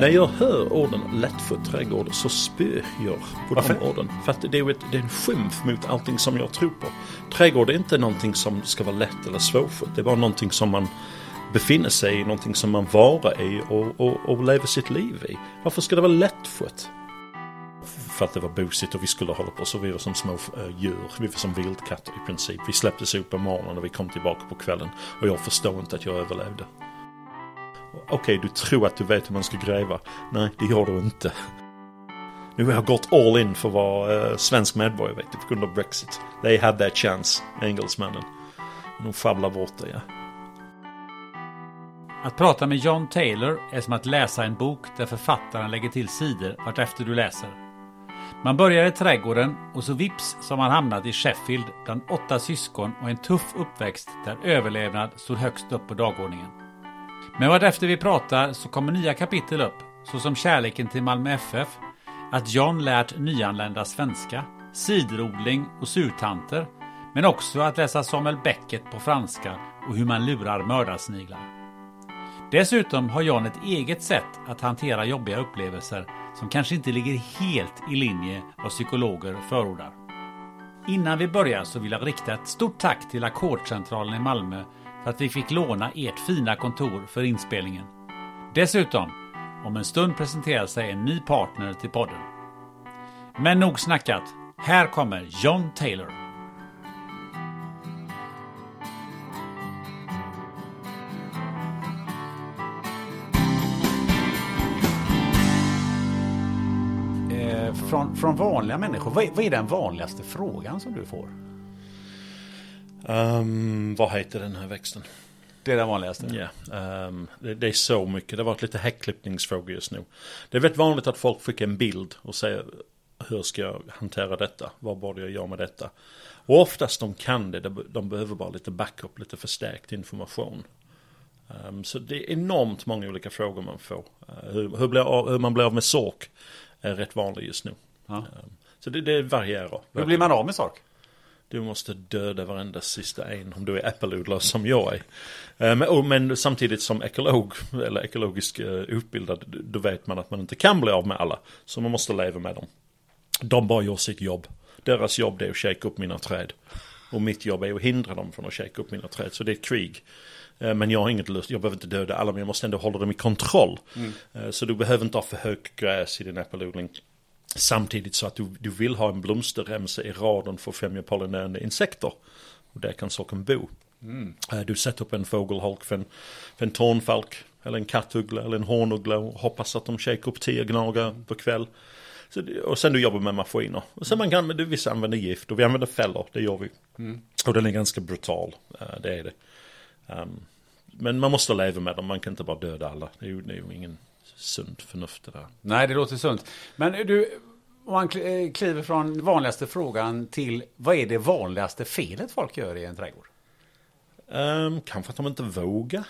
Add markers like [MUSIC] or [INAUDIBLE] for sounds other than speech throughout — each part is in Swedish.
När jag hör orden lättfött trädgård så spyr jag på Varför? de orden. För att det är, ett, det är en skymf mot allting som jag tror på. Trädgård är inte någonting som ska vara lätt eller svårfött. Det är bara någonting som man befinner sig i, någonting som man varar i och, och, och lever sitt liv i. Varför ska det vara lättfött? För att det var busigt och vi skulle hålla på så vi var som små äh, djur. Vi var som vildkatter i princip. Vi släpptes ut på morgonen och vi kom tillbaka på kvällen. Och jag förstår inte att jag överlevde. Okej, du tror att du vet hur man ska gräva. Nej, det gör du inte. Nu har jag gått all in för att vara eh, svensk medborgare vet du, på grund av Brexit. They had their chance, engelsmännen. De sjabblar bort det, ja. Att prata med John Taylor är som att läsa en bok där författaren lägger till sidor vartefter du läser. Man börjar i trädgården och så vips så har man hamnat i Sheffield bland åtta syskon och en tuff uppväxt där överlevnad stod högst upp på dagordningen. Men vartefter vi pratar så kommer nya kapitel upp, såsom kärleken till Malmö FF, att John lärt nyanlända svenska, ciderodling och surtanter, men också att läsa Samuel Beckett på franska och hur man lurar mördarsniglar. Dessutom har John ett eget sätt att hantera jobbiga upplevelser som kanske inte ligger helt i linje vad psykologer förordar. Innan vi börjar så vill jag rikta ett stort tack till Akkordcentralen i Malmö att vi fick låna ert fina kontor för inspelningen. Dessutom, om en stund presenterar sig en ny partner till podden. Men nog snackat. Här kommer John Taylor. Eh, från, från vanliga människor, vad är, vad är den vanligaste frågan som du får? Um, vad heter den här växten? Det är den vanligaste? Ja, ehm, det, det är så mycket. Det har varit lite häckklippningsfrågor just nu. Det är väldigt vanligt att folk skickar en bild och säger hur ska jag hantera detta? Vad borde jag göra med detta? Och oftast de kan det, de, behöver bara lite backup, lite förstärkt information. Ehm, så det är enormt många olika frågor man får. Eh, hur, hur, av- hur man blir av med sork är rätt vanligt just nu. Ja. Ehm, så det, det varierar. Hur blir man av med sork? Du måste döda varenda sista en om du är äppelodlare som jag är. Eh, Men, samtidigt som ekolog, eller ekologisk eh, utbildad, då vet man att man inte kan bli av med alla. Så man måste leva med dem. De bara gör sitt jobb. Deras jobb är att shake upp mina träd. Och mitt jobb är att hindra dem från att shake upp mina träd. Så det är ett krig. Eh, Men jag har inget lust, jag behöver inte döda alla men jag måste ändå hålla dem i kontroll. Eh, Så du behöver inte ha för högt gräs i din äppelodling. Samtidigt så att du, du vill ha en blomsterremsa i raden för att främja pollinerande insekter. Och där kan sorken bo. Eh, Du sätter upp en fågelholk för en, för en tornfalk. Eller en kattuggla eller en hornuggla och hoppas att de shakar upp tio gnagare på kväll. Så och sen du jobbar med maskiner. Och sen man kan, du, vissa använder gift och vi använder fällor, det gör vi. Och den är ganska brutal, eh, det är det. Um, men man måste leva med dem, man kan inte bara döda alla. Det är ju, det är ju ingen sunt förnuft det där. Nej, det låter sunt. Men du, man kl- eh, kliver från vanligaste frågan till vad är det vanligaste felet folk gör i en trädgård? Um, kanske att de inte vågar.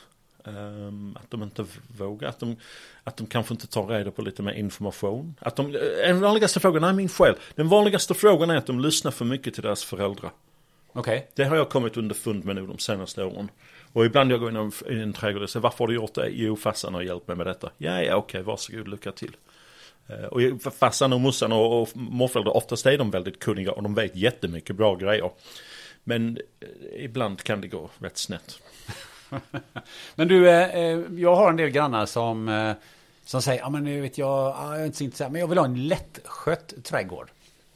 Ehm, att de inte vågar. Att de, att de kanske inte tar reda på lite mer information. Att de, en vanligaste frågan, nej min själ. Den vanligaste frågan är att de lyssnar för mycket till deras föräldrar. Okej. Det har jag kommit underfund med nu de senaste åren. Och ibland jag går in i en trädgård och säger varför har du gjort det? Jo, farsan har hjälpt mig med detta. Ja, ja, okej, varsågod, lycka till. Eh, och farsan och morsan och, och morföräldrar, oftast är de väldigt kunniga och de vet jättemycket bra grejer. Men eh, ibland kan det gå rätt snett. [LAUGHS] Men du, eh, jag har en del grannar som, som säger, ja men nu vet jag, ah, jag är inte så intresserad, men jag vill ha en lättskött trädgård.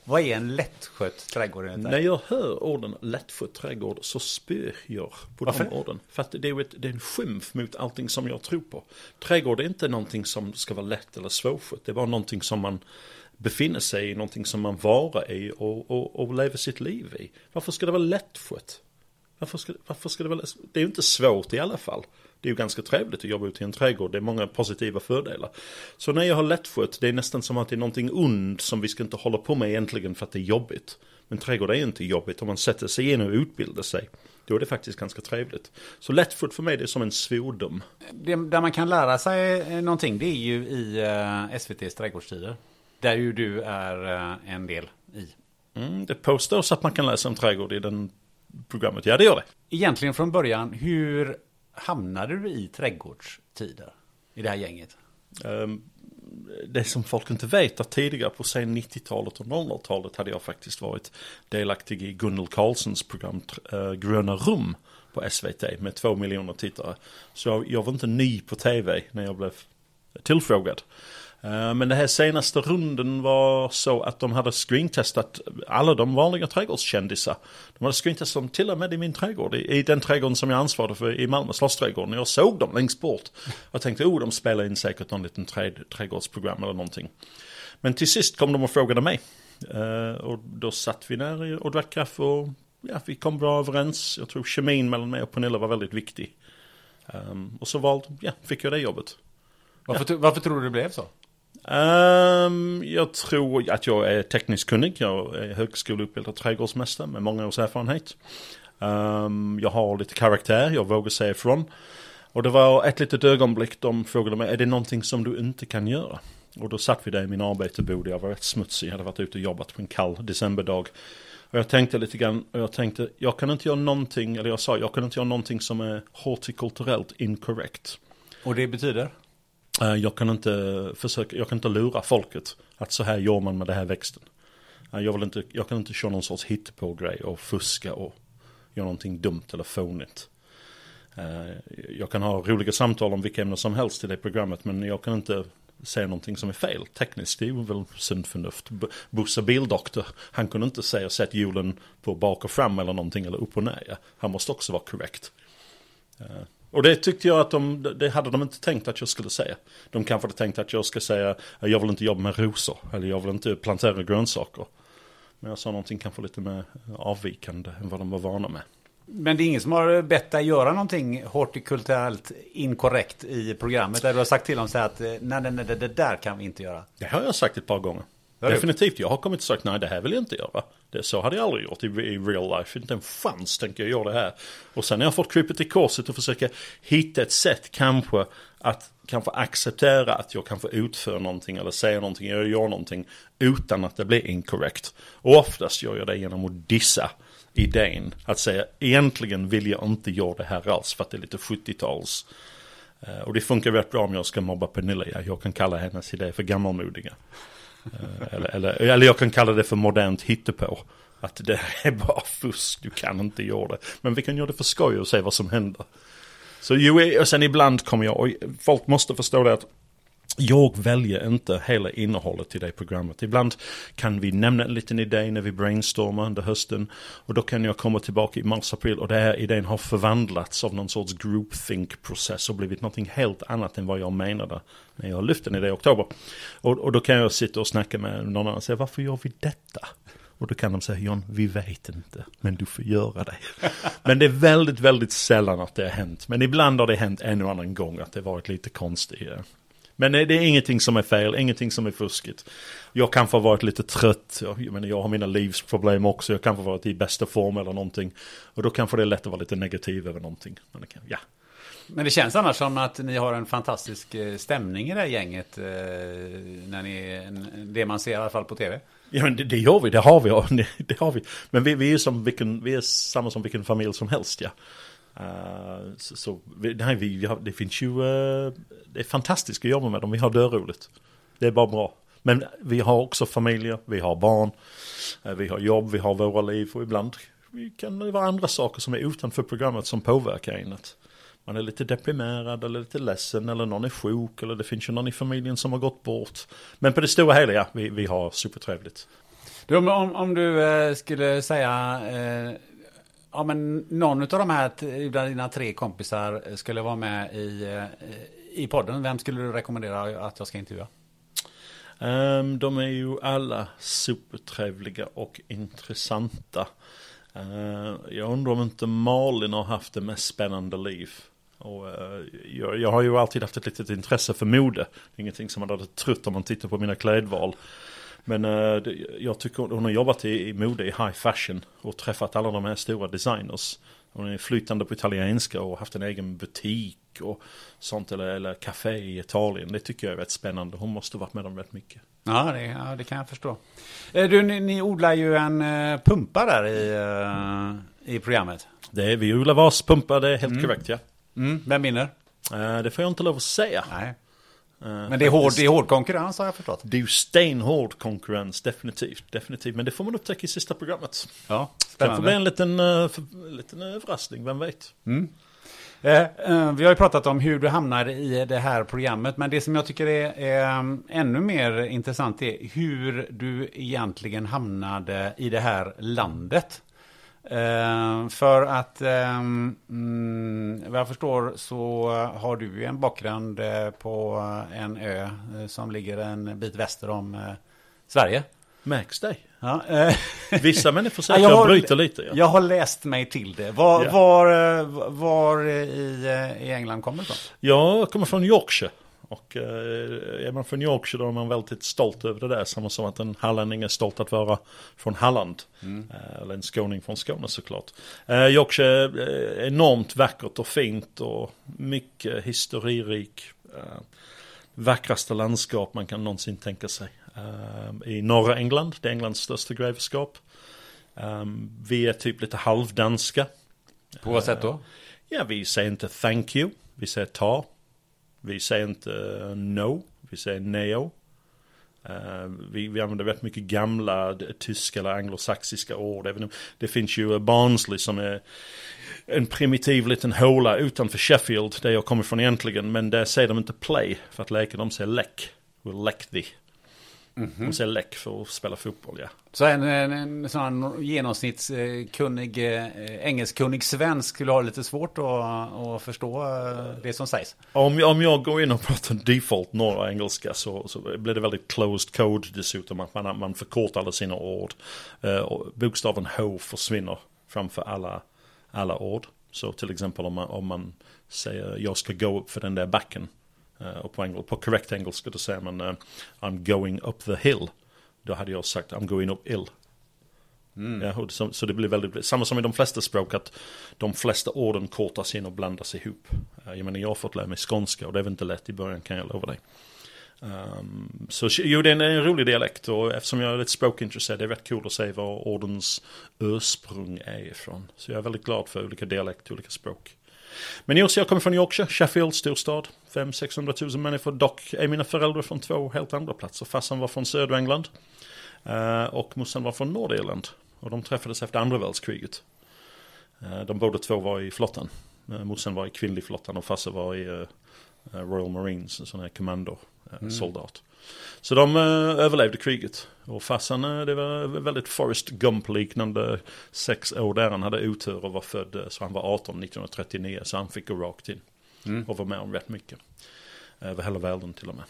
Vad är en lättskött trädgård? När jag hör orden lättskött trädgård så spyr jag på Varför? de orden. För att det är, ett, det är en skymf mot allting som jag tror på. Trädgård är inte någonting som ska vara lätt eller svårskött. Det är bara någonting som man befinner sig i, någonting som man vara i och, och, och lever sitt liv i. Varför ska det vara lättskött? Varför ska, varför ska det vara lätt? Det är ju inte svårt i alla fall. Det är ju ganska trevligt att jobba ute i en trädgård. Det är många positiva fördelar. Så när jag har lättskött, det är nästan som att det är någonting ond som vi ska inte hålla på med egentligen för att det är jobbigt. Men trädgård är inte jobbigt om man sätter sig in och utbildar sig. Då är det faktiskt ganska trevligt. Så lättskött för mig det är som en svordom. Det, där man kan lära sig eh, någonting, det är ju i eh, SVTs trädgårdstider. Där ju du är eh, en del i. Mm, det påstås att man kan läsa om trädgård i den programmet. Ja, det gör det. Egentligen från början, hur hamnade du i trädgårdstider? I det här gänget? Ehm, det som folk inte vet att tidigare på sen 90-talet och 00-talet hade jag faktiskt varit delaktig i Gunnel Carlsons program eh, Gröna rum på SVT med två miljoner tittare. Så jag, jag var inte ny på tv när jag blev tillfrågad. Eh, Men det här senaste runden var så att de hade screentestat alla de vanliga trädgårdskändisar. De hade screentestat dem till och med i min trädgård, i, den trädgården som jag ansvarade för i Malmö, Slottsträdgården. Jag såg dem längst bort. Jag tänkte, oh de spelar in säkert någon liten träd, trädgårdsprogram eller någonting. Men till sist kom de och frågade mig. Eh, och då satt vi där och drack kaffe och ja, vi kom bra överens. Jag tror kemin mellan mig och Pernilla var väldigt viktig. Ehm, och så valde, ja, fick jag det jobbet. Varför, tro- varför tror du det blev så? Um, jag tror att jag är tekniskt kunnig. Jag är högskoleutbildad trädgårdsmästare med många års erfarenhet. Um, jag har lite karaktär, jag vågar säga ifrån. Och det var ett litet ögonblick de frågade mig, är det någonting som du inte kan göra? Och då satt vi där i min arbetebod, jag var rätt smutsig, jag hade varit ute och jobbat på en kall decemberdag. Och jag tänkte lite grann, och jag tänkte, jag kan inte göra någonting, eller jag sa, jag kan inte göra någonting som är hortikulturellt inkorrekt. Och det betyder? Eh, jag kan inte försöka, jag kan inte lura folket att så här gör man med den här växten. Eh, jag, vill inte, jag kan inte köra någon sorts hittepå-grej och fuska och göra någonting dumt eller fånigt. Eh, jag kan ha roliga samtal om vilka ämnen som helst i det programmet men jag kan inte säga någonting som är fel. Tekniskt det är väl sunt förnuft. Bosse Bildoktor, han kunde inte säga sätt hjulen på bak och fram eller någonting eller upp och ner. Han måste också vara korrekt. Och det tyckte jag att de, det hade de inte tänkt att jag skulle säga. De kanske hade tänkt att jag ska säga, jag vill inte jobba med rosor, eller jag vill inte plantera grönsaker. Men jag sa någonting kanske lite mer avvikande än vad de var vana med. Men det är ingen som har bett dig göra någonting hortikulturellt inkorrekt i programmet? Där du har sagt till dem så här att nej, nej, nej, det där kan vi inte göra. Det har jag sagt ett par gånger. Definitivt, jag har kommit och sagt nej det här vill jag inte göra. Det, så hade jag aldrig gjort i, i real life. Inte en chans tänker jag göra det här. Och sen har jag fått krypet i korset och försöka hitta ett sätt kanske att kanske acceptera att jag kanske utför någonting eller säger någonting eller gör någonting utan att det blir inkorrekt. Och oftast gör jag det genom att dissa idén. Att säga egentligen vill jag inte göra det här alls för att det är lite 70-tals. Eh, och det funkar rätt bra om jag ska mobba Pernilla. Jag kan kalla hennes idé för gammalmodiga. Eh, eller, eller, eller jag kan kalla det för modernt hittepå. Att det är bara fusk, du kan inte göra det. Men vi kan göra det för skoj och se vad som händer. Så jo, eh, och sen ibland kommer jag, och folk måste förstå det att jag väljer inte hela innehållet i det programmet. Ibland kan vi nämna en liten idé när vi brainstormar under hösten. Och då kan jag komma tillbaka i mars-april och den här idén har förvandlats av någon sorts groupthink-process och blivit någonting helt annat än vad jag menade när jag lyfte den idé i oktober. Och, och då kan jag sitta och snacka med någon annan och säga varför gör vi detta? Och då kan de säga John, vi vet inte, men du får göra det. [LAUGHS] men det är väldigt, väldigt sällan att det har hänt. Men ibland har det hänt en och annan gång att det varit lite konstigt. Men det det är ingenting som är fel, ingenting som är fuskigt. Jag kanske har varit lite trött, jag, menar, jag har mina livsproblem också, jag kanske har varit i bästa form eller någonting. Och då kanske det är lätt att vara lite negativ över någonting. Men det kan, ja. Men det känns annars som att ni har en fantastisk eh, stämning i det här gänget. eh, När ni, det man ser i alla fall på tv. Ja men det, det gör vi, det har vi, [LAUGHS] det har vi. Men vi, vi är som vilken, vi är samma som vilken familj som helst ja. Uh, så, så nej, vi, vi har, det finns ju, uh, det är fantastiskt att jobba med dem, vi har dörroligt. Det är bara bra. Men vi har också familjer, vi har barn, uh, vi har jobb, vi har våra liv och ibland kan det vara andra saker som är utanför programmet som påverkar en. Man är lite deprimerad eller lite ledsen eller någon är sjuk eller det finns ju någon i familjen som har gått bort. Men på det stora hela, ja, vi, vi har supertrevligt. Du, om, om du skulle säga, eh, ja men någon av de här, dina tre kompisar skulle vara med i, eh, i podden, vem skulle du rekommendera att jag ska intervjua? Um, de är ju alla supertrevliga och intressanta. Uh, jag undrar om inte Malin har haft det mest spännande liv. Och, uh, jag, jag, har ju alltid haft ett litet intresse för mode. Ingenting som man hade trott om man tittar på mina klädval. Men det, jag tycker hon har jobbat i, mode, i high fashion och träffat alla de här stora designers. Hon är flytande på italienska och haft en egen butik och sånt eller, eller café i Italien. Det tycker jag är rätt spännande. Hon måste varit med dem rätt mycket. Ja det, ja, det kan jag förstå. Eh, du, ni, ni odlar ju en uh, pumpa där i, i programmet. Det är, vi odlar vaspumpa, det är helt mm. korrekt ja. Mm. Vem vinner? Det får jag inte lov att säga. Nej. Men det är, hård, det är hård konkurrens har jag förstått. Det är ju stenhård konkurrens, definitivt. definitivt. Men det får man upptäcka i sista programmet. Ja, spännande. Det får bli en liten, uh, liten överraskning, vem vet. Mm. Eh, eh, vi har ju pratat om hur du hamnar i det här programmet, men det som jag tycker är, är ännu mer intressant är hur du egentligen hamnade i det här landet. Eh, för att mm, vad jag förstår så har du ju en bakgrund på en ö som ligger en bit väster om Sverige. Märks det? Ja, eh. [LAUGHS] Vissa människor säger att jag, jag bryter lite. Ja. Jag har läst mig till det. Var, ja. var, eh, var i, eh, i England kommer du ifrån? Jag kommer från Yorkshire. Och eh, är man från Yorkshire då är man väldigt stolt över det där. Samma som att en hallänning är stolt att vara från Halland. Mm. Eh, eller en skåning från Skåne såklart. Eh, Yorkshire är enormt vackert och fint och mycket historirik. Eh, vackraste landskap man kan någonsin tänka sig. I norra England, det är Englands största grevskap. Vi är typ lite halvdanska. På vad sätt då? Ja, vi säger inte thank you. Vi säger ta. Vi säger inte eh, no. Vi säger neo. Eh, vi, vi använder rätt mycket gamla tyska eller anglosaxiska ord. Även det finns ju eh, Barnsley som är en primitiv liten håla utanför Sheffield, där jag kommer från egentligen. Men där säger de inte play, för att leka, de säger läck. We'll läck thee. Mm -hmm. De säger läck för att spela fotboll, ja. Så en, en, en sån genomsnittskunnig, eh, engelskkunnig svensk skulle ha lite svårt att, att förstå eh, det som sägs? Om, om jag går in och pratar default norra engelska så, så blir det väldigt closed code dessutom. Att man, man förkortar alla sina ord. Eh, bokstaven H försvinner framför alla, alla ord. Så till exempel om man, om man säger jag ska gå upp för den där backen. Uh, och på, engel, på correct engelska då säger man uh, I'm going up the hill. Då hade jag sagt I'm going up ill. Mm. Ja, så, så, det blir väldigt, samma som i de flesta språk att de flesta orden kortas in och blandas ihop. Uh, jag menar jag har fått lära mig skånska och det är inte lätt i början kan jag lova dig. Um, så jo, det är en, en, rolig dialekt och eftersom jag är lite språkintresserad det är rätt kul att se var ordens ursprung är ifrån. Så jag är väldigt glad för olika dialekter, olika språk. Men just jag kommer från Yorkshire, Sheffield, storstad. 500-600 000 människor. Dock är mina föräldrar från två helt andra platser. Farsan var från södra England. Uh, och morsan var från Nordirland. Och de träffades efter andra världskriget. Uh, de båda två var i flottan. Uh, morsan var i kvinnlig flottan och farsan var i Royal Marines, en sån här kommando, mm. Så de uh, överlevde kriget. Och farsan, uh, det var väldigt Forrest Gump-liknande sex år där. Han hade otur och var född, uh, så han var 18 1939. Så han fick gå rakt in. Mm. Och var med om rätt mycket. Över hela världen till och med.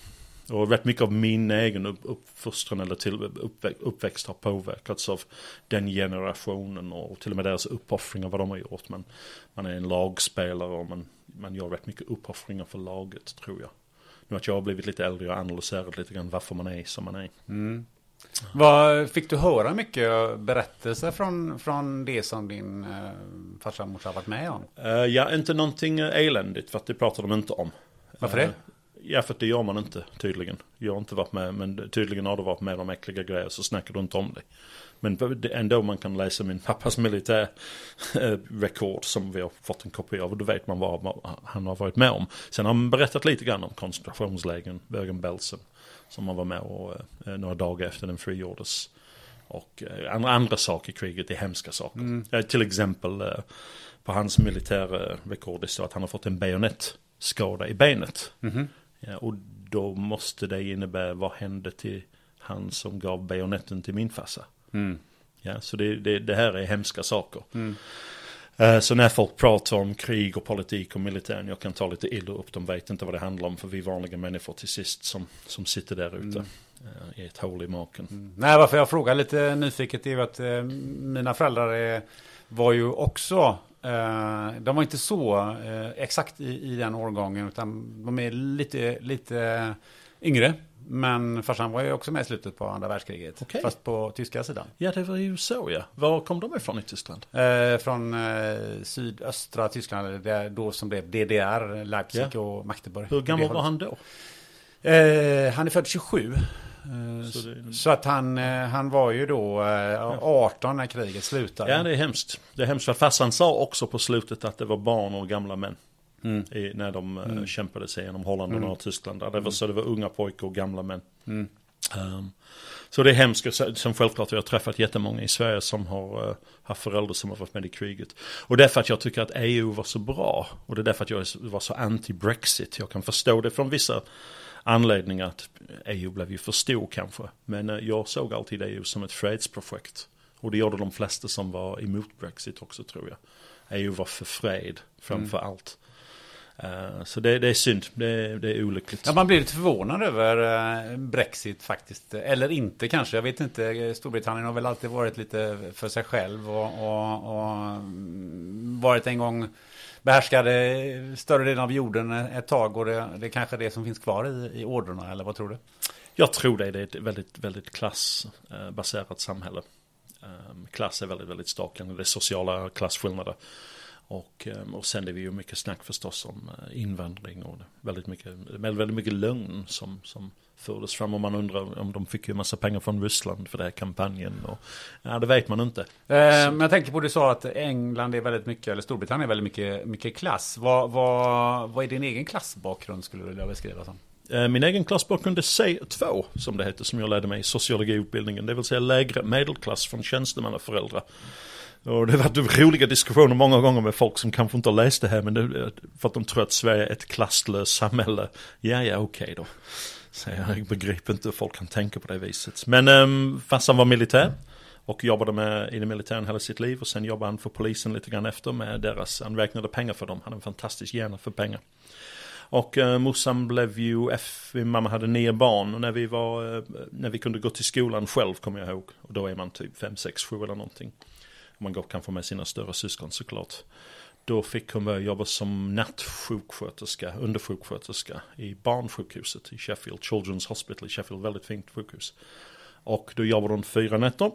Och rätt mycket av min egen uppfostran eller till, uppvä uppväxt har påverkats av den generationen och till och med deras uppoffringar vad de har gjort. Men man är en lagspelare och man, man gör rätt mycket uppoffringar för laget tror jag. Nu att jag har blivit lite äldre och analyserat lite grann varför man är som man är. Mm. Vad, fick du höra mycket berättelser från, från det som din eh, farsa och morsa varit med om? Uh, ja, inte någonting eländigt för att det pratar de inte om. Varför det? Uh, Ja, för det gör man inte tydligen. Jag har inte varit med, men tydligen har du varit med om äckliga grejer så snackar du inte om det. Men ändå man kan läsa min pappas militärrekord som vi har fått en kopia av och då vet man vad han har varit med om. Sen har han berättat lite grann om koncentrationslägren, Bergen-Belsen, som han var med och eh, några dagar efter den frigjordes. Och eh, andra, andra saker i kriget är hemska saker. Mm. Till exempel på hans militärrekord det står att han har fått en bajonettskada i benet. Mm. Ja, och då måste det innebära vad hände till han som gav bajonetten till min farsa. Mm. Ja, så det, det, det, här är hemska saker. Mm. Uh, så när folk pratar om krig och politik och militären, jag kan ta lite illa upp, de vet inte vad det handlar om för vi vanliga människor till sist som, som sitter där ute. Mm. Uh, I ett hål i maken. Mm. Nej, varför jag frågar lite nyfiket är att uh, mina föräldrar är, var ju också de var inte så exakt i, i den årgången utan de är lite, lite yngre. Men farsan var ju också med i slutet på andra världskriget. Okay. Fast på tyska sidan. Ja, det var ju så ja. Var kom de ifrån i Tyskland? Eh, från eh, sydöstra Tyskland, där då som blev DDR, Leipzig ja. och Magdeburg. Hur gammal var han då? Eh, han är född 27. Eh, så, det... så, att han, eh, han var ju då 18 eh, när kriget slutade. Ja, det är hemskt. Det är hemskt farsan sa också på slutet att det var barn och gamla män. Mm. I, när de eh, mm. kämpade sig genom Holland och mm. Tyskland. Det var, så det var unga pojkar och gamla män. Mm. Um, så det är hemskt, som självklart jag har träffat jättemånga i Sverige som har uh, haft föräldrar som har varit med i kriget. Och det är för att jag tycker att EU var så bra. Och det är därför att jag var så anti-Brexit. Jag kan förstå det från vissa anledningar att EU blev ju för stor kanske. Men uh, jag såg alltid EU som ett fredsprojekt. Och det gjorde de flesta som var emot Brexit också tror jag. EU var för fred framför mm. allt. Eh, så det, det, är synd, det, det, är olyckligt. Ja, man blir lite förvånad över eh, Brexit faktiskt. Eller inte kanske, jag vet inte. Storbritannien har väl alltid varit lite för sig själv och, och, och varit en gång behärskade större delen av jorden ett tag och det, det är kanske det som finns kvar i, i ordrarna eller vad tror du? Jag tror det, det är ett väldigt, väldigt klassbaserat samhälle. Ehm, klass är väldigt, väldigt starkt, det är sociala klasskillnader. Och, ehm, och sen är det ju mycket snack förstås om eh, invandring och väldigt mycket, väldigt mycket lögn som, som fördes fram. Och man undrar om de fick ju massa pengar från Ryssland för den här kampanjen. Och, ja, det vet man inte. Eh, men jag tänker på, du sa att England är väldigt mycket, eller Storbritannien är väldigt mycket, mycket klass. Vad, vad, vad är din egen klassbakgrund skulle du vilja beskriva som? Eh, min egen klassbakgrund är C2 som det heter som jag lärde mig i sociologiutbildningen. Det vill säga lägre medelklass från tjänstemannaföräldrar. Och det har varit roliga diskussioner många gånger med folk som kanske inte har läst det här men det, för att de tror att Sverige är ett klasslöst samhälle. Ja, ja, okej okay då. Så jag begriper inte hur folk kan tänka på det viset. Men um, farsan var militär och jobbade med, i det militären hela sitt liv och sen jobbade han för polisen lite grann efter med deras, han räknade pengar för dem, han hade en fantastisk hjärna för pengar. Och eh, morsan blev ju, F, mamma hade nio barn och när vi var, eh, när vi kunde gå till skolan själv kommer jag ihåg. Och då är man typ fem, sex, sju eller någonting man kan kanske med sina större syskon såklart. Då fick hon börja jobba som nattsjuksköterska, undersjuksköterska i barnsjukhuset i Sheffield, Children's Hospital i Sheffield, väldigt fint sjukhus. Och då jobbade hon fyra nätter.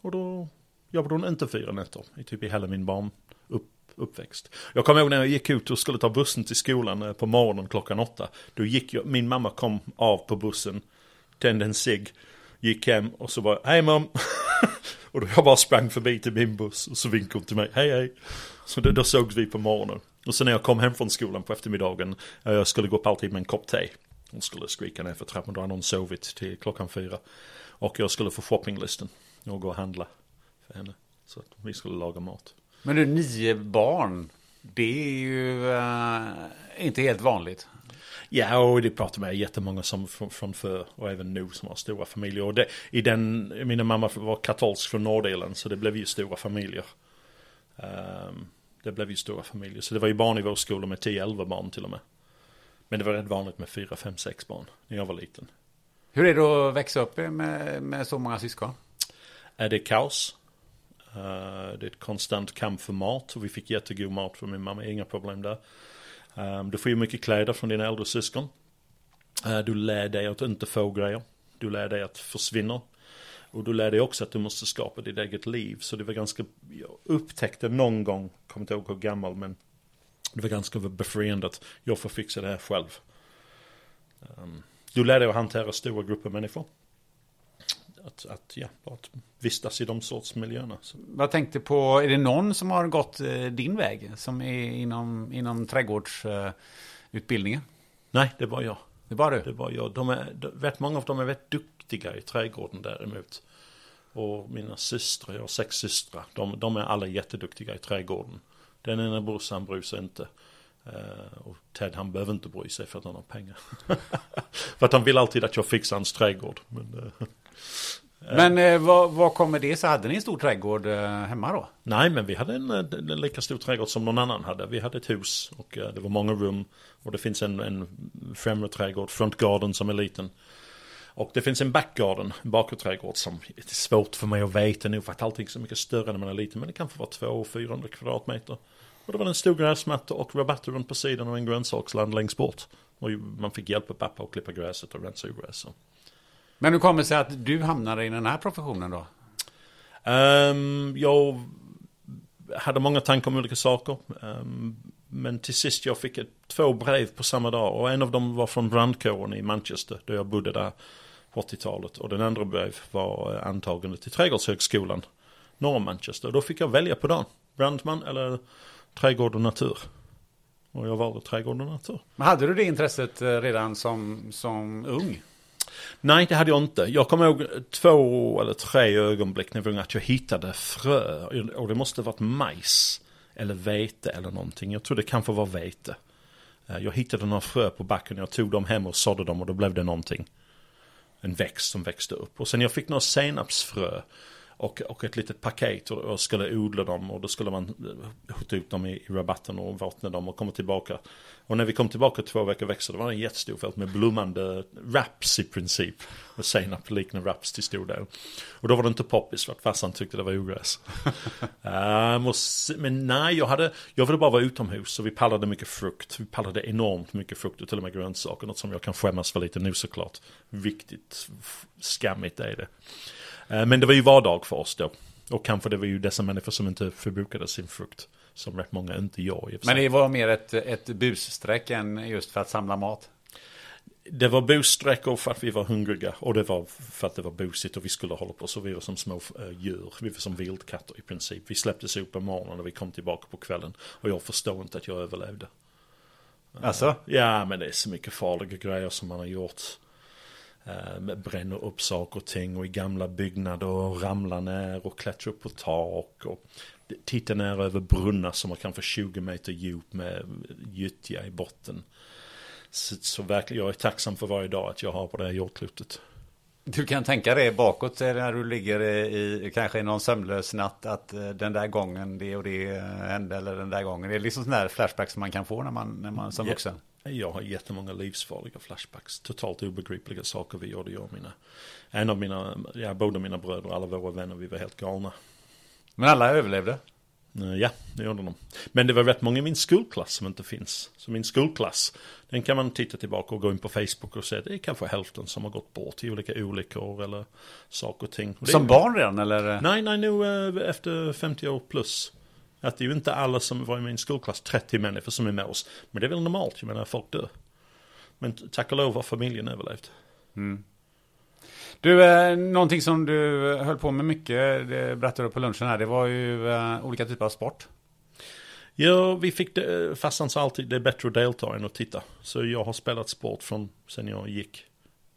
Och då jobbade hon inte fyra nätter, i typ i hela min barn upp, uppväxt. Jag kommer ihåg när jag gick ut och skulle ta bussen till skolan eh, på morgonen klockan åtta. Då gick jag, min mamma kom av på bussen, tände en cigg, gick hem och så bara, hej mom. [LAUGHS] Och då jag bara sprang förbi till min buss och så vinkade hon till mig, hej hej. Så då, då sågs vi på morgonen. Och sen när jag kom hem från skolan på eftermiddagen, eh, jag skulle gå upp alltid med en kopp te. Hon skulle skrika ner för trappan, då hade hon sovit till klockan fyra. Och jag skulle få shoppinglisten och gå och handla för henne. Så att vi skulle laga mat. Men du, nio barn, det är ju uh, inte helt vanligt. Ja, och det pratar med jättemånga som från, från förr och även nu som har stora familjer. Och det, i den, mina mamma var katolsk från Nordirland så det blev ju stora familjer. Um, det blev ju stora familjer. Så det var ju barn i vår skola med 10-11 barn till och med. Men det var rätt vanligt med 4, 5, 6 barn när jag var liten. Hur är det att växa upp med, med så många syskon? Är det kaos? Uh, det är ett konstant kamp för mat och vi fick jättegod mat från min mamma, inga problem där. Um, du får ju mycket kläder från dina äldre syskon. Uh, du lär dig att inte få grejer. Du lär dig att försvinna. Och du lär dig också att du måste skapa ditt eget liv. Så det var ganska, jag upptäckte någon gång, kommer inte ihåg hur gammal men det var ganska befriande att jag får fixa det här själv. Um, du lär dig att hantera stora grupper människor. Att, att, ja, att vistas i de sorts miljöerna. Så. Vad tänkte på, är det någon som har gått eh, din väg? Som är inom, inom trädgårdsutbildningen? Nej, det var jag. Det var du? Det var jag. De är, vet, många av dem är väldigt duktiga i trädgården däremot. Och mina systrar, jag har sex systrar, de, de är alla jätteduktiga i trädgården. Den ena brorsan bryr sig inte. Uh, och Ted han behöver inte bry sig för att han har pengar. [LAUGHS] för att han vill alltid att jag fixar hans trädgård. Men, uh, men eh, vad, vad kommer det så Hade ni en stor trädgård eh, hemma då? Nej, men vi hade en, eh, en, lika stor trädgård som någon annan hade. Vi hade ett hus och eh, det var många rum. Och det finns en, en främre trädgård, front garden som är liten. Och det finns en backgarden, en bakre trädgård som är svårt för mig att veta nu för att allting är så mycket större när man är liten. Men det kan få vara 200-400 kvadratmeter. Och det var en stor gräsmatta och rabatter runt på sidan och en grönsaksland längst bort. Och man fick hjälpa pappa att klippa gräset och rensa gräs. Men hur kommer det sig att du hamnade i den här professionen då? Um, jag hade många tankar om olika saker. Um, men till sist jag fick ett, två brev på samma dag och en av dem var från brandkåren i Manchester där jag bodde där på 80-talet. Och den andra brev var antagande till Trädgårdshögskolan norr om Manchester. Då fick jag välja på dagen. Brandman eller trädgård och natur. Och jag valde trädgård och natur. Men hade du det intresset eh, redan som, som ung? Nej, det hade jag inte. Jag kommer ihåg två eller tre ögonblick när jag var ung att jag hittade frö. Och det måste varit majs. Eller vete eller någonting. Jag tror det kanske var vete. Eh, jag hittade några frö på backen. Jag tog dem hem och sådde dem och då blev det någonting. En växt som växte upp. Och sen jag fick några senapsfrö och, och ett litet paket och, och skulle odla dem och då skulle man skjuta ut dem i, i rabatten och vattna dem och komma tillbaka. Och när vi kom tillbaka två veckor växer det var en jättestor fält med blommande wraps i princip. Och senap liknar wraps till stor del. Och då var det inte poppis för att farsan tyckte det var ogräs. [LAUGHS] måste, men nej, jag, hade, jag ville bara vara utomhus så vi pallade mycket frukt. Vi pallade enormt mycket frukt och till och med grönsaker. Något som jag kan skämmas för lite nu såklart. Viktigt, skammigt är det. Eh, men det var ju vardag för oss då. Och kanske det var ju dessa människor som inte förbrukade sin frukt. Som rätt många inte jag. Men det var mer ett, ett bussträck än just för att samla mat? Det var bussträckor för att vi var hungriga och det var för att det var busigt och vi skulle hålla på så vi var som små eh, djur. Vi var som vildkatter i princip. Vi släpptes upp på morgonen och vi kom tillbaka på kvällen. Och jag förstår inte att jag överlevde. Alltså? Ja men det är så mycket farliga grejer som man har gjort bränner upp saker och ting och i gamla byggnader och ramlar ner och klättrar upp på tak och tittar ner över brunnar som har kanske 20 meter djup med gyttja i botten. Så, så verkligen, jag är tacksam för varje dag att jag har på det här jordklotet. Du kan tänka dig bakåt när du ligger i, kanske i någon sömnlös natt att eh, den där gången det och det hände eller den där gången. Det är liksom sådana här flashbacks som man kan få när man, när man som vuxen. Jag har jättemånga livsfarliga flashbacks. Totalt obegripliga saker vi gjorde, jag och mina. En av mina, ja, båda mina bröder, alla våra vänner, vi var helt galna. Men alla överlevde? Eh, ja, det gjorde de. Men det var rätt många i min skolklass som inte finns. Så min skolklass, den kan man titta tillbaka och gå in på Facebook och se. Det är kanske hälften som har gått bort i olika olyckor eller saker och ting. som är... barn redan eller? Nej, nej, nu eh, efter 50 år plus. Att det är ju inte alla som var i min skolklass, 30 människor som är med oss. Men det är väl normalt, jag menar folk dör. Men tack och lov har familjen överlevt. Mm. Du, eh, någonting som du höll på med mycket, det berättade du på lunchen här, det var ju eh, olika typer av sport. Ja, vi fick det, farsan sa alltid det är bättre att delta än att titta. Så jag har spelat sport från sen jag gick,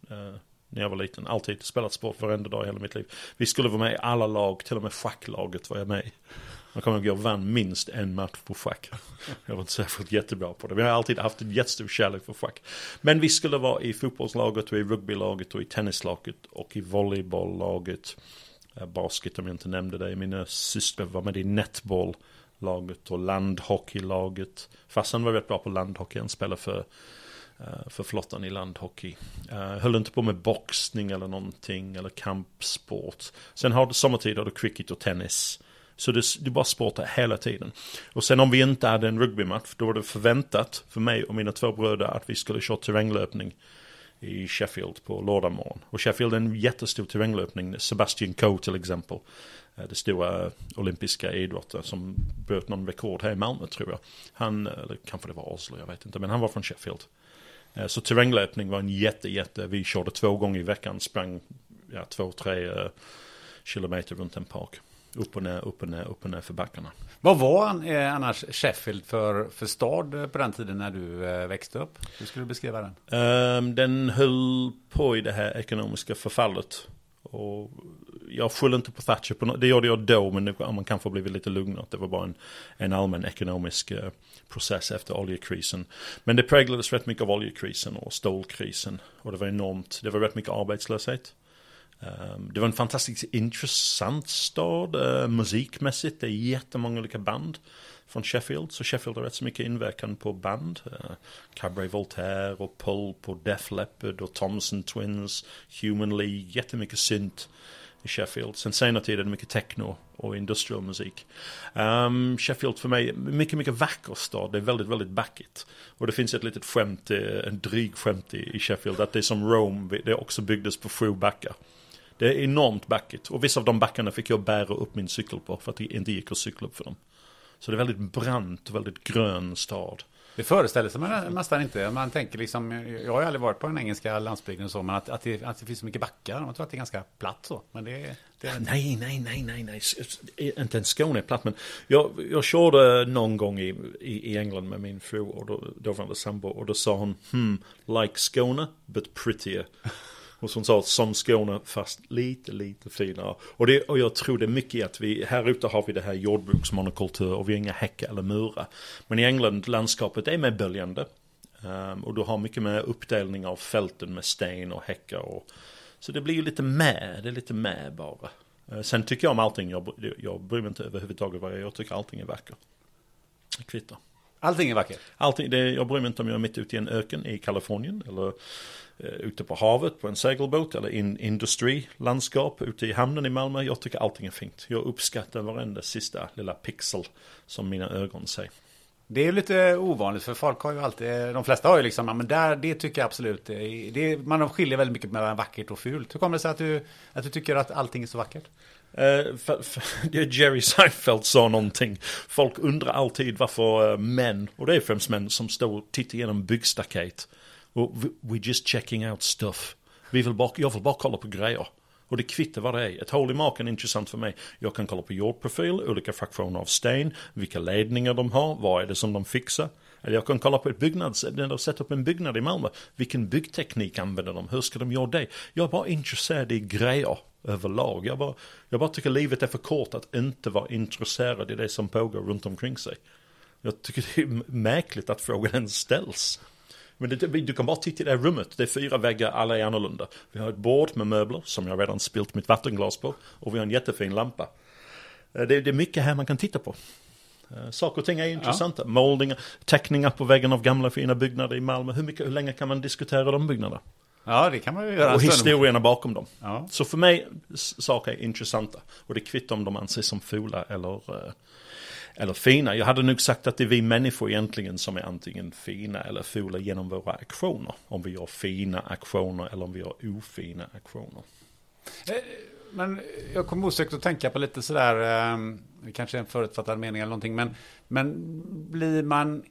eh, när jag var liten. Alltid spelat sport varenda dag i hela mitt liv. Vi skulle vara med i alla lag, till och med schacklaget var jag med i. Jag kommer ihåg jag vann minst en match på schack. Jag var inte särskilt jättebra på det. Men jag har alltid haft en jättestor kärlek för schack. Men vi skulle vara i fotbollslaget och i rugbylaget och i tennislaget och i volleybolllaget. Eh, basket om jag inte nämnde det. Mina eh, systrar var med i netbolllaget och landhockeylaget. Farsan var rätt bra på landhockey. Han spelade för eh, för flottan i landhockey. Uh, höll inte på med boxning eller någonting eller kampsport. Sen har du sommartid har du cricket och tennis. Så det, det bara sportar hela tiden. Och sen om vi inte hade en rugbymatch, då var det förväntat för mig och mina två bröder att vi skulle köra terränglöpning i Sheffield på lördag Och Sheffield är en jättestor terränglöpning. Sebastian Coe till exempel. Eh, det stora olympiska idrotten som bröt någon rekord här i Malmö tror jag. Han, eller kanske det var Oslo, jag vet inte. Men han var från Sheffield. Eh, så terränglöpning var en jätte, jätte, vi körde två gånger i veckan, sprang ja, två, tre eh, kilometer runt en park. Upp och ner, upp och ner, upp och ner för backarna. Vad var eh, annars Sheffield för, för stad på den tiden när du eh, växte upp? Hur skulle du beskriva den? Ehm, den höll på i det här ekonomiska förfallet. Och jag skyller inte på Thatcher, på no- det gjorde jag då, men har man kanske blivit lite lugnare. Det var bara en, en allmän ekonomisk eh, process efter oljekrisen. Men det präglades rätt mycket av oljekrisen och stålkrisen. Och det var enormt, det var rätt mycket arbetslöshet. Ehm, det var en fantastiskt intressant stad ehm, musikmässigt. Det är jättemånga olika band från Sheffield. Så Sheffield har rätt så mycket inverkan på band. Ehm, Cabaret Voltaire och Pulp och Def Leppard och Thompson Twins, Human League, jättemycket synt i Sheffield. Sen senare tiden är det mycket techno och industrial musik. Um, Sheffield för mig, mycket, mycket vacker stad. Det är väldigt, väldigt backigt. Och det finns ett litet skämt, eh, en dryg skämt i, i Sheffield, att det är som Rome, det också byggdes på sju backar. Det är enormt backigt. Och vissa av de backarna fick jag bära upp min cykel på för att det inte gick att cykla upp för dem. Så det är väldigt brant och väldigt grön stad. Det föreställer sig man nästan inte. Man tänker liksom, jag har ju aldrig varit på den engelska landsbygden och så, men att, att, det, att det finns så mycket backar. Man tror att det är ganska platt så. Men det, det Nej, nej, nej, nej, nej. Inte ens Skåne är platt. Men jag, jag körde någon gång i, i, i England med min fru och då, dåvarande sambo. Och då sa hon, hmm, like Skåne, but prettier. Och som sa, som Skåne fast lite, lite finare. Och, det, och jag tror det är mycket att vi, här ute har vi det här jordbruksmonokultur och vi har inga häckar eller murar. Men i England, landskapet är mer böljande. Ehm, och du har mycket mer uppdelning av fälten med sten och häckar. Och, så det blir ju lite med, det är lite med bara. Eh, Sen tycker jag om allting, jag, jag bryr mig inte överhuvudtaget vad jag gör, jag tycker allting är vackert. Kvittar. Allting är vackert. Allting, det, jag bryr mig inte om jag är mitt ute i en öken i Kalifornien eller ute på havet på en segelbåt eller in industrilandskap ute i hamnen i Malmö. Jag tycker allting är fint. Jag uppskattar varenda sista lilla pixel som mina ögon ser. Det är lite ovanligt för folk har ju alltid, de flesta har ju liksom, men där, det tycker jag absolut, det, man skiljer väldigt mycket mellan vackert och fult. Hur kommer det sig att du, att du tycker att allting är så vackert? Eh, för, för, [LAUGHS] Jerry Seinfeld sa någonting. Folk undrar alltid varför eh, män, och det är främst män, som står och tittar igenom byggstaket. Och we're just checking out stuff. Vi vill bara, jag vill bara kolla på grejer. Och det kvittar vad det är. Ett hål i marken är intressant för mig. Jag kan kolla på jordprofil, olika fraktioner av sten, vilka ledningar de har, vad är det som de fixar. Eller jag kan kolla på ett byggnads, när de sätter upp en byggnad i Malmö. Vilken byggteknik använder de? Hur ska de göra det? Jag är bara intresserad i grejer överlag. Jag bara, jag bara tycker livet är för kort att inte vara intresserad i det som pågår runt omkring sig. Jag tycker det är märkligt att frågan ens ställs. Men det, du kan bara titta i det här rummet. Det är fyra väggar, alla är annorlunda. Vi har ett bord med möbler som jag redan spilt mitt vattenglas på. Och vi har en jättefin lampa. Eh, Det, det är mycket här man kan titta på. Eh, Saker och ting är intressanta. Målningar, teckningar på väggen av gamla fina byggnader i Malmö. Hur, mycket, hur länge kan man diskutera de byggnaderna? Ja, det kan man ju göra. Och historierna bakom dem. Ja. Så för mig, saker är intressanta. Och det kvittar om de anses som fula eller, eh, eller fina. Jag hade nog sagt att det är vi människor egentligen som är antingen fina eller fula genom våra aktioner. Om vi gör fina aktioner eller om vi gör ofina aktioner. Men jag kommer osökt att tänka på lite sådär, eh, det kanske är en förutfattad mening eller någonting, men, men blir man,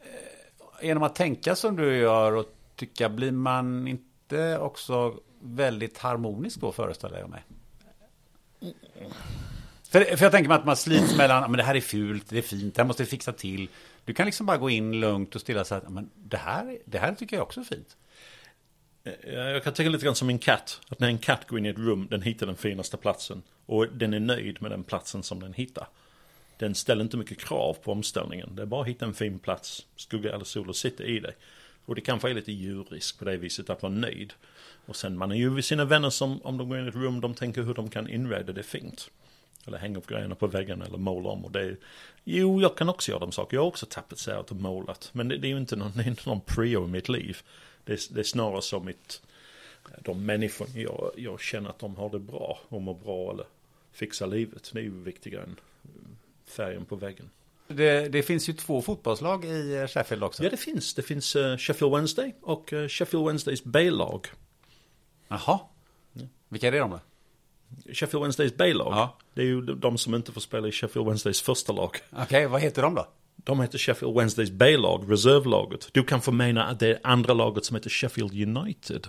eh, genom att tänka som du gör och tycka, blir man inte också väldigt harmonisk då föreställer jag mig? För, för jag tänker mig att man slits mellan, men det här är fult, det är fint, det här måste vi fixa till. Du kan liksom bara gå in lugnt och stilla och säga, men det här, det här tycker jag också är fint. Eh, eh, jag kan tänka lite grann som en katt. Att när en katt går in i ett rum, den hittar den finaste platsen. Och den är nöjd med den platsen som den hittar. Den ställer inte mycket krav på omställningen. Det är bara att hitta en fin plats, skugga eller sol och sitta i det. Och det kanske är lite djurisk på det viset att vara nöjd. Och sen man är ju vid sina vänner som om de går in i ett rum, de tänker hur de kan inreda det fint. Eller hänga upp grejerna på väggen eller måla om. Och det är, jo, jag kan också göra de saker. Jag har också sig och målat. Men det, det är ju inte någon, [LAUGHS] det är inte någon prio i mitt liv. Det är, det är snarare som mitt, de människor jag, jag känner att de har det bra och mår bra eller fixar livet. Det är ju viktigare än färgen på väggen. Det, det finns ju två fotbollslag i eh, Sheffield också. Ja, det finns. Det finns eh, Sheffield Wednesday och eh, Sheffield Wednesdays B-lag. Jaha. Vilka är det de då? Sheffield Wednesdays B-lag. Ja. Det är ju de som inte får spela i Sheffield Wednesdays första lag. Okej, vad heter de då? De heter Sheffield Wednesdays B-lag, reservlaget. Du kan förmena att det är andra laget som heter Sheffield United.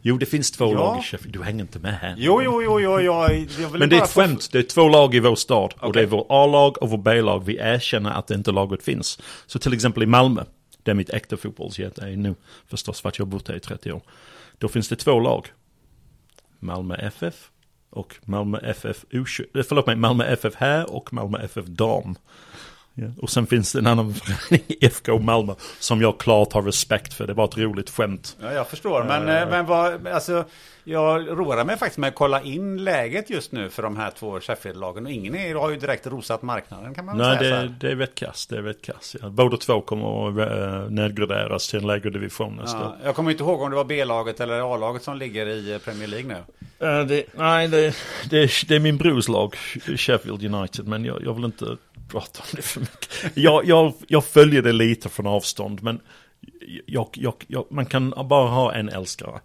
Jo, det finns två Ja. lag i Sheffield. Du hänger inte med här. Jo, jo, jo, jo, vill Men det är ett skämt. Det är två lag i vår stad. Och Okej. det är vår A-lag och vår B-lag. Vi erkänner att det inte laget finns. Så till exempel i Malmö, där mitt äkta fotbollshjärta är nu, förstås för att jag har bott här i 30 år. Då finns det två lag. Malmö FF och Malmö FF U20, eh, förlåt mig, Malmö FF här och Malmö FF dam. Ja. Och sen finns det en annan [LAUGHS] förening, IFK Malmö, som jag klart har respekt för. Det var ett roligt skämt. Ja, jag förstår. Men, eh, men vad, alltså, jag roar mig faktiskt med att kolla in läget just nu för de här två Sheffield-lagen. Och ingen är, har ju direkt rosat marknaden kan man Nej, säga. så det, är rätt kass. Det är rätt kass. Ja. Båda två kommer att äh, nedgraderas till en lägre division nästa Ja, jag kommer inte ihåg om det var B-laget eller A-laget som ligger i eh, Premier League nu. Eh, det, nej, det, det, det är min brors lag, Sheffield United, men jag, jag vill inte prata om det för mycket. Jag, jag, jag följer det lite från avstånd, men jag, jag, jag, man kan bara ha en älskare.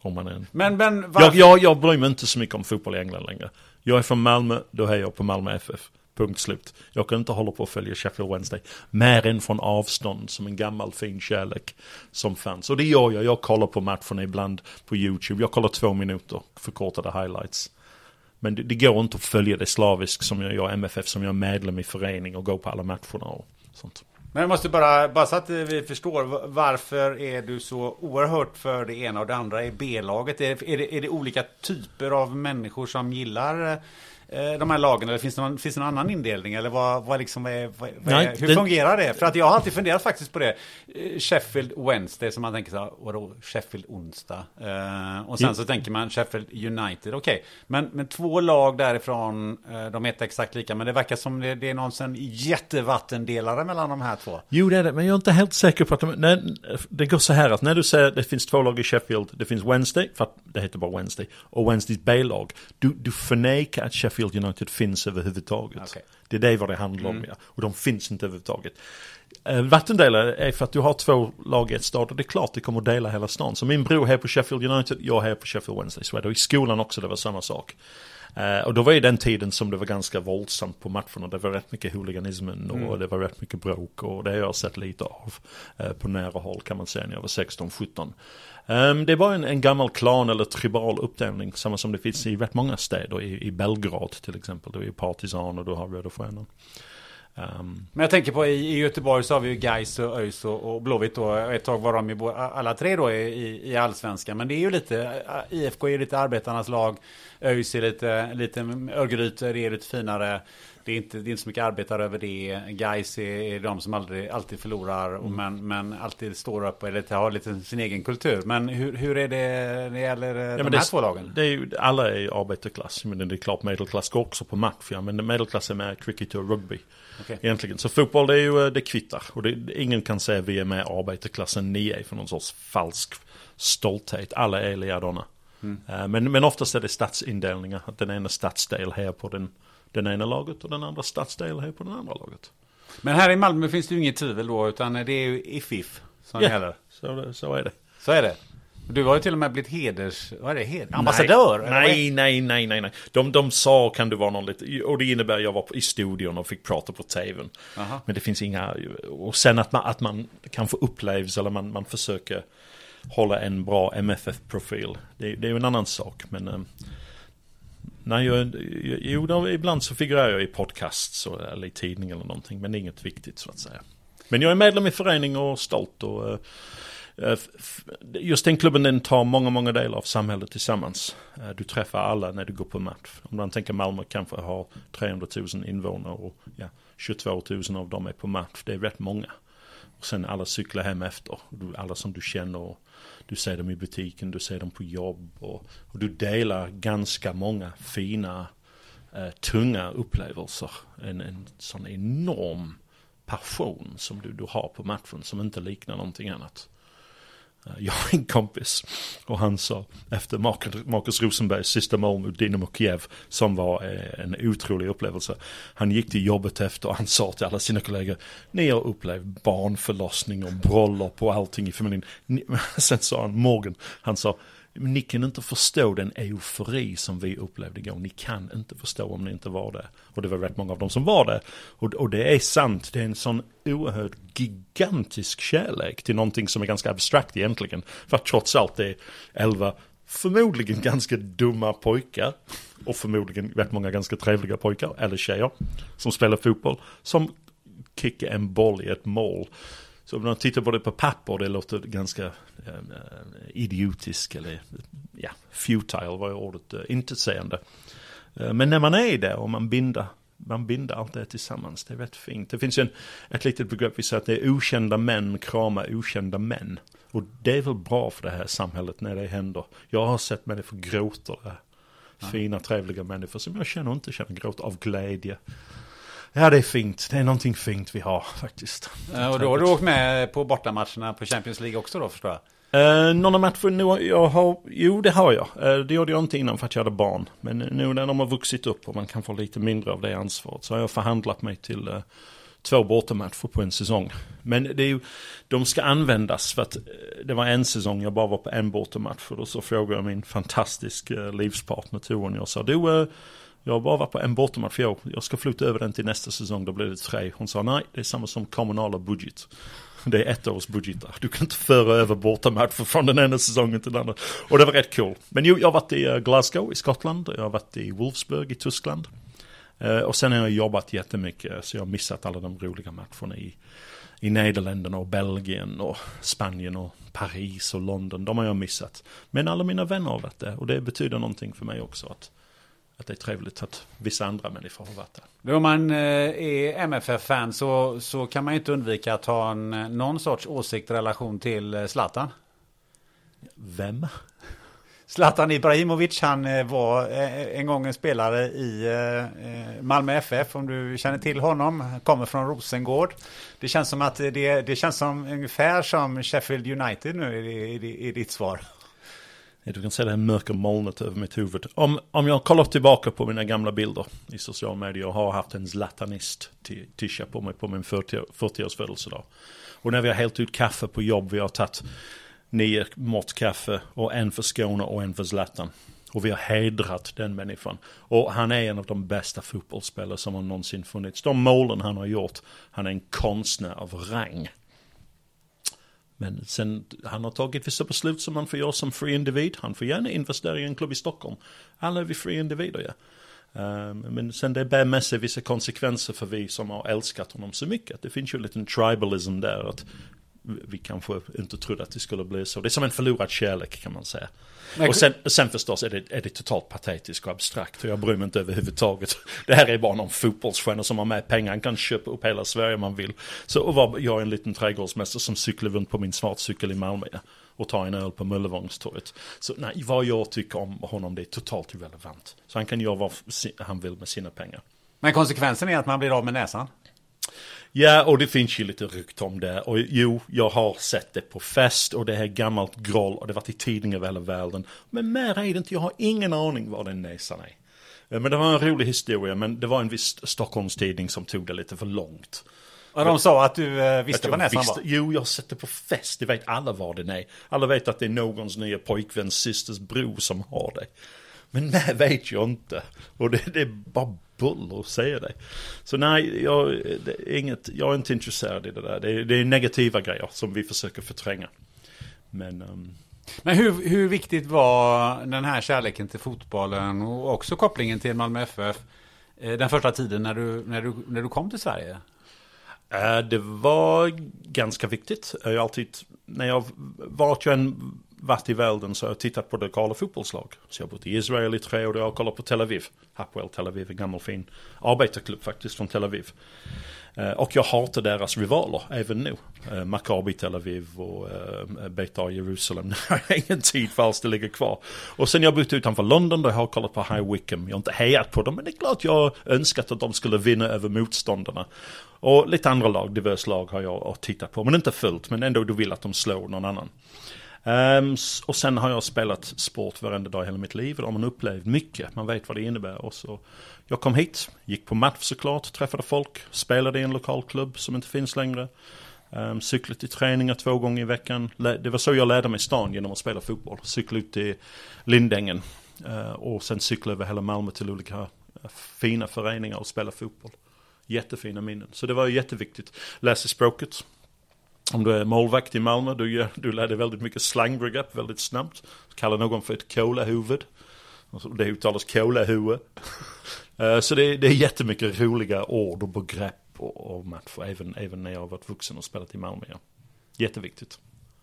Om man är en. Men, men varför? Jag, jag, jag bryr mig inte så mycket om fotboll i England längre. Jag är från Malmö, då hejar jag på Malmö FF. Punkt slut. Jag kan inte hålla på att följa Sheffield Wednesday. Mer än från avstånd, som en gammal fin kärlek som fanns. Och det gör jag. Jag kollar på matcherna ibland på YouTube. Jag kollar två minuter, förkortade highlights. Men det, det går inte att följa det slaviskt som jag gör MFF, som jag är medlem i förening och går på alla matcherna och sånt. Men jag måste bara, bara så att vi förstår, varför är du så oerhört för det ena och det andra i B-laget? Är, är, det, är det olika typer av människor som gillar eh, de här lagen? Eller finns det någon, finns det någon annan indelning? Eller vad, vad liksom är, vad, Nej, är, hur det- fungerar det? För att jag har alltid funderat faktiskt på det. Eh, Sheffield Wednesday, som man tänker så här, vadå, Sheffield onsdag? Eh, och sen Ja. så tänker man Sheffield United, okej. Men, men två lag därifrån, eh, de heter exakt lika, men det verkar som det, det är någon sån jättevattendelare mellan de här två. Jo, det är det, men jag är inte helt säker på att de, nej, det går så här att när du säger att det finns två lag i Sheffield, det finns Wednesday, för att det heter bara Wednesday, och Wednesdays B-lag. Du, du förnekar att Sheffield United finns överhuvudtaget. Okej. Det är det vad det handlar om, ja. Och de finns inte överhuvudtaget. Eh, vattendelare är för att du har två lag i ett stad och det är klart det kommer att dela hela stan. Så min bror här på Sheffield United, jag här på Sheffield Wednesday. Så det. I skolan också, det var samma sak. Eh, och då var ju den tiden som det var ganska våldsamt på matcherna. Det var rätt mycket hooliganismen och det var rätt mycket bråk. Och det har jag sett lite av eh, på nära håll kan man säga när jag var 16-17. Um, det var en, en gammal klan eller tribal uppdelning, samma som det finns i rätt många städer. I, i Belgrad till exempel, då är partisan och du har Röda Stjärnan. Um, ehm. Men jag tänker på i, i Göteborg så har vi ju Gais och ÖIS och, och Blåvitt då. Ett tag var de ju alla tre då i, i, allsvenskan. Men det är ju lite, IFK är ju lite arbetarnas lag. ÖIS är lite, lite Örgryte, det är lite finare. Det är inte, det är inte så mycket arbetare över det. Gais är, är de som aldrig, alltid förlorar. och Men, men alltid står upp lite, har lite sin egen kultur. Men hur, hur är det när det gäller eh, de här det, två lagen? Det är ju, alla är arbetarklass, men det är klart medelklass går också på. Ja, men medelklass är med cricket och rugby. Okej. Egentligen. Så fotboll det är ju, det kvittar. Och det, ingen kan säga vi är med arbetarklassen, ni är för någon sorts falsk stolthet. Alla är likadana. Eh, Men, men oftast är det stadsindelningar. Att den ena stadsdel här på den, den ena laget och den andra stadsdel här på den andra laget. Men här i Malmö finns det ju inget tvivel då. Utan det är ju IFIF som Ja, gäller. så, så är det. Så är det. Du har ju till och med blivit heders... Vad är det? Hed, ambassadör? Nej, nej, nej, nej, nej. De, de sa kan du vara någon lite, och det innebär jag var i studion och fick prata på tvn. Aha. Men det finns inga, och sen att man, att man kan få upplevelser eller man, man försöker hålla en bra MFF-profil. Det, det är ju en annan sak, men eh, jag, jo, då, ibland så figurerar jag i podcasts och, eller i tidning eller någonting, men det är inget viktigt så att säga. Men jag är medlem i förening och stolt och eh, eh, just den klubben den tar många, många delar av samhället tillsammans. Eh, du träffar alla när du går på match. Om man tänker Malmö kanske har 300 000 invånare och ja, 22 000 av dem är på match. Det är rätt många. Och sen alla cyklar hem efter. Alla som du känner. Och du ser dem i butiken, du ser dem på jobb. Och, och du delar ganska många fina, eh, tunga upplevelser. En, en sån enorm passion som du, du har på matchen som inte liknar någonting annat. Jag har en kompis och han sa efter Marcus, Rosenbergs sista mål mot Dynamo Kiev som var eh, en otrolig upplevelse. Han gick till jobbet efter och han sa till alla sina kollegor Ni har upplevt barnförlossning och bröllop och allting i familjen. [LAUGHS] Sen sa han Morgan, han sa ni kan inte förstå den eufori som vi upplevde igår. Ni kan inte förstå om ni inte var det. Och det var rätt många av dem som var det. Och, och det är sant, det är en sån oerhört gigantisk kärlek till någonting som är ganska abstrakt egentligen. För att trots allt det är elva förmodligen ganska dumma pojkar och förmodligen rätt många ganska trevliga pojkar eller tjejer som spelar fotboll som kickar en boll i ett mål. Så om man tittar på det på papper, det låter ganska eh, eh idiotiskt eller ja, futile var ordet, äh, intetsägande. Eh, men när man är där och man binder, man binder allt det tillsammans, det är rätt fint. Det finns ju en, ett litet begrepp, vi säger att det är okända män kramar okända män. Och det är väl bra för det här samhället när det händer. Jag har sett människor gråta där. Fina, trevliga människor som jag känner inte känner gråt av glädje. Ja, det är fint. Det är någonting fint vi har [LAUGHS] faktiskt. Ja, och då har du åkt med på bortamatcherna på Champions League också då förstår jag? Uh, några matcher nu, jag har, jo det har jag. Uh, det gjorde jag inte innan för att jag hade barn. Men nu när de har vuxit upp och man kan få lite mindre av det ansvaret så har jag förhandlat mig till uh, två bortamatcher på en säsong. Men det är ju, de ska användas för att det var en säsong jag bara var på en bortamatch. Och då så frågade jag min fantastiska livspartner Toren. Jag sa, du jag har bara varit på en bortamatch i år. Jag ska flytta över den till nästa säsong, då blir det tre. Hon sa nej, det är samma som kommunala budget. Det är ett års budgetar. Du kan inte föra över bortamatcher från den ena säsongen till den andra. Och det var rätt cool. Men jo, jag har varit i eh, Glasgow i Skottland. Jag har varit i Wolfsburg i Tyskland. Eh, och sen har jag jobbat jättemycket. Eh, så jag har missat alla de roliga matcherna i, i Nederländerna och Belgien och Spanien och Paris och London. De har jag missat. Men alla mina vänner har varit där. Och det betyder någonting för mig också. att att det är trevligt att vissa andra människor har varit där. Om man eh, är MFF-fan så, så kan man ju inte undvika att ha en, någon sorts åsikt relation till eh, Zlatan. Vem? Zlatan Ibrahimovic, han eh, var en gång en spelare i Malmö FF, om du känner till honom. Kommer från Rosengård. Det känns som att det, det känns som ungefär som Sheffield United nu i, i, i ditt svar. Du kan se det här mörka molnet över mitt huvud. Om, om jag kollar tillbaka på mina gamla bilder i sociala medier och har haft en Zlatanist tisha på mig på min 40, 40-års födelsedag. Och när vi har hällt ut kaffe på jobb, vi har tagit nio mått kaffe och en för Skåne och en för Zlatan. Och vi har hedrat den människan. Och han är en av de bästa fotbollsspelare som har någonsin funnits. De målen han har gjort, han är en konstnär av rang. Men sen, han har tagit vissa beslut som man får göra som fri individ. Han får gärna investera i en klubb i Stockholm. Alla är vi fri individer, ja. Um, men sen det bär med sig vissa konsekvenser för vi som har älskat honom så mycket. Det finns ju en liten tribalism där. Att vi kanske inte trodde att det skulle bli så. Det är som en förlorad kärlek kan man säga. Men, och sen, sen förstås är det, är det totalt patetiskt och abstrakt. Och jag bryr mig inte överhuvudtaget. [LAUGHS] Det här är bara någon fotbollsstjärna som har med pengar. Han kan köpa upp hela Sverige om man vill. Så och var jag en liten trädgårdsmästare som cyklar runt på min svartcykel i Malmö. Och tar en öl på Möllevångstorget. Så nej, vad jag tycker om honom det är totalt irrelevant. Så han kan göra vad han vill med sina pengar. Men konsekvensen är att man blir av med näsan? Ja, och det finns ju lite rykte om det. Och jo, jag har sett det på fest och det är gammalt groll och det har varit i tidningar över hela världen. Men mer är det inte, jag har ingen aning var den näsan är. Eh, men det var en rolig historia, men det var en viss Stockholmstidning som tog det lite för långt. Och de sa att du eh, visste vad näsan visste, var? Jo, jag har sett det på fest. Det vet alla var den är. Alla vet att det är någons nya pojkväns systers bror som har det. Men [LAUGHS] det vet jag inte. Och det, det är bara buller säga det. Så nej, jag, är inget, jag är inte intresserad i det där. Det är, det är negativa grejer som vi försöker förtränga. Men, um... Men hur, hur viktigt var den här kärleken till fotbollen och också kopplingen till Malmö FF eh, den första tiden när du, när du, när du kom till Sverige? Eh, det var ganska viktigt. Jag alltid, när jag varit ju en varit i världen så har jag tittat på lokala fotbollslag. Så jag har bott i Israel i tre år och jag har kollat på Tel Aviv. Hapoel Tel Aviv, en gammal fin arbetarklubb faktiskt från Tel Aviv. Eh, och jag hatar deras rivaler även nu. Eh, Maccabi Tel Aviv och eh, Beitar Jerusalem. [LAUGHS] Jag har ingen tid för alls det ligger kvar. Och sen jag bott utanför London där jag har kollat på High Wycombe. Jag har inte hejat på dem men det är klart jag önskat att de skulle vinna över motståndarna. Och lite andra lag, diverse lag har jag tittat på. Men inte fullt, men ändå du vill att de slår någon annan. Um, och sen har jag spelat sport varenda dag i hela mitt liv. Och då har man upplevt mycket. Man vet vad det innebär. Och så, jag kom hit, gick på match såklart, träffade folk, spelade i en lokal klubb som inte finns längre. Ehm, um, cykla till träningar två gånger i veckan. Det var så jag lärde mig stan genom att spela fotboll. Cykla ut till Lindängen. Uh, och sen cykla över hela Malmö till olika eh, fina föreningar och spela fotboll. Jättefina minnen. Så det var jätteviktigt. Läsa språket. Om du är målvakt i Malmö, du, du lär dig väldigt mycket slangbegrepp väldigt snabbt. Kallar någon för ett kolahuvud. Det uttalas kolahue. [LAUGHS] Eh, så det, det är jättemycket roliga ord och begrepp och, och matcher, även, även när jag har varit vuxen och spelat i Malmö. Ja. Jätteviktigt.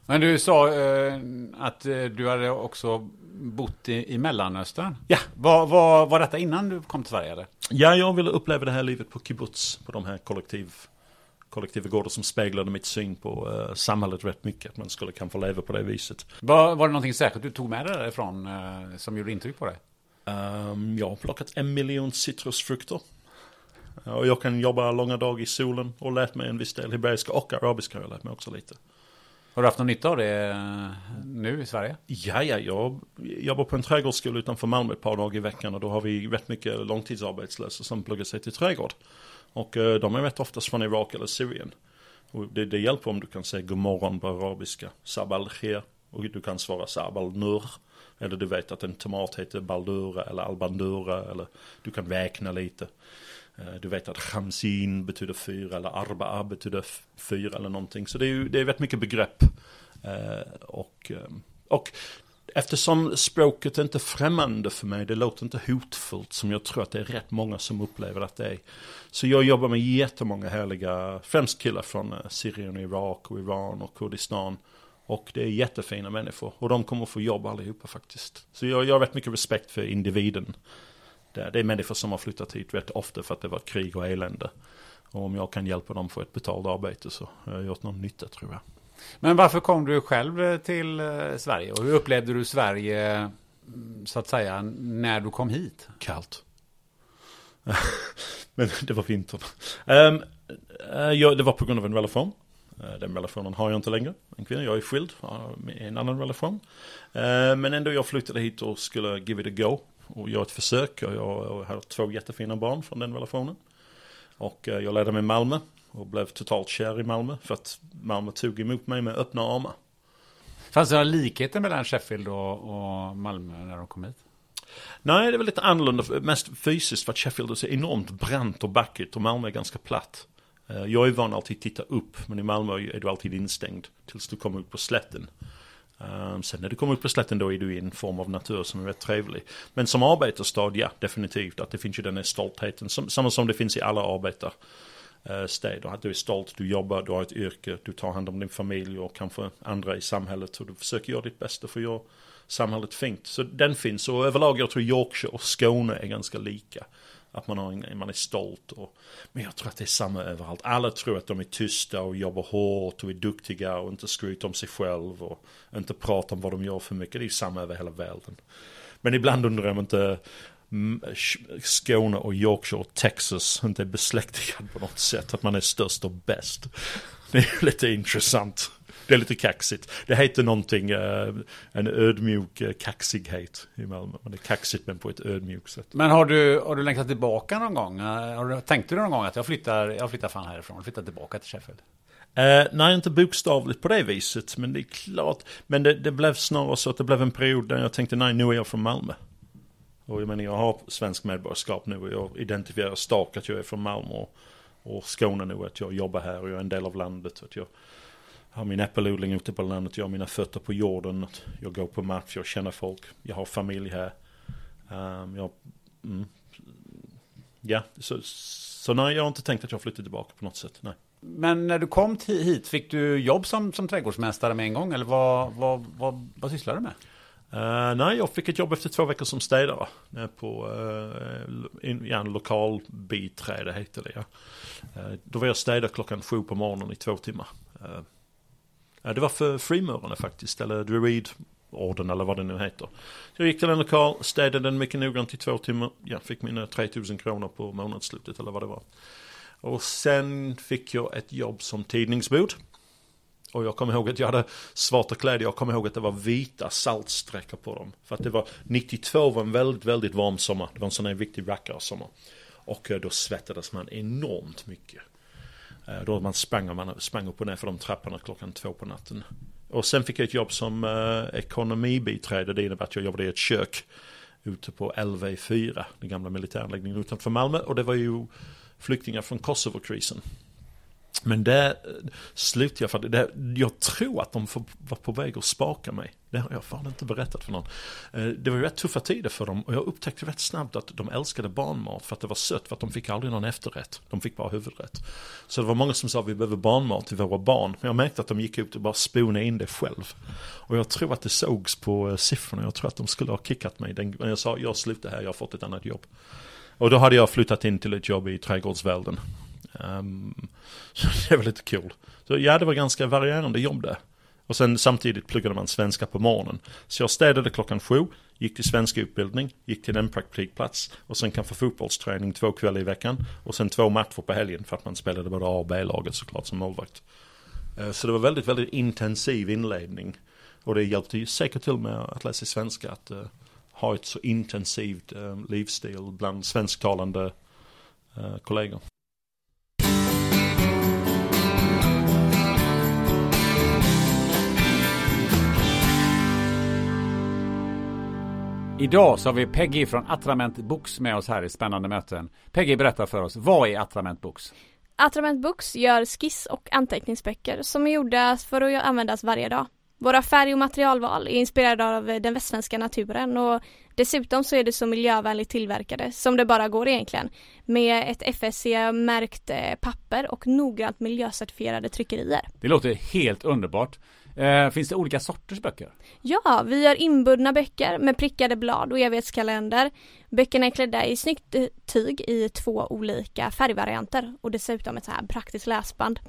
Men du sa eh, att eh, du hade också bott i, i Mellanöstern. Ja. Var, var, var detta innan du kom till Sverige? Eller? Ja, jag ville uppleva det här livet på kibbutz, på de här kollektiv, kollektiva gårdar som speglade mitt syn på uh, samhället rätt mycket. Att man skulle kanske leva på det viset. Var, var det någonting särskilt du tog med dig därifrån uh, som gjorde intryck på dig? Um, jag har plockat en miljon citrusfrukter. Och jag kan jobba långa dagar i solen och lärt mig en viss del hebreiska och arabiska har jag lärt mig också lite. Har du haft någon nytta av det eh, nu i Sverige? Ja, ja, jag jobbar på en trädgårdsskola utanför Malmö ett par dagar i veckan och då har vi rätt mycket långtidsarbetslösa som pluggar sig till trädgård. Och eh, de är rätt oftast från Irak eller Syrien. Och det, det hjälper om du kan säga god morgon på arabiska, sabal khair, och du kan svara sabal nur. Eller du vet att en tomat heter baldura eller albandura eller du kan räkna lite. Eh, du vet att chamsin betyder fyra eller arba'a betyder fyra eller någonting. Så det är ju det är väldigt mycket begrepp. Eh, och, och eftersom språket är inte främmande för mig, det låter inte hotfullt som jag tror att det är rätt många som upplever att det är. Så jag jobbar med jättemånga härliga, främst killar från eh, Syrien, Irak och Iran och Kurdistan. Och det är jättefina människor och de kommer få jobb allihopa faktiskt. Så jag, jag har rätt mycket respekt för individen. Det, är människor som har flyttat hit rätt ofta för att det var krig och elände. Och om jag kan hjälpa dem få ett betalt arbete så har jag gjort någon nytta tror jag. Men varför kom du själv eh, till eh, Sverige och hur upplevde du Sverige mm, så att säga när du kom hit? Kallt. [LAUGHS] Men det var vintern. Ehm, um, eh, ja, det var på grund av en relation. Den relationen har jag inte längre. En kvinna, jag är skild med en annan relation. Men ändå jag flyttade hit och skulle give it a go och göra ett försök. Jag har två jättefina barn från den relationen. Och jag lärde mig Malmö och blev totalt kär i Malmö för att Malmö tog emot mig med öppna armar. Fanns det några likheter mellan Sheffield och, och Malmö när de kom hit? Nej, det var lite annorlunda, mest fysiskt för att Sheffield är så enormt brant och backigt och Malmö är ganska platt. Eh, jag är van alltid att titta upp, men i Malmö är du alltid instängd tills du kommer ut på slätten. Um, sen när du kommer upp på slätten då är du i en form av natur som är rätt trevlig. Men som arbetarstad, ja definitivt. Att det finns ju den här stoltheten. Som, samma som det finns i alla arbetarstäder. Eh, steg. att du är stolt, du jobbar, du har ett yrke, du tar hand om din familj och kanske andra i samhället. Och du försöker göra ditt bästa för att göra samhället fint. Så den finns. Och överlag jag tror Yorkshire och Skåne är ganska lika. Att man, har, man är stolt. Och, men jag tror att det är samma överallt. Alla tror att de är tysta och jobbar hårt och är duktiga och inte skryter om sig själv och inte pratar om vad de gör för mycket. Det är ju samma över hela världen. Men ibland undrar jag om inte Skåne och Yorkshire och Texas [LAUGHS] inte är besläktigad på något sätt. Att man är störst och bäst. Det är lite intressant. Det är lite kaxigt. Det heter någonting, uh, en ödmjuk uh, kaxighet i Malmö. Det är kaxigt men på ett ödmjukt sätt. Men har du, har du längtat tillbaka någon gång? Uh, har du, tänkte du någon gång att jag flyttar, jag flyttar fan härifrån, jag flyttar tillbaka till Sheffield? Uh, nej, inte bokstavligt på det viset, men det är klart. Men det, det blev snarare så att det blev en period där jag tänkte, nej, nu är jag från Malmö. Och jag menar, jag har svensk medborgarskap nu och jag identifierar starkt att jag är från Malmö och, och Skåne nu, att jag jobbar här och jag är en del av landet. Att jag, har min äppelodling ute på landet, jag har mina fötter på jorden, jag går på match, jag känner folk, jag har familj här. Um, jag, mm, ja, så, så nej, jag har inte tänkt att jag flyttar tillbaka på något sätt, nej. Men när du kom hit, fick du jobb som, som trädgårdsmästare med en gång? Eller vad, vad, vad, vad sysslar du med? Uh, nej, jag fick ett jobb efter två veckor som städare. På uh, in, ja, en lokal biträde heter det. Ja. Uh, då var jag städare klockan sju på morgonen i två timmar. Det var för frimurarna faktiskt, eller Druid-orden eller vad det nu heter. Jag gick till en lokal, städade den mycket noggrant i två timmar. Jag fick mina 3000 kronor på månadsslutet eller vad det var. Och sen fick jag ett jobb som tidningsbud. Och jag kommer ihåg att jag hade svarta kläder, jag kommer ihåg att det var vita saltsträckor på dem. För att det var, 92 var en väldigt, väldigt varm sommar. Det var en sån här riktig rackarsommar. Och eh, då svettades man enormt mycket. Eh, då man sprang, man sprang upp och ner för de trapporna klockan två på natten. Och sen fick jag ett jobb som eh, ekonomibiträde. Det innebär att jag jobbade i ett kök ute på LV4, den gamla militäranläggningen utanför Malmö. Och det var ju flyktingar från Kosovo-krisen. Men det eh, slutade jag för att det, jag tror att de var på väg att spaka mig. Det har jag fan inte berättat för någon. Eh, det var ju rätt tuffa tider för dem och jag upptäckte rätt snabbt att de älskade barnmat för att det var sött för att de fick aldrig någon efterrätt. De fick bara huvudrätt. Så det var många som sa att vi behöver barnmat till våra barn. Men jag märkte att de gick ut och bara sponade in det själv. Och jag tror att det sågs på eh, siffrorna. Jag tror att de skulle ha kickat mig. Men jag sa jag slutar här, jag har fått ett annat jobb. Och då hade jag flyttat in till ett jobb i trädgårdsvärlden. Um, [LAUGHS] så det var lite kul. Så ja, det var ganska varierande jobb det. Och sen samtidigt pluggade man svenska på morgonen. Så jag städade klockan sju, gick till svenska utbildning, gick till en praktikplats och sen kanske fotbollsträning två kvällar i veckan. Och sen två matcher på helgen för att man spelade både A och B-laget såklart som målvakt. Ehm, så det var väldigt, väldigt intensiv inledning. Och det hjälpte ju säkert till med att läsa svenska, att eh, ha ett så intensivt ehm, livsstil bland svensktalande eh, kollegor. Idag så har vi Peggy från Atrament Books med oss här i Spännande möten. Peggy berättar för oss, vad är Atrament Books? Atrament Books gör skiss och anteckningsböcker som är gjorda för att användas varje dag. Våra färg och materialval är inspirerade av den västsvenska naturen och dessutom så är det så miljövänligt tillverkade som det bara går egentligen. Med ett FSC-märkt eh, papper och noggrant miljöcertifierade tryckerier. Det låter helt underbart. Eh, finns det olika sorters böcker? Ja, vi gör inbundna böcker med prickade blad och evighetskalender. Böckerna är klädda i snyggt eh, tyg i två olika färgvarianter och dessutom ett så här praktiskt läsband.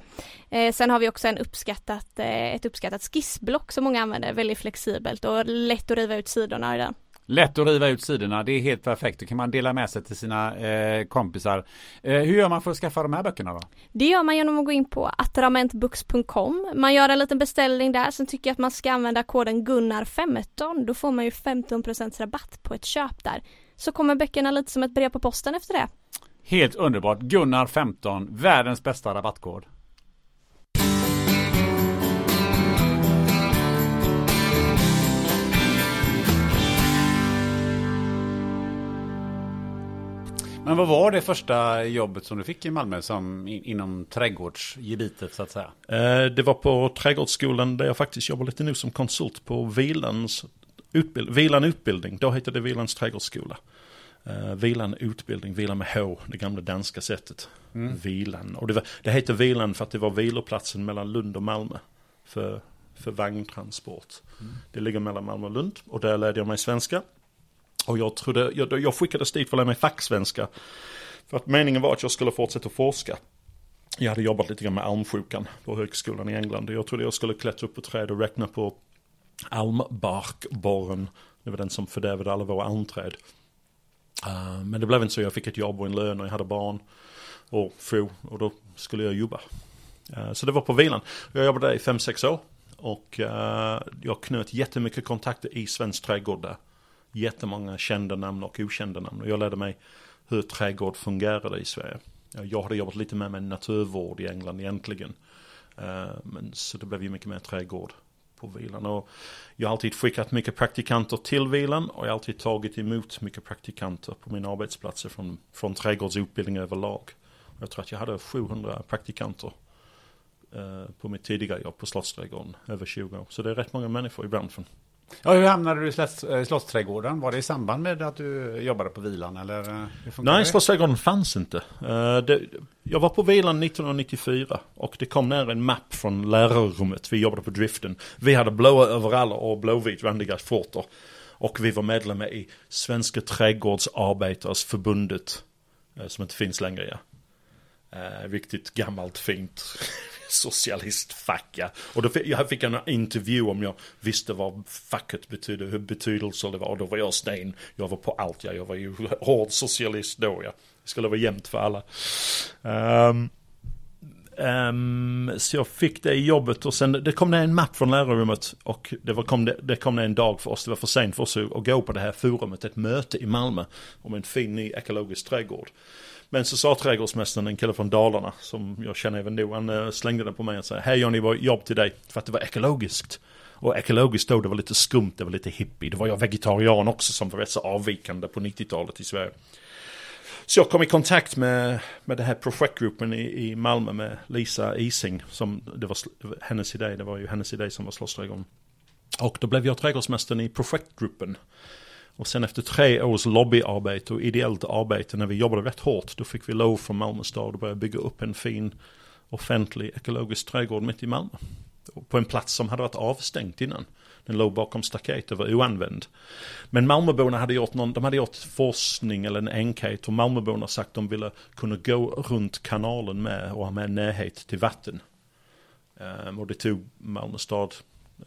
Eh, sen har vi också en uppskattat, eh, ett uppskattat skissblock som många använder, väldigt flexibelt och lätt att riva ut sidorna i den. Lätt att riva ut sidorna, det är helt perfekt. Det kan man dela med sig till sina eh, kompisar. Eh, hur gör man för att skaffa de här böckerna då? Det gör man genom att gå in på atramentbooks.com. Man gör en liten beställning där, sen tycker jag att man ska använda koden Gunnar15. Då får man ju 15% rabatt på ett köp där. Så kommer böckerna lite som ett brev på posten efter det. Helt underbart. Gunnar 15, världens bästa rabattkod. Men vad var det första jobbet som du fick i Malmö som in, inom trädgårdsgebitet så att säga? Eh, Det var på Trädgårdsskolan där jag faktiskt jobbar lite nu som konsult på Vilans utbild Vilan utbildning. Då hette det Vilans trädgårdsskola. Uh, Vilan utbildning, Vilan med H, det gamla danska sättet. Vilan. Och det, var, det hette Vilan för att det var viloplatsen mellan Lund och Malmö. För, för vagntransport. Det ligger mellan Malmö och Lund. Och där lärde jag mig svenska. Och jag trodde, jag, jag skickades dit för att lära mig facksvenska. För att meningen var att jag skulle fortsätta forska. Jag hade jobbat lite grann med almsjukan på högskolan i England. Jag trodde jag skulle klättra upp på träd och räkna på almbarkborren. Det var den som fördärvade alla våra almträd. Uh, eh, men det blev inte så. Jag fick ett jobb och en lön och jag hade barn och fru. Och då skulle jag jobba. Uh, så det var på vilan. Jag jobbade där i 5-6 år. Och uh, jag knöt jättemycket kontakter i svensk trädgård där. Jättemånga kända namn och okända namn. Och jag lärde mig hur trädgård fungerade i Sverige. Jag hade jobbat lite mer med naturvård i England egentligen. Eh, men så det blev ju mycket mer trädgård på vilan. Och jag har alltid skickat mycket praktikanter till vilan och jag har alltid tagit emot mycket praktikanter på mina arbetsplatser från, från trädgårdsutbildning överlag. Jag tror att jag hade 700 praktikanter eh, på mitt tidiga jobb på Slottsträdgården, över 20 år. Så det är rätt många människor i branschen. Ja, hur hamnade du i Slotts, eh, Slottsträdgården? Var det i samband med att du jobbade på vilan eller? eh, Nej? Slottsträdgården fanns inte. Eh, det, jag var på vilan 1994 och det kom ner en mapp från lärarrummet. Vi jobbade på driften. Vi hade blåa overaller och blåvit randiga skjortor. Och vi var medlemmar i Svenska trädgårdsarbetares förbundet. eh, Som inte finns längre, ja. Eh, riktigt gammalt fint [LAUGHS] socialistfack, ja. Och då fick, jag fick en intervju om jag visste vad facket betydde, hur betydelse det var. Och då var jag sten. Jag var på allt, ja. Jag var ju [LAUGHS] hård socialist då, ja. Det skulle vara jämnt för alla. Um, um, så jag fick det i jobbet och sen det kom det en mapp från lärarrummet och det, var, kom det, det kom ner en dag för oss, det var för sent för oss att gå på det här forumet, ett möte i Malmö om en fin ny ekologisk trädgård. Men så sa trädgårdsmästaren, en kille från Dalarna, som jag känner även nu, han eh, slängde den på mig och sa Hej Johnny, vad jobb till dig? För att det var ekologiskt. Och ekologiskt då, det var lite skumt, det var lite hippie. Det var jag vegetarian också som var rätt så avvikande på 90-talet i Sverige. Så jag kom i kontakt med, med den här projektgruppen i, i Malmö med Lisa Ising. Som det var hennes idé, det var ju hennes idé som var Slottsträdgården. Och då blev jag trädgårdsmästaren i projektgruppen. Och sen efter tre års lobbyarbete och ideellt arbete när vi jobbade rätt hårt, då fick vi lov från Malmö stad att börja bygga upp en fin offentlig ekologisk trädgård mitt i Malmö. På en plats som hade varit avstängd innan. Den låg bakom staket och var oanvänd. Men Malmöborna hade gjort någon, de hade gjort forskning eller en enkät och Malmöborna sagt att de ville kunna gå runt kanalen med och ha med närhet till vatten. Ehm, och det tog Malmö stad,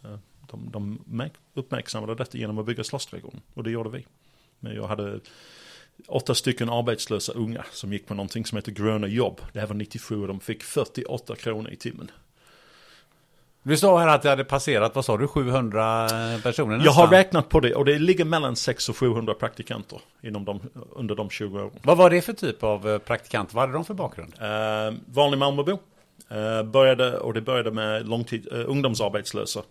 eh, de, de uppmärksammade detta genom att bygga Slottssträdgården. Och det gjorde vi. Men jag hade åtta stycken arbetslösa unga som gick på någonting som heter gröna jobb. Det här var 97 och de fick 48 kronor i timmen. Du sa här att det hade passerat, vad sa du, 700 personer nästan? Jag har räknat på det och det ligger mellan 600 och 700 praktikanter inom de, under de 20 åren. Vad var det för typ av eh, praktikant? Vad hade de för bakgrund? Uh, vanlig Malmöbo. Uh, började, och det började med långtid, uh, ungdomsarbetslösa.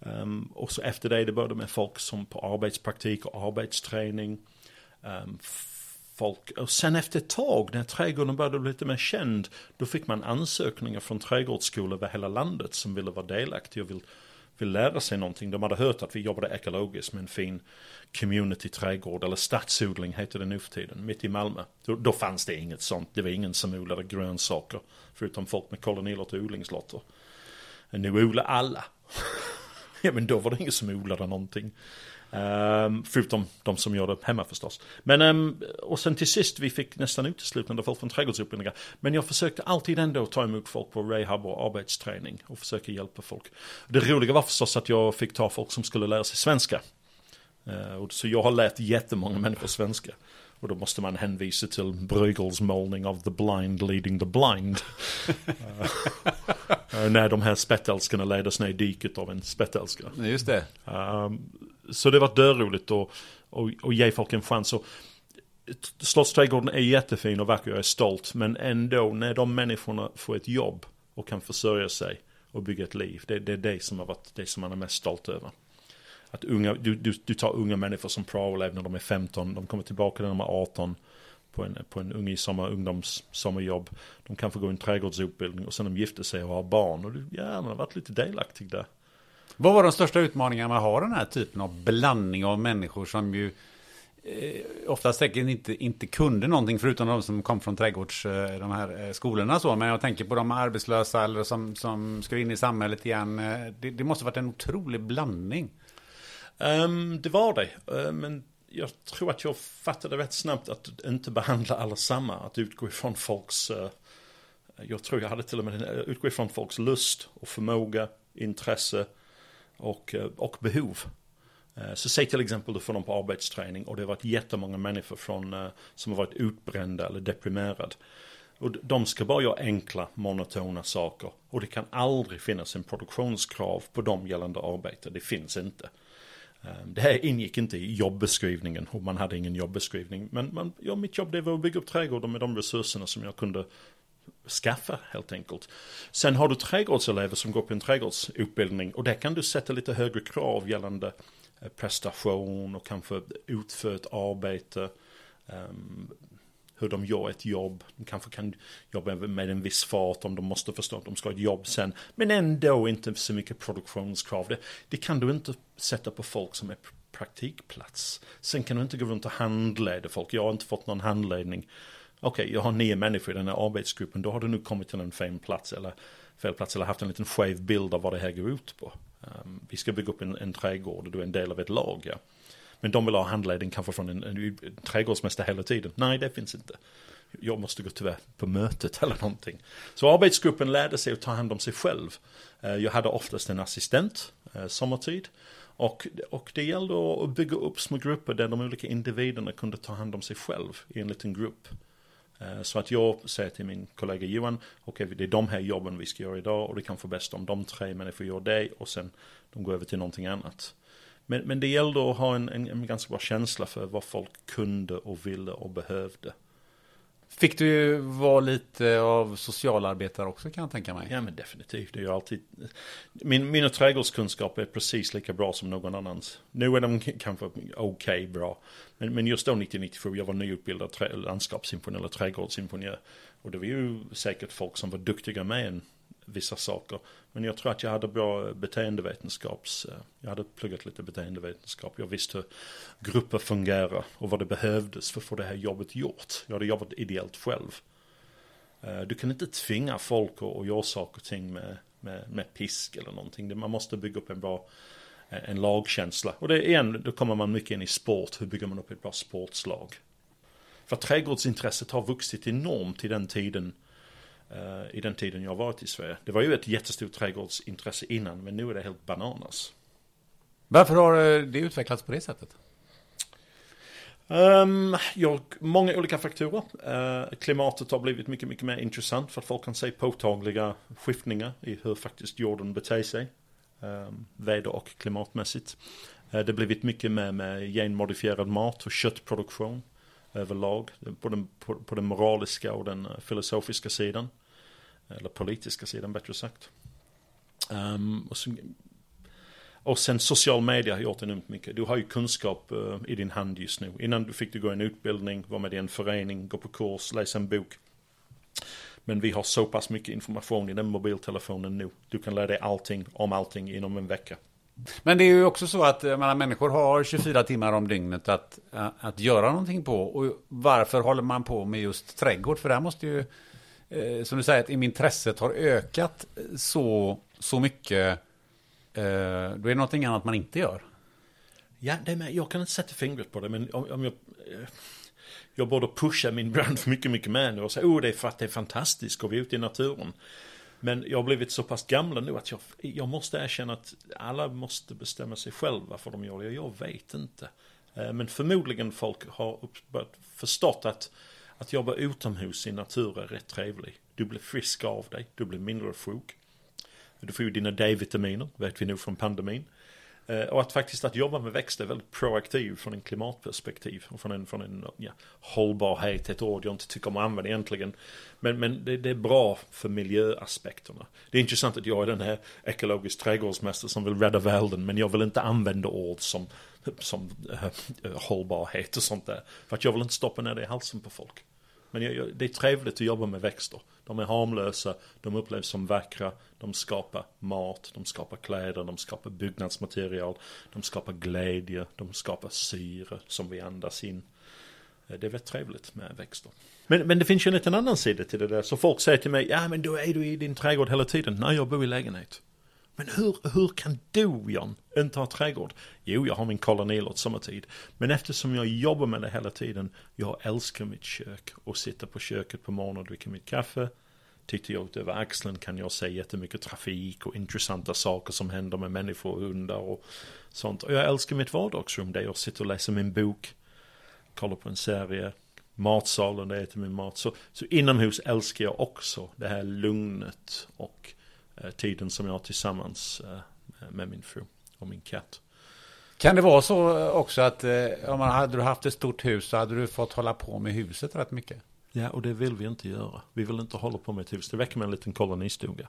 Um, och så efter det, det började med folk som på arbetspraktik och arbetsträning. Um, folk. Och sen efter ett tag när trädgården började bli lite mer känd, då fick man ansökningar från trädgårdsskolor över hela landet som ville vara delaktiga och vill, vill lära sig någonting. De hade hört att vi jobbade ekologiskt med en fin community-trädgård, eller stadsodling heter det nu för tiden, mitt i Malmö. Då, då fanns det inget sånt, det var ingen som odlade grönsaker, förutom folk med kolonilotter och odlingslotter. Nu odlar alla. [LAUGHS] [LAUGHS] ja men då var det ingen som odlade någonting. Um, förutom de som gör det hemma förstås. Men, um, och sen till sist, vi fick nästan uteslutande folk från trädgårdsutbildningar. Men jag försökte alltid ändå ta emot folk på rehab och arbetsträning och försöka hjälpa folk. Det roliga var förstås att jag fick ta folk som skulle lära sig svenska. Uh, så jag har lärt jättemånga människor svenska. Och då måste man hänvisa till Bruegels målning av The Blind Leading the Blind. uh, [LAUGHS] när de här spetälskarna ledas ner i diket av en spetälska. Just det. Um, så det var dörroligt och, och, och ge folk en chans. Och, Slottsträdgården är jättefin och vacker, jag är stolt. Men ändå, när de människorna får ett jobb och kan försörja sig och bygga ett liv. Det, det är det som har varit det som man är mest stolt över. Att unga, du, du, du tar unga människor som prao när de är 15, de kommer tillbaka när de är 18 på en, på en unge sommar, ungdoms sommarjobb. De kan få gå en trädgårdsutbildning och sen de gifter sig och har barn. Och du gärna varit lite delaktig där. Vad var de största utmaningarna med att ha den här typen av blandning av människor som ju eh, oftast säkert inte, inte kunde någonting förutom de som kom från trädgårds, eh, de här eh, skolorna så. Men jag tänker på de arbetslösa eller som, som ska in i samhället igen. Eh, det, det måste varit en otrolig blandning. Um, det var det. Uh, men jag tror att jag fattade rätt snabbt att inte behandla alla samma. Att utgå ifrån folks, uh, jag tror jag hade till och med eh, utgå ifrån folks lust och förmåga, intresse och, uh, och behov. Så säg till exempel du får någon på arbetsträning och det har varit jättemånga människor från, som har varit utbrända eller deprimerade. Och de ska bara göra enkla, monotona saker. Och det kan aldrig finnas en produktionskrav på dem gällande arbete. Det finns inte. Ehm, det här ingick inte i jobbeskrivningen och man hade ingen jobbeskrivning. Men man, ja, mitt jobb det var att bygga upp trädgården med de resurserna som jag kunde skaffa helt enkelt. Sen har du trädgårdselever som går på en trädgårdsutbildning och där kan du sätta lite högre krav gällande eh, prestation och kanske utfört arbete. Ehm, hur de gör ett jobb. De kanske kan jobba med en viss fart om de måste förstå att de ska ha ett jobb sen. Men ändå inte så mycket produktionskrav. Det, det kan du inte sätta på folk som är praktikplats. Sen kan du inte gå runt och handleda folk. Jag har inte fått någon handledning okej, okay, jag har nio människor i den här arbetsgruppen, då har du nu kommit till en fel plats eller fel plats eller haft en liten skev bild av vad det här går ut på. Um, vi ska bygga upp en, en trädgård och du är en del av ett lag, ja. Men de vill ha handledning kanske från en, en, en trädgårdsmästare hela tiden. Nej, det finns inte. Jag måste gå tyvärr på mötet eller någonting. Så arbetsgruppen lärde sig att ta hand om sig själv. Eh, jag hade oftast en assistent eh, sommartid. Och, och det gällde att bygga upp små grupper där de olika individerna kunde ta hand om sig själv i en liten grupp. Eh, så att jag säger till min kollega Johan, okej okay, det är de här jobben vi ska göra idag och det kan få bäst om de tre människor gör det och sen de går över till någonting annat. Men, men det gällde att ha en, en, en ganska bra känsla för vad folk kunde och ville och behövde. Fick du vara lite av socialarbetare också kan jag tänka mig? Ja men definitivt, det är ju alltid Min, Mina trädgårdskunskaper är precis lika bra som någon annans Nu är de kanske okej okay, bra men, men just då 1997, jag var nyutbildad trä, landskapsingenjör eller trädgårdsingenjör Och det var ju säkert folk som var duktiga med en vissa saker. Men jag tror att jag hade bra beteendevetenskaps, eh, jag hade pluggat lite beteendevetenskap. Jag visste hur grupper fungerar och vad det behövdes för att få det här jobbet gjort. Jag hade jobbat ideellt själv. Eh, du kan inte tvinga folk att göra saker och ting med, med, med pisk eller någonting. Man måste bygga upp en bra eh, en lagkänsla. Och det är igen, då kommer man mycket in i sport. Hur bygger man upp ett bra sportslag? För trädgårdsintresset har vuxit enormt i den tiden i den tiden jag varit i Sverige. Det var ju ett jättestort trädgårdsintresse innan men nu är det helt bananas. Varför har eh, det utvecklats på det sättet? Um, ja, många olika faktorer. Uh, klimatet har blivit mycket, mycket mer intressant för att folk kan se påtagliga skiftningar i hur faktiskt jorden beter sig. Um, väder och klimatmässigt. Uh, det har blivit mycket mer med genmodifierad mat och köttproduktion överlag. På den, på, på den moraliska och den eh, filosofiska sidan. Eller politiska sidan bättre sagt. Um, och, så, och sen social media har gjort enormt mycket. Du har ju kunskap uh, i din hand just nu. Innan du fick du gå en utbildning, vara med i en förening, gå på kurs, läsa en bok. Men vi har så pass mycket information i den mobiltelefonen nu. Du kan lära dig allting om allting inom en vecka. Men det är ju också så att menar, människor har 24 timmar om dygnet att, att göra någonting på. Och varför håller man på med just trädgård? För det här måste ju eh, som du säger, att intresset har ökat så, så mycket, eh, då är det någonting annat man inte gör. Ja, det med, jag kan inte sätta fingret på det, men om, om jag... Eh, jag borde pusha min brand [LAUGHS] mycket, mycket mer nu och säga, oh det är för att det är fantastiskt, går vi ut i naturen. Men jag har blivit så pass gamla nu att jag, jag måste erkänna att alla måste bestämma sig själva för de gör det. Jag vet inte. Eh, men förmodligen folk har förstått att att jobba utomhus i natur är rätt trevligt. Du blir frisk av dig, du blir mindre sjuk. Du får ju dina D-vitaminer, vet vi nu från pandemin. Eh, och att faktiskt att jobba med växter är väldigt proaktiv från en klimatperspektiv och från en, från en ja, hållbarhet, ett ord jag inte tycker om att använda egentligen. Men, men det, det, är bra för miljöaspekterna. Det är intressant att jag är den här ekologisk trädgårdsmästare som vill rädda världen men jag vill inte använda ord som, som äh, hållbarhet och sånt där. För att jag vill inte stoppa ner det i halsen på folk. Men jag, jag, det är trevligt att jobba med växter. De är harmlösa, de upplevs som vackra, de skapar mat, de skapar kläder, de skapar byggnadsmaterial, de skapar glädje, de skapar syre som vi andas in. Eh, det är väldigt trevligt med växter. Men, men det finns ju en liten annan sida till det där. Så folk säger till mig, ja men då är du i din trädgård hela tiden. Nej, jag bor i lägenhet. Men hur, hur kan du, Jan, inte ha trädgård? Jo, jag har min kolonilott sommartid. Men eftersom jag jobbar med det hela tiden, jag älskar mitt kök och sitter på köket på morgonen och dricker mitt kaffe. Tittar jag ut över axeln kan jag se jättemycket trafik och intressanta saker som händer med människor och hundar och sånt. Och jag älskar mitt vardagsrum där jag sitter och läser min bok, kollar på en serie, matsalen där jag äter min mat. Så, så inomhus älskar jag också det här lugnet och tiden som jag har tillsammans eh, med min fru och min katt. Kan det vara så också att eh, om man hade haft ett stort hus så hade du fått hålla på med huset rätt mycket? Ja, och det vill vi inte göra. Vi vill inte hålla på med ett hus. Det räcker med en liten kolonistuga.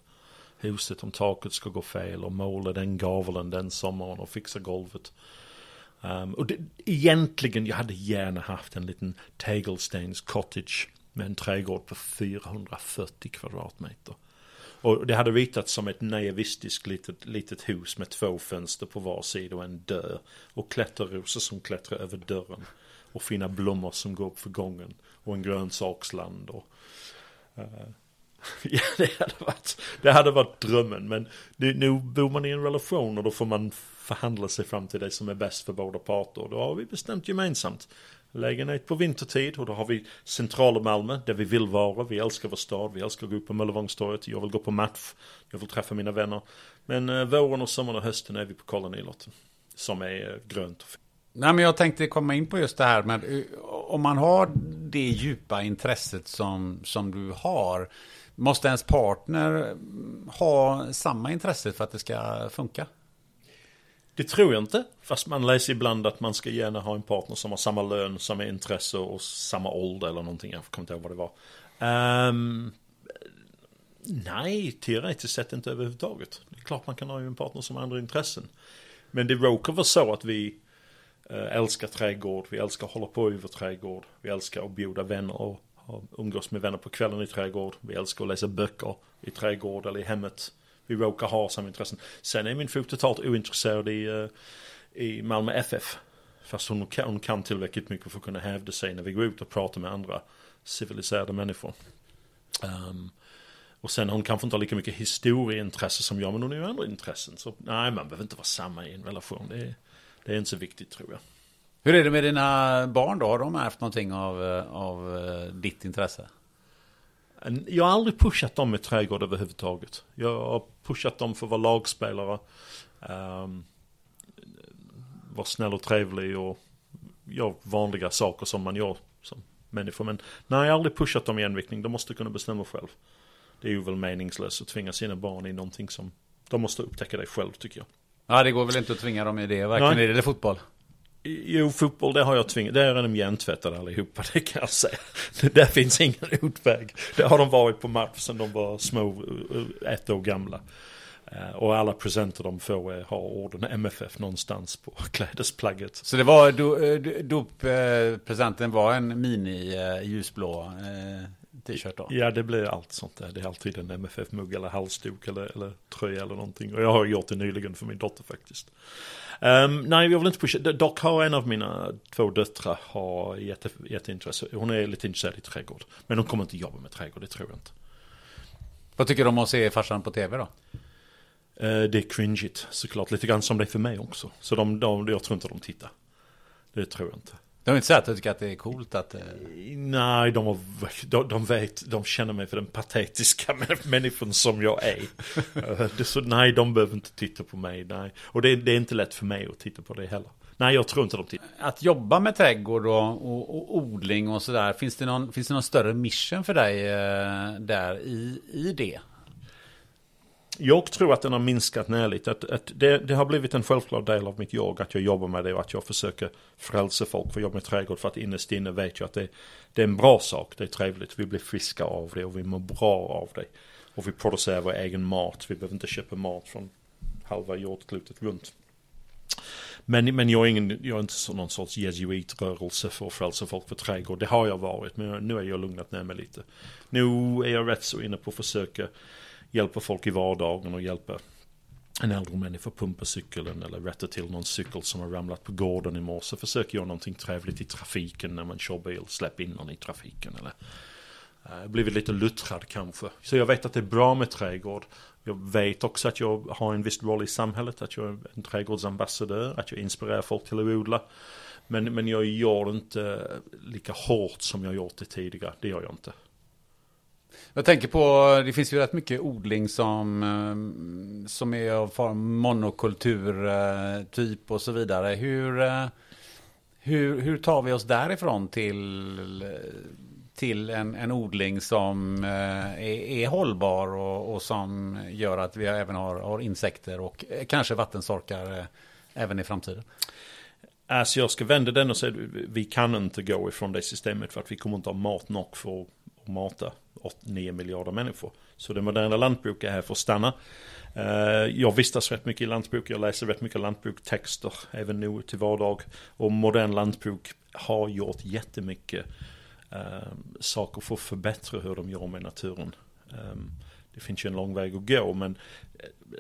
Huset om taket ska gå fel och måla den gaveln den sommaren och fixa golvet. Um, och det, egentligen, jag hade gärna haft en liten tegelstens cottage med en trädgård på 440 kvadratmeter. Och det hade ritats som ett naivistiskt litet, litet hus med två fönster på var sida och en dörr. Och klätterrosor som klättrar över dörren. Och fina blommor som går upp för gången. Och en grönsaksland och... Uh, [LAUGHS] ja, det hade, varit, det hade varit drömmen. Men det, nu bor man i en relation och då får man förhandla sig fram till det som är bäst för båda parter. Och då har vi bestämt gemensamt lägenhet på vintertid och då har vi centrala Malmö där vi vill vara. Vi älskar vår stad, vi älskar att gå upp på Möllevångstorget. Jag vill gå på match, jag vill träffa mina vänner. Men eh, våren och sommaren och hösten är vi på kolonilotten. Som är eh, grönt. Nej men jag tänkte komma in på just det här med eh, om man har det djupa intresset som, som du har. Måste ens partner ha samma intresse för att det ska funka? Det tror jag inte. Fast man läser ibland att man ska gärna ha en partner som har samma lön, samma intresse och samma ålder eller någonting. Jag kommer inte ihåg vad det var. Um, nej, teoretiskt sett inte överhuvudtaget. Det är klart man kan ha en partner som har andra intressen. Men det råkar vara så att vi eh, älskar trädgård, vi älskar att hålla på i vår trädgård, vi älskar att bjuda vänner och umgås med vänner på kvällen i trädgård, vi älskar att läsa böcker i trädgård eller i hemmet. Vi råkar ha samma intressen. Sen är min fru totalt ointresserad i, uh, i Malmö FF. Fast hon kan, hon kan tillräckligt mycket för att kunna hävda sig när vi går ut och pratar med andra civiliserade människor. Um, och sen hon kanske inte har lika mycket historieintresse som jag, men hon har ju andra intressen. Så nej, man behöver inte vara samma i en relation. Det är, det är inte så viktigt tror jag. Hur är det med dina barn då? Har de haft någonting av, eh, av eh, ditt intresse? Jag har aldrig pushat dem med trädgård överhuvudtaget. Jag har pushat dem för att vara lagspelare. Um, vara snäll och trevlig och göra vanliga saker som man gör som människa. Men nej, jag har aldrig pushat dem i en riktning. De måste kunna bestämma själv. Det är ju väl meningslöst att tvinga sina barn i någonting som de måste upptäcka det själv tycker jag. Ja, det går väl inte att tvinga dem i det, varken i det eller fotboll. Jo, fotboll det har jag tvingat. Där är de hjärntvättade allihopa, [LAUGHS] det kan jag säga. Där finns ingen [LAUGHS] utväg. Det har de varit på match sedan de var små, eh, ett år gamla. Eh, och alla presenter de får har orden MFF någonstans på [LAUGHS] klädesplagget. Så det var doppresenten var en mini ljusblå t-shirt då? Ja, det blir allt sånt där. Det är alltid en MFF-mugg eller halsduk eller, eller tröja eller någonting. Och jag har gjort det nyligen för min dotter faktiskt. Um, nej, jag vill inte pusha. Dock har en av mina två döttrar har jätte, jätteintresse. Hon är lite intresserad i trädgård. Men hon kommer inte jobba med trädgård, det tror jag inte. Vad tycker du om att se farsan på tv då? Uh, det är cringeigt såklart. Lite grann som det är för mig också. Så de, de, jag tror inte de tittar. Det tror jag inte. De har inte sagt att du tycker att det är coolt att... Eh... Nej, de, har, de, de vet, de känner mig för den patetiska [LAUGHS] människan som jag är. Eh, så nej, de behöver inte titta på mig, nej. Och det, det, är inte lätt för mig att titta på det heller. Nej, jag tror inte de tittar. Att jobba med trädgård och, och, och odling och sådär, finns det någon, finns det någon större mission för dig eh, där i, i det? Jag tror att den har minskat ner lite. Att, att det, det, har blivit en självklar del av mitt jag att jag jobbar med det och att jag försöker frälsa folk för att jobba med trädgård. För att innerst inne vet jag att det, det är en bra sak. Det är trevligt. Vi blir friska av det och vi mår bra av det. Och vi producerar vår egen mat. Vi behöver inte köpa mat från halva jordklotet runt. Men, men jag är, ingen, jag är inte så någon sorts jesuitrörelse för att frälsa folk för trädgård. Det har jag varit, men nu är jag lugnat ner mig lite. Nu är jag rätt så inne på att försöka hjälper folk i vardagen och hjälper en äldre människa pumpa cykeln eller rätta till någon cykel som har ramlat på gården i morse. Försök göra någonting trevligt i trafiken när man kör bil. Släpp in någon i trafiken eller eh, blivit lite luttrad kanske. Så jag vet att det är bra med trädgård. Jag vet också att jag har en viss roll i samhället. Att jag är en trädgårdsambassadör. Att jag inspirerar folk till att odla. Men, men jag gör inte lika hårt som jag gjort det tidigare. Det gör jag inte. Jag tänker på, det finns ju rätt mycket odling som, eh, som är av monokulturtyp eh, och så vidare. Hur, eh, hur, hur tar vi oss därifrån till, till en, en odling som är, är hållbar och, och, som gör att vi även har, har insekter och kanske vattensorkar även i framtiden? Alltså jag ska vända den och säga vi kan inte gå ifrån det systemet för att vi kommer inte ha mat nog för att mata 9 miljarder människor. Så det moderna lantbruket är här för att stanna. Eh, jag vistas rätt mycket i lantbruk, jag läser rätt mycket lantbrukstexter även nu till vardag. Och modern lantbruk har gjort jättemycket eh, saker för att förbättra hur de gör med naturen. Eh, det finns ju en lång väg att gå men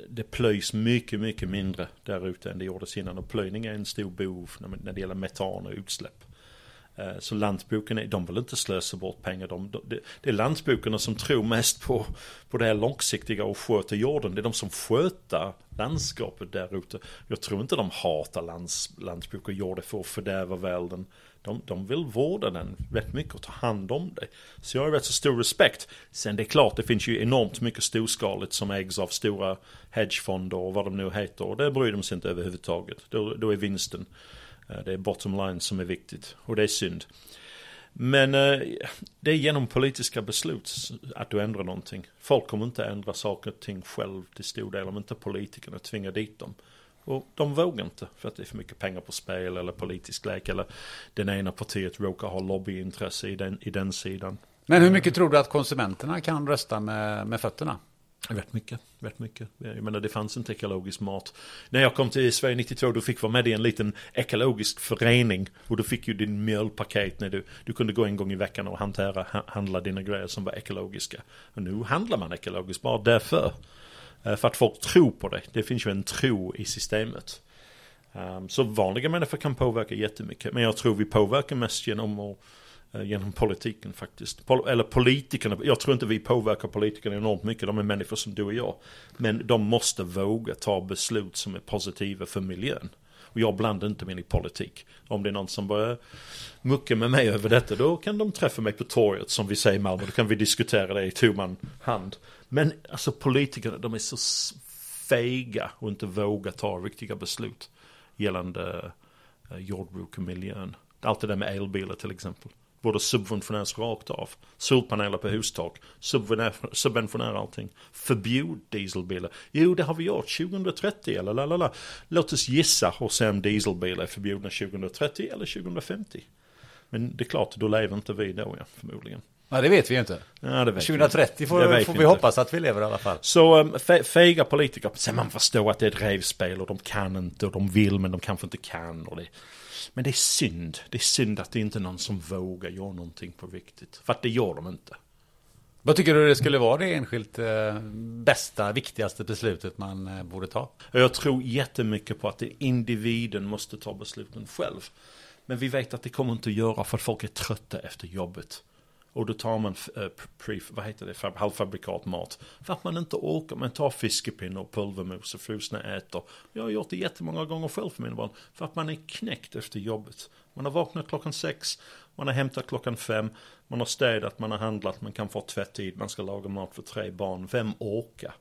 det plöjs mycket, mycket mindre där ute än det gjordes innan. Och plöjning är en stor bov när det gäller metan och utsläpp. Eh, så lantbruken, de vill inte slösa bort pengar. De, de, det är lantbrukarna som tror mest på, på det här långsiktiga och sköter jorden. Det är de som sköter landskapet där ute. Jag tror inte de hatar lands, lantbruk och gör det för att fördärva världen. De, de vill vårda den rätt mycket och ta hand om det. Så jag har rätt så stor respekt. Sen det är klart, det finns ju enormt mycket storskaligt som ägs av stora hedgefonder och vad de nu heter. Och det bryr de sig inte överhuvudtaget. Då, då är vinsten det är bottom line som är viktigt och det är synd. Men eh, det är genom politiska beslut att du ändrar någonting. Folk kommer inte ändra saker och ting själv till stor del om inte politikerna tvingar dit dem. Och de vågar inte för att det är för mycket pengar på spel eller politisk lek eller den ena partiet råkar ha lobbyintresse i den, i den sidan. Men hur mycket tror du att konsumenterna kan rösta med, med fötterna? Rätt mycket, värt mycket. Jag menar det fanns inte ekologisk mat. När jag kom till Sverige 92 du fick vara med i en liten ekologisk förening. Och du fick ju din mjölpaket när du, du kunde gå en gång i veckan och hantera, handla dina grejer som var ekologiska. Och nu handlar man ekologiskt bara därför. Eh, för att folk tror på det. Det finns ju en tro i systemet. Ehm, så vanliga människor kan påverka jättemycket. Men jag tror vi påverkar mest genom att Eh, genom politiken faktiskt. Pol eller politikerna, jag tror inte vi påverkar politikerna enormt mycket, de är människor som du och jag. Men de måste våga ta beslut som är positiva för miljön. Och jag blandar inte mig i politik. Om det är någon som börjar mucka med mig över detta, då kan de träffa mig på torget som vi säger i Malmö. Då kan vi diskutera det i tu man hand. Men alltså politikerna, de är så fega och inte våga ta riktiga beslut gällande eh, jordbruk och miljön. Allt det där med elbilar till exempel borde subventioneras rakt av. Solpaneler på hustak, subventionera allting. Förbjud dieselbilar. Jo, det har vi gjort 2030 eller lalala. Låt oss gissa och se om dieselbilar är förbjudna 2030 eller 2050. Men det är klart, då lever inte vi då ja, förmodligen. Ja, det vet vi ju inte. Ja, det vet 2030 får, får vi, vi hoppas att vi lever i alla fall. Så um, fega politiker, sen man förstår att det är ett revspel och de kan inte och de vill men de kanske inte kan. Och det, men det är synd. Det är synd att det inte är någon som vågar göra någonting på riktigt. För att det gör de inte. Vad tycker du det skulle vara det enskilt eh, bästa, viktigaste beslutet man eh, borde ta? Jag tror jättemycket på att individen måste ta besluten själv. Men vi vet att det kommer inte att göra för att folk är trötta efter jobbet. Och då tar man eh, pre, vad heter det, halvfabrikat mat. För att man inte orkar. Man tar fiskepinne och pulvermos och frusna äter. Jag har gjort det jättemånga gånger själv för mina barn. För att man är knäckt efter jobbet. Man har vaknat klockan sex. Man har hämtat klockan fem. Man har städat, man har handlat, man kan få tvättid. Man ska laga mat för tre barn. Vem orkar?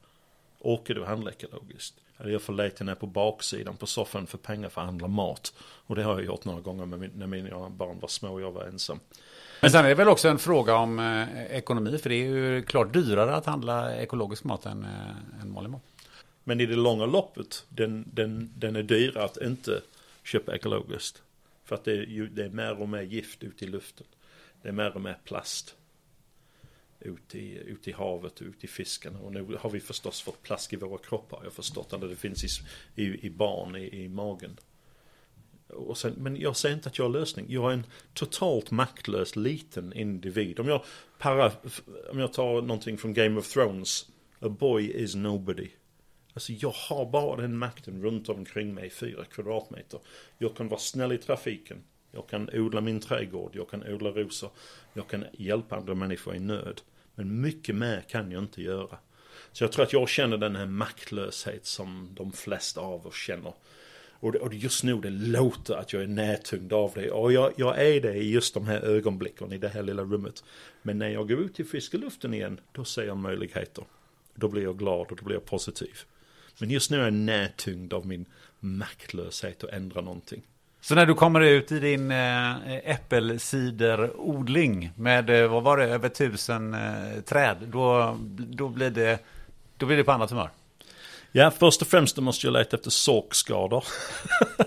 Orkar du handla ekologiskt? Eller jag får leta ner på baksidan på soffan för pengar för att handla mat. Och det har jag gjort några gånger med min, när mina barn var små och jag var ensam. Men sen är det väl också en fråga om eh, ekonomi, för det är ju klart dyrare att handla ekologisk mat än, eh, än vanlig mat. Men i det långa loppet, den, den, den är dyrare att inte köpa ekologiskt. För att det är, ju, det är mer och mer gift ute i luften. Det är mer och mer plast. Ute i, ut i havet och ute i fiskarna. Och nu har vi förstås fått plast i våra kroppar. Jag har förstått att det finns i, i, i barn i, i magen. Och sen, men jag säger inte att jag har lösning. Jag är en totalt maktlös liten individ. Om jag, para, om jag tar någonting från Game of Thrones. A boy is nobody. Alltså jag har bara den makten runt omkring mig, fyra kvadratmeter. Jag kan vara snäll i trafiken. Jag kan odla min trädgård, jag kan odla rosor. Jag kan hjälpa andra människor i nöd. Men mycket mer kan jag inte göra. Så jag tror att jag känner den här maktlöshet som de flesta av oss känner. Och, och just nu det låter att jag är nedtyngd av det. Och jag, jag är det i just de här ögonblicken i det här lilla rummet. Men när jag går ut i friska luften igen, då ser jag möjligheter. Då blir jag glad och då blir jag positiv. Men just nu är jag nedtyngd av min maktlöshet att ändra någonting. Så när du kommer ut i din eh, äppelciderodling med, eh, vad var det, över tusen eh, träd, då, då, blir det, då blir det på annat humör? Ja, först och främst måste jag leta efter sorkskador.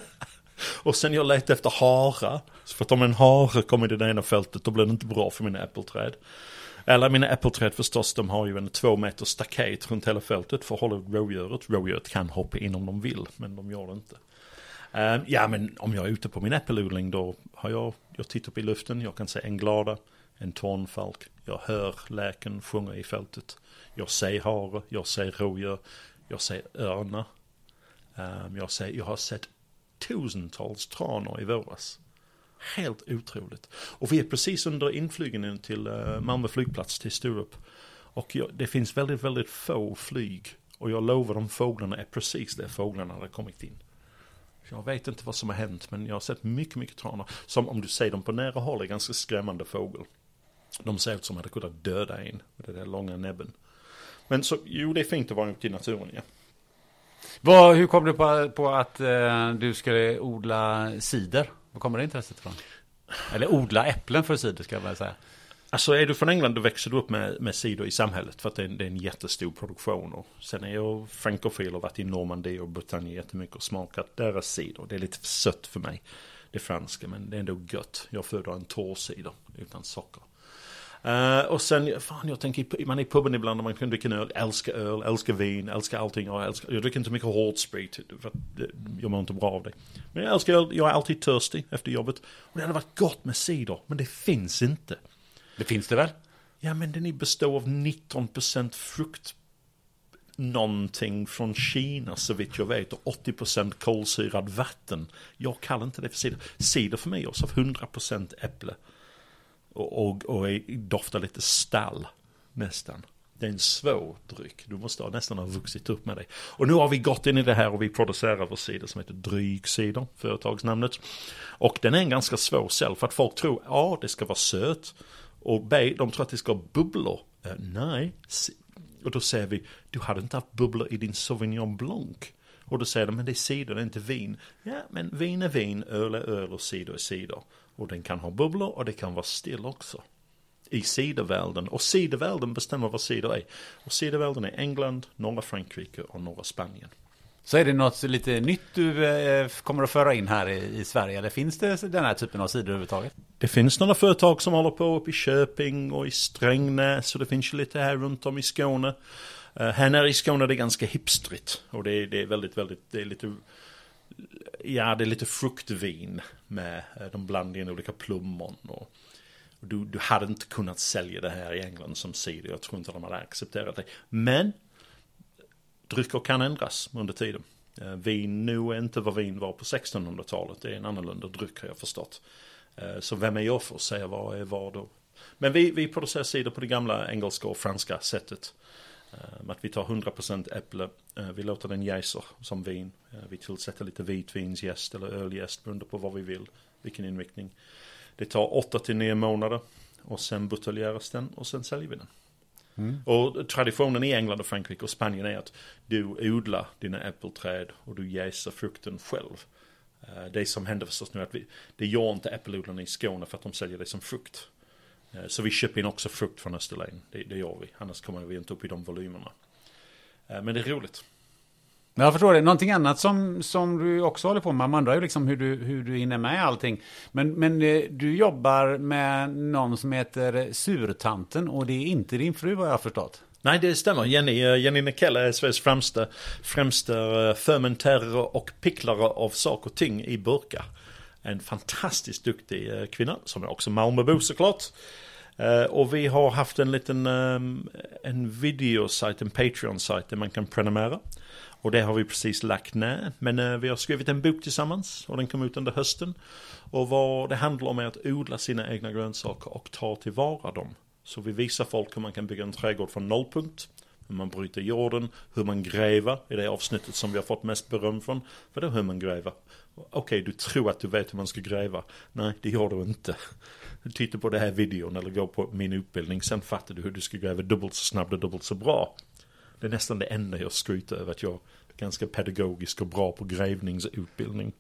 [LAUGHS] och sen jag letar efter harar. För att om en hare kommer i det ena fältet då blir det inte bra för mina äppelträd. Eller mina äppelträd förstås, de har ju en två meter staket runt hela fältet för att hålla rådjuret. Rådjuret kan hoppa in om de vill, men de gör det inte. Um, ja, men om jag är ute på min äppelodling då har jag, jag tittar upp i luften, jag kan se en glada, en tornfalk, jag hör läken sjunga i fältet. Jag ser hare, jag ser rådjur, jag ser örnar. Ehm, jag, ser, jag har sett tusentals tranor i våras. Helt otroligt. Och vi är precis under inflygningen till eh, Malmö flygplats till Sturup. Och jag, det finns väldigt, väldigt få flyg. Och jag lovar de fåglarna är precis där fåglarna hade kommit in. Jag vet inte vad som har hänt men jag har sett mycket, mycket tranor. Som om du ser dem på nära håll är ganska skrämmande fågel. De ser ut som att de hade kunnat döda en med den där långa näbben. Men så, jo det är fint att vara ute i naturen ja. Vad, hur kom du på, på att eh, du skulle odla cider? Var kommer det intresset ifrån? Eller odla äpplen för cider ska jag väl säga. Alltså är du från England då växer du upp med, med cider i samhället för att det är, en, det är en jättestor produktion. Och sen är jag frankofil och varit i Normandie och Bretagne jättemycket och smakat deras cider. Det är lite sött för mig, det franska, men det är ändå gött. Jag föder en torr cider utan socker. Uh, och sen, fan jag tänker, man är i puben ibland och man kan dricka en öl, älskar öl, älskar vin, älskar allting. Jag, älskar, jag dricker inte mycket hård sprit, för att jag mår inte bra av det. Men jag älskar öl, jag är alltid törstig efter jobbet. Och det hade varit gott med cider, men det finns inte. Det finns det väl? Ja men den består av 19% frukt någonting från Kina så vitt jag vet och 80% kolsyrad vatten. Jag kallar inte det för cider. Cider för mig är också av 100% äpple. Och, och, och doftar lite stall nästan. Det är en svår dryck. Du måste nästan ha vuxit upp med det. Och nu har vi gått in i det här och vi producerar vår sida som heter Drygsidor, företagsnamnet. Och den är en ganska svår sälj för att folk tror, A, det ska vara söt. Och B, de tror att det ska ha bubblor. Uh, nej. Och då säger vi, du hade inte haft bubblor i din Sauvignon Blanc. Och då säger de, men det är cider, det är inte vin. Ja, men vin är vin, öl är öl och cider är cider. Och den kan ha bubblor och det kan vara still också. I cidervärlden. Och cidervärlden bestämmer vad cider är. Och cidervärlden är England, norra Frankrike och norra Spanien. Så är det något lite nytt du eh, kommer att föra in här i, Sverige? Eller finns det den här typen av sidor överhuvudtaget? Det finns några företag som håller på uppe i Köping och i Strängnäs och det finns ju lite här runt om i Skåne. Uh, här nere i Skåne är det ganska hipstrigt och det är, det är väldigt, väldigt, det är lite Ja, det är lite fruktvin med eh, de blandar in olika plommon och du, du hade inte kunnat sälja det här i England som cider. Jag tror inte de hade accepterat det. Men drycker kan ändras under tiden. Eh, vin nu är inte vad vin var på 1600-talet. Det är en annorlunda dryck har jag förstått. Eh, så vem är jag för att säga vad är vad då? Men vi, vi producerar cider på det gamla engelska och franska sättet. Eh, att vi tar 100% äpple, vi låter den jäsa som vin. Vi tillsätter lite vitvinsjäst eller öljäst beroende på vad vi vill, vilken inriktning. Det tar 8 till 9 månader och sen buteljeras den och sen säljer vi den. Mm. Och traditionen i England och Frankrike och Spanien är att du odlar dina äppelträd och du jäser frukten själv. Eh, det som händer förstås nu är att vi, det gör inte äppelodlarna i Skåne för att de säljer det som frukt. Eh, så vi köper in också frukt från Österlen, det, det gör vi, annars kommer vi inte upp i de volymerna. Eh, men det är roligt. Jag förstår det. Någonting annat som, som du också håller på med, man undrar ju liksom hur du, hur du hinner med allting. Men, men eh, du jobbar med någon som heter Surtanten och det är inte din fru vad jag har förstått. Nej, det stämmer. Jenny, Jenny Nekella är Sveriges främsta, främsta fermenterare och picklare av saker och ting i burkar. En fantastiskt duktig eh, kvinna, som är också Malmöbo såklart. Eh, och vi har haft en liten eh, en videosajt, en Patreon-sajt där man kan prenumerera. Och det har vi precis lagt ner. Men vi har skrivit en bok tillsammans och den kom ut under hösten. Och vad det handlar om är att odla sina egna grönsaker och ta tillvara dem. Så vi visar folk hur man kan bygga en trädgård från nollpunkt. Hur man bryter jorden, hur man gräver i det avsnittet som vi har fått mest beröm från. Vadå hur man gräver? Okej, okay, du tror att du vet hur man ska gräva. Nej, det gör du inte. Titta på den här videon eller gå på min utbildning, sen fattar du hur du ska gräva dubbelt så snabbt och dubbelt så bra. Det är nästan det enda jag skryter över att jag är ganska pedagogisk och bra på grävningsutbildning.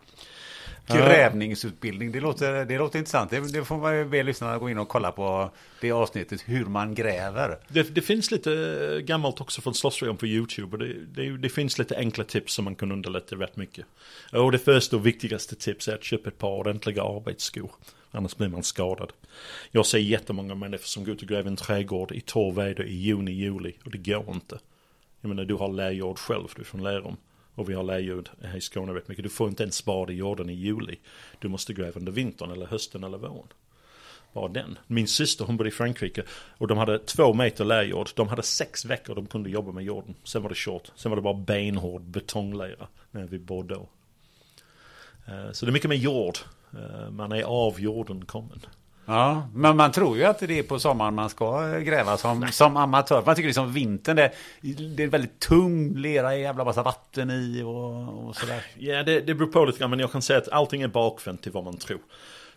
Grävningsutbildning, det låter, det låter intressant. Det, det får man ju be lyssnarna gå in och kolla på det avsnittet, hur man gräver. Det, det finns lite gammalt också från Slottsrean på YouTube. Det, det, finns lite enkla tips som man kan underlätta rätt mycket. Och det första och viktigaste tips är att köpa ett par ordentliga arbetsskor. Annars blir man skadad. Jag ser jättemånga människor som går ut och gräver en trädgård i torr väder i juni, juli. Och det går inte. Jag menar, du har lärjord själv, du är från Lerum. Och vi har lärjord här i Skåne rätt mycket. Du får inte en spade i jorden i juli. Du måste gräva under vintern eller hösten eller våren. Bara den. Min syster hon bodde i Frankrike och de hade två meter lärjord. De hade sex veckor de kunde jobba med jorden. Sen var det kört. Sen var det bara benhård betonglera när vi bor då. Eh, så det är mycket med jord. Eh, man är av jorden kommen. Ja, men man tror ju att det är på sommaren man ska gräva som, som amatör. Man tycker liksom vintern, det, det är väldigt tung lera, jävla massa vatten i och, och sådär. Ja, det, det beror på lite grann, men jag kan säga att allting är bakvänt till vad man tror.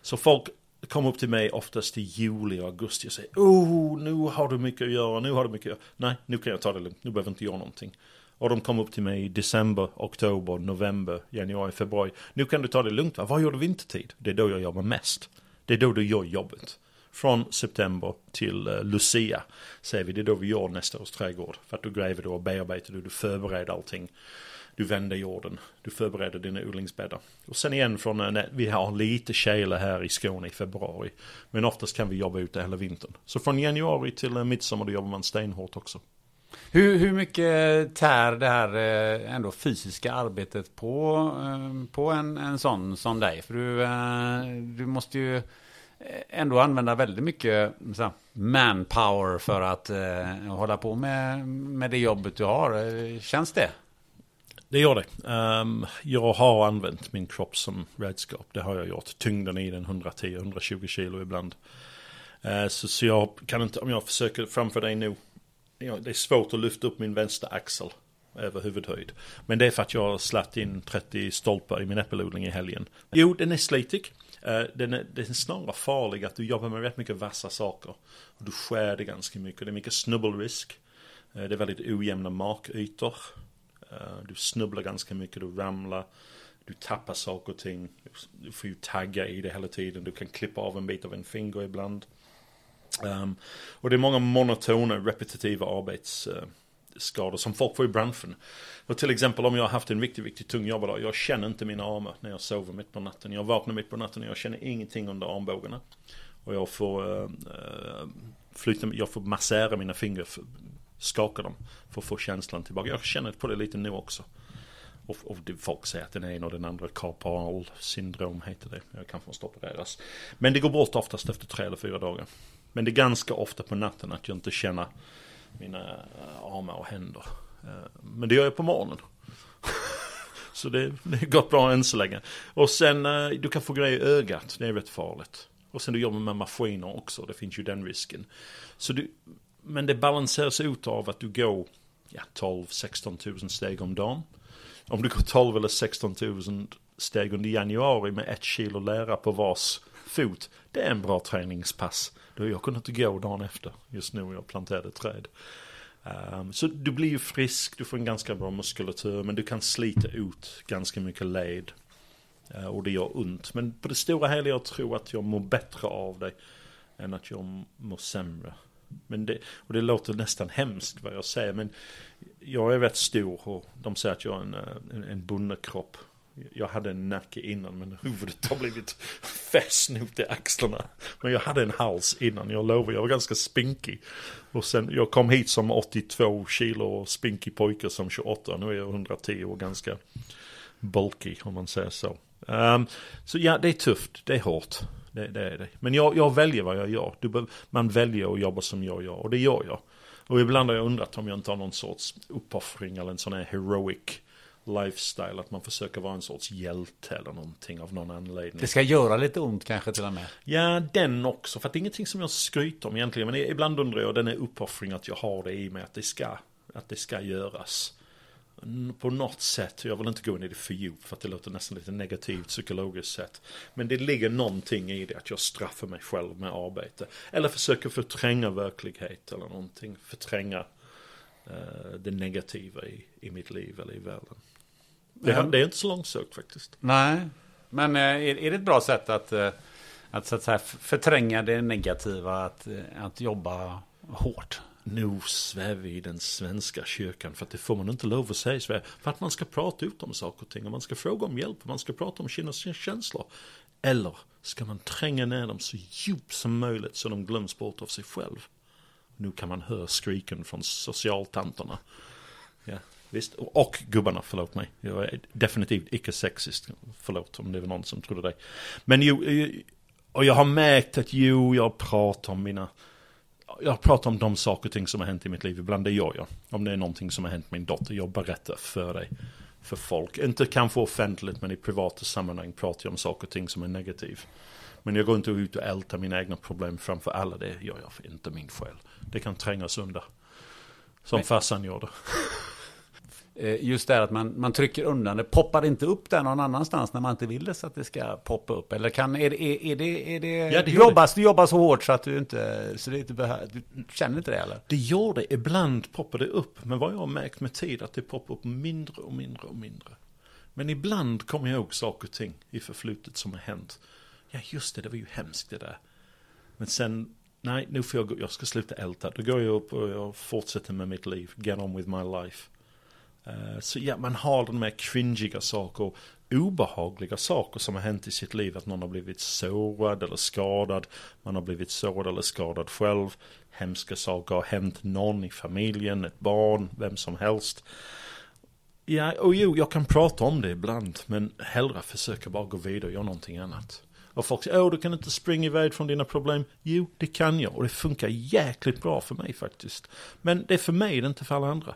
Så folk kommer upp till mig oftast i juli och augusti och säger Oh, nu har du mycket att göra, nu har du mycket att göra. Nej, nu kan jag ta det lugnt, nu behöver jag inte göra någonting. Och de kom upp till mig i december, oktober, november, januari, februari. Nu kan du ta det lugnt va? Vad gör du vintertid? Det är då jag jobbar mest. Det är då du gör jobbet. från september till uh, Lucia. Säger vi, det är då vi gör nästa års trädgård. För att du gräver då och bearbetar du, du förbereder allting. Du vänder jorden, du förbereder dina odlingsbäddar. Och sen igen från, uh, vi har lite kyla här i Skåne i februari. Men oftast kan vi jobba ute hela vintern. Så från januari till uh, midsommar då jobbar man stenhårt också. Hur, hur mycket tär det här eh, ändå fysiska arbetet på, eh, på en, en sån som dig? För du, eh, du måste ju ändå använda väldigt mycket manpower för att eh, hålla på med, med det jobbet du har. Känns det? Det gör det. Um, jag har använt min kropp som redskap. Det har jag gjort. Tyngden i den 110-120 kilo ibland. Uh, så, så jag kan inte, om jag försöker framför dig nu ja, det är svårt att lyfta upp min vänstra axel över huvudhöjd. Men det är för att jag har slatt in 30 stolpar i min äppelodling i helgen. Jo, den är slitig. Eh, den är, den är snarare farlig att du jobbar med rätt mycket vassa saker. Och du skär det ganska mycket. Det är mycket snubbelrisk. Eh, det är väldigt ojämna markytor. Eh, du snubblar ganska mycket, du ramlar. Du tappar saker och ting. Du får ju tagga i det hela tiden. Du kan klippa av en bit av en finger ibland. Um, och det är många monotona, repetitiva arbetsskador uh, som folk får i branschen. Och till exempel om jag har haft en riktigt, riktigt tung jobbdag. Jag känner inte mina armar när jag sover mitt på natten. Jag vaknar mitt på natten och jag känner ingenting under armbågarna. Och jag får uh, uh, flytta, jag får massera mina fingrar, skaka dem för att få känslan tillbaka. Jag känner på det lite nu också. Och, och folk säger att den ena och den andra carpal syndrom heter det. Jag kanske måste opereras. Men det går bort oftast efter tre eller fyra dagar. Men det är ganska ofta på natten att jag inte känner mina eh, armar och händer. Eh, men det gör jag på morgonen. [LAUGHS] Så det, det har gått bra än så länge. Och sen, eh, du kan få grejer i ögat, det är rätt farligt. Och sen du jobbar med maskiner också, det finns ju den risken. Så du, men det balanseras ut av att du går ja, 12-16 000 steg om dagen. Om du går 12 eller 16 000 steg under januari med ett kilo lära på vars fot, det är en bra träningspass. Då kunde inte gå dagen efter, just nu jag planterade träd. Um, så du blir ju frisk, du får en ganska bra muskulatur, men du kan slita ut ganska mycket led. Uh, och det gör ont. Men på det stora hela jag tror att jag mår bättre av det än att jag mår sämre. Men det, och det låter nästan hemskt vad jag säger, men jag är rätt stor och de säger att jag har eh, en, en, en bonnekropp. Jag hade en nacke innan men huvudet har blivit fäst nu till axlarna. Men jag hade en hals innan, jag lovar. Jag var ganska spinkig. Och sen, jag kom hit som 82 kilo spinkig pojke som 28. Nu är jag 110 och ganska bulky om man säger så. Um, så ja, det är tufft, det är hårt. Det, det är det. Men jag, jag väljer vad jag gör. Du, man väljer att jobba som jag gör och det gör jag. Och ibland har jag undrat om jag inte har någon sorts uppoffring eller en sån här heroic lifestyle. Att man försöker vara en sorts hjälte eller någonting av någon anledning. Det ska göra lite ont kanske till och med. Ja, den också. För att det är ingenting som jag skryter om egentligen. Men ibland undrar jag, den är uppoffring att jag har det i mig. Att det ska, att det ska göras. På något sätt, jag vill inte gå in i det för djupt för att det låter nästan lite negativt psykologiskt sett. Men det ligger någonting i det att jag straffar mig själv med arbete. Eller försöker förtränga verklighet eller någonting. Förtränga uh, det negativa i, i mitt liv eller i världen. Det, är inte så långsökt faktiskt. Nej, men eh, är, är det ett bra sätt att, eh, att, så att säga, förtränga det negativa, att, eh, att jobba hårt? Nu svär vi i den svenska kyrkan för att det får man inte lov att säga i Sverige. För att man ska prata ut om saker och ting och man ska fråga om hjälp och man ska prata om sina känslor. Eller ska man tränga ner dem så djupt som möjligt så de glöms bort av sig själv. Nu kan man höra skriken från socialtanterna. Ja, Visst, och gubbarna, förlåt mig. Jag är definitivt icke sexist. Förlåt om det var någon som trodde det. Men jo, eh, och jag har märkt att jo, jag pratar om mina... Jag pratar om de saker och ting som har hänt i mitt liv. Ibland det gör jag. Om det är någonting som har hänt min dotter. Jag berättar för dig. För folk. Inte kanske offentligt men i privata sammanhang pratar jag om saker och ting som är negativ. Men jag går inte ut och ältar mina egna problem framför alla. Det gör jag för inte min själ. Det kan trängas under. Som farsan gjorde. Eh, just det att man, man trycker undan det. Poppar inte upp där någon annanstans när man inte vill det så att det ska poppa upp? Eller kan, är det, är, är det, är det, ja, det jobbas, det. du jobbar så hårt så att du inte, så det inte behöver, du känner inte det eller? Det gör det, ibland poppar det upp. Men vad jag har märkt med tid att det poppar upp mindre och mindre och mindre. Men ibland kommer jag ihåg saker och ting i förflutet som har hänt. Ja just det, det var ju hemskt det där. Men sen, nej nu får jag gå, jag ska sluta älta. Då går jag upp och jag fortsätter med mitt liv. Get on with my life. Eh, så ja, man har de här cringiga saker, obehagliga saker som har hänt i sitt liv. Att någon har blivit sårad eller skadad. Man har blivit sårad eller skadad själv. Hemska saker har hänt någon i familjen, ett barn, vem som helst. Ja, och jo, jag kan prata om det ibland, men hellre försöka bara gå vidare och göra någonting annat. Och folk säger, åh du kan inte springa iväg från dina problem. Jo, det kan jag och det funkar jäkligt bra för mig faktiskt. Men det är för mig, det är inte för alla andra.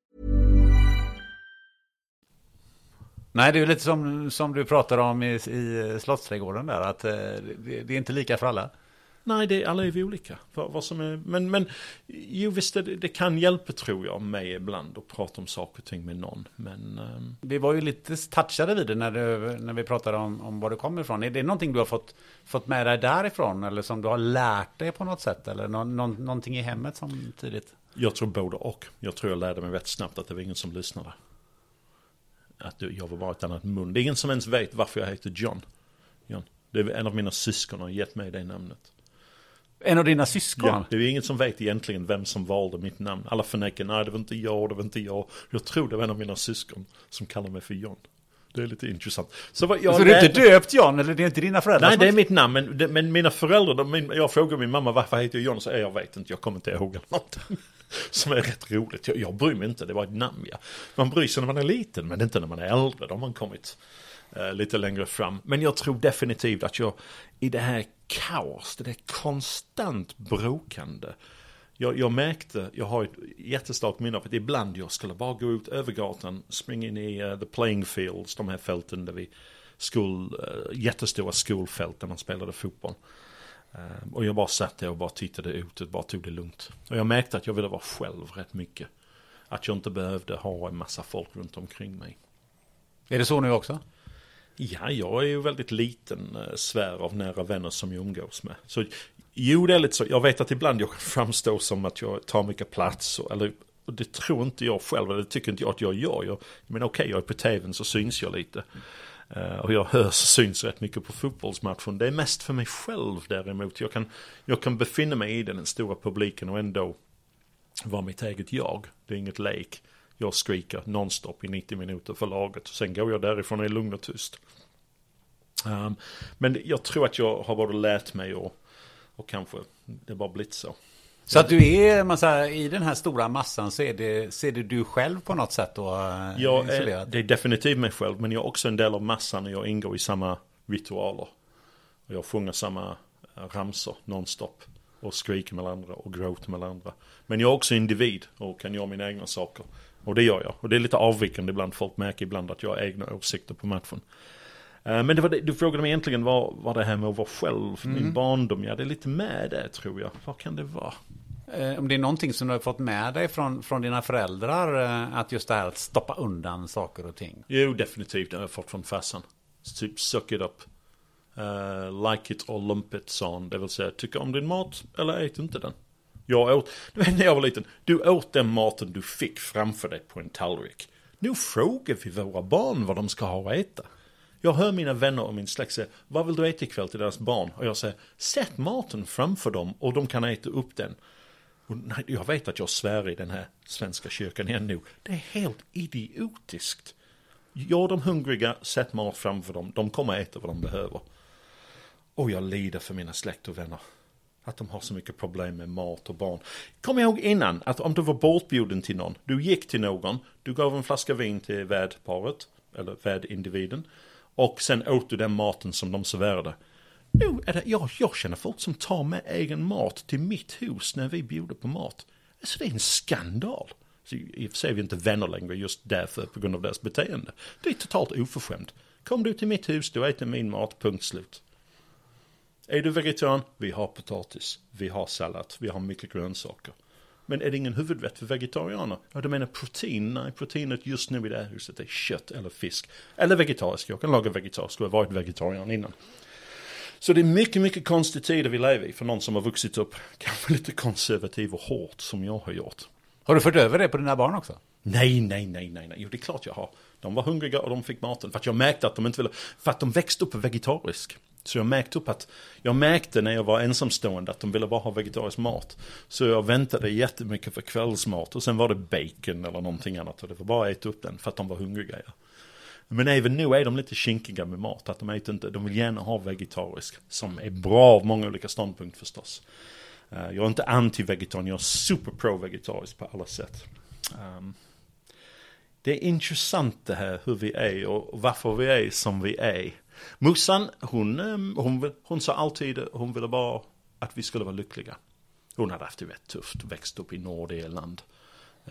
Nej, det är lite som, som du pratar om i, i Slottsträdgården där, att eh, det, det är inte lika för alla. Nej, det, alla är vi olika. Vad, vad som är, men, men jo, visst det, det kan hjälpa tror jag mig ibland att prata om saker och ting med någon. Men, um... Vi var ju lite touchade vid det när, du, när vi pratade om, om var du kommer ifrån. Är det någonting du har fått, fått med dig därifrån eller som du har lärt dig på något sätt? Eller någon, någon, någonting i hemmet som tidigt? Jag tror både och. Jag tror jag lärde mig rätt snabbt att det var ingen som lyssnade. Att jag var bara ett annat mun. Det är ingen som ens vet varför jag heter John. John. Det är en av mina syskon har gett mig det namnet. En av dina syskon? Ja, det är ingen som vet egentligen vem som valde mitt namn. Alla förnekar, nej det var inte jag, det var inte jag. Jag tror det var en av mina syskon som kallar mig för John. Det är lite intressant. Så, vad, jag så du är inte döpt John, eller det är inte dina föräldrar? Nej, det är mitt namn, men, men mina föräldrar, de, jag frågar min mamma varför heter jag John, så jag vet inte, jag kommer inte ihåg någonting. [LAUGHS] Som är rätt roligt, jag, jag bryr mig inte, det var ett namn ja. Man bryr sig när man är liten, men inte när man är äldre, då har man kommit eh, lite längre fram. Men jag tror definitivt att jag, i det här kaos, det är konstant brokande, jag, jag, märkte, jag har ett jättestarkt minne av att ibland jag skulle bara gå ut över gatan, springa in i uh, the playing fields, de här fälten där vi, skol, uh, jättestora skolfält där man spelade fotboll. Uh, och jag bara satt där och bara tittade ut och bara tog det lugnt. Och jag märkte att jag ville vara själv rätt mycket. Att jag inte behövde ha en massa folk runt omkring mig. Är det så nu också? Ja, jag är ju väldigt liten eh, svär av nära vänner som jag umgås med. Så jo, det är lite så. Jag vet att ibland jag [LAUGHS] framstår som att jag tar mycket plats. Och, eller och det tror inte jag själv, eller det tycker inte jag att jag gör. Jag, men okej, okay, jag är på tvn så syns jag lite. Eh, och jag hörs och syns rätt mycket på fotbollsmatchen. Det är mest för mig själv däremot. Jag kan, jag kan befinna mig i den stora publiken och ändå vara mitt eget jag. Det är inget lek. Jag skriker nonstop i 90 minuter för laget. Sen går jag därifrån och är lugn och tyst. Um, men jag tror att jag har både lärt mig och, och kanske det bara blivit så. Så att du är, säger, i den här stora massan så är det, ser du du själv på något sätt då? Eh, jag är, det är definitivt mig själv, men jag är också en del av massan och jag ingår i samma ritualer. Och jag sjunger samma eh, ramsor nonstop. Och skriker med andra och gråter med andra. Men jag är också individ och kan göra mina egna saker. Och det gör jag. Och det är lite avvikande ibland. Folk märker ibland att jag har egna åsikter på matchen. Eh, men det var det, du frågade mig egentligen vad, vad det här med att vara själv, mm. min barndom, ja det är lite med det tror jag. Vad kan det vara? Eh, om det är någonting som du har fått med dig från, från dina föräldrar, eh, att just det här att stoppa undan saker och ting. Jo, definitivt. Det har jag fått från farsan. Typ suck it up. Uh, like it or lump it, sa han. Det vill säga, tycka om din mat eller ät inte den. Jag åt, du vet när jag var liten, du åt den maten du fick framför dig på en tallrik. Nu frågar vi våra barn vad de ska ha att äta. Jag hör mina vänner och min släkt säga, vad vill du äta ikväll till deras barn? Och jag säger, sätt maten framför dem och de kan äta upp den. Och nej, jag vet att jag svär i den här svenska kyrkan igen nu. Det är helt idiotiskt. Gör de hungriga, sätt mat framför dem. De kommer äta vad de behöver. Och jag lider för mina släkt och vänner. Att de har så mycket problem med mat och barn. Kom ihåg innan att om du var bortbjuden till någon, du gick till någon, du gav en flaska vin till värdparet, eller värdindividen, och sen åt du den maten som de serverade. Jo, är det, jag, jag känner folk som tar med egen mat till mitt hus när vi bjuder på mat. Alltså det är en skandal. Så I och för sig är vi inte vänner längre just därför på grund av deras beteende. Det är totalt oförskämt. Kom du till mitt hus, du äter min mat, punkt slut. Är du vegetarian? Vi har potatis, vi har sallad, vi har mycket grönsaker. Men är det ingen huvudrätt för vegetarianer? Ja, du menar protein? Nej, proteinet just nu i det här huset är kött eller fisk. Eller vegetariskt, jag kan laga vegetariskt, jag har varit vegetarian innan. Så det är mycket, mycket konstig tider vi lever i för någon som har vuxit upp kanske lite konservativ och hårt som jag har gjort. Har du fört över det på dina barn också? Nej, nej, nej, nej, nej. Jo, det är klart jag har. De var hungriga och de fick maten. För att jag märkte att de inte ville... För att de växte upp vegetarisk. Så jag märkte upp att... Jag märkte när jag var ensamstående att de ville bara ha vegetarisk mat. Så jag väntade jättemycket för kvällsmat. Och sen var det bacon eller någonting annat. Och det var bara att äta upp den för att de var hungriga. Ja. Men även nu är de lite kinkiga med mat. Att de äter inte... De vill gärna ha vegetarisk. Som är bra av många olika ståndpunkter förstås. Eh, jag är inte anti-vegetarian, jag är super pro-vegetarisk på alla sätt. Um, det är intressant det här hur vi är och varför vi är som vi är. Musan, hon, ehm, hon, hon sa alltid hon ville bara att vi skulle vara lyckliga. Hon hade haft det rätt tufft, växt upp i Nordirland.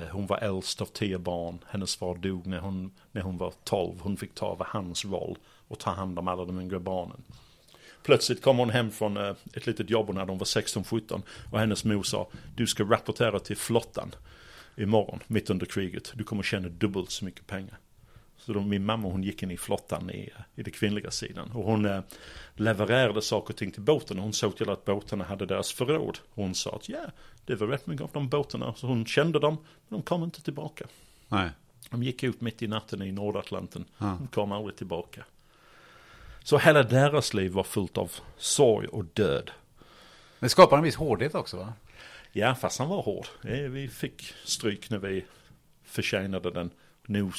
Eh, hon var äldst av tio barn. Hennes far dog när hon, när hon var tolv. Hon fick ta över hans roll och ta hand om alla de yngre barnen. Plötsligt kom hon hem från eh, ett litet jobb när de var 16-17 och hennes mor sa du ska rapportera till flottan imorgon, mitt under kriget. Du kommer tjäna dubbelt så mycket pengar. Så då, min mamma hon gick in i flottan i, i den kvinnliga sidan. Och hon eh, levererade saker och ting till båten. Hon såg till att båtarna hade deras förråd. Hon sa att ja, det var rätt mycket av de båtarna. Så hon kände dem, men de kom inte tillbaka. Nej. De gick ut mitt i natten i Nordatlanten. Ja. De kom aldrig tillbaka. Så hela deras liv var fullt av sorg och död. Det skapar en viss hårdhet också va? Ja, fast han var hård. Eh, Vi fick stryk när vi förtjänade den. Nu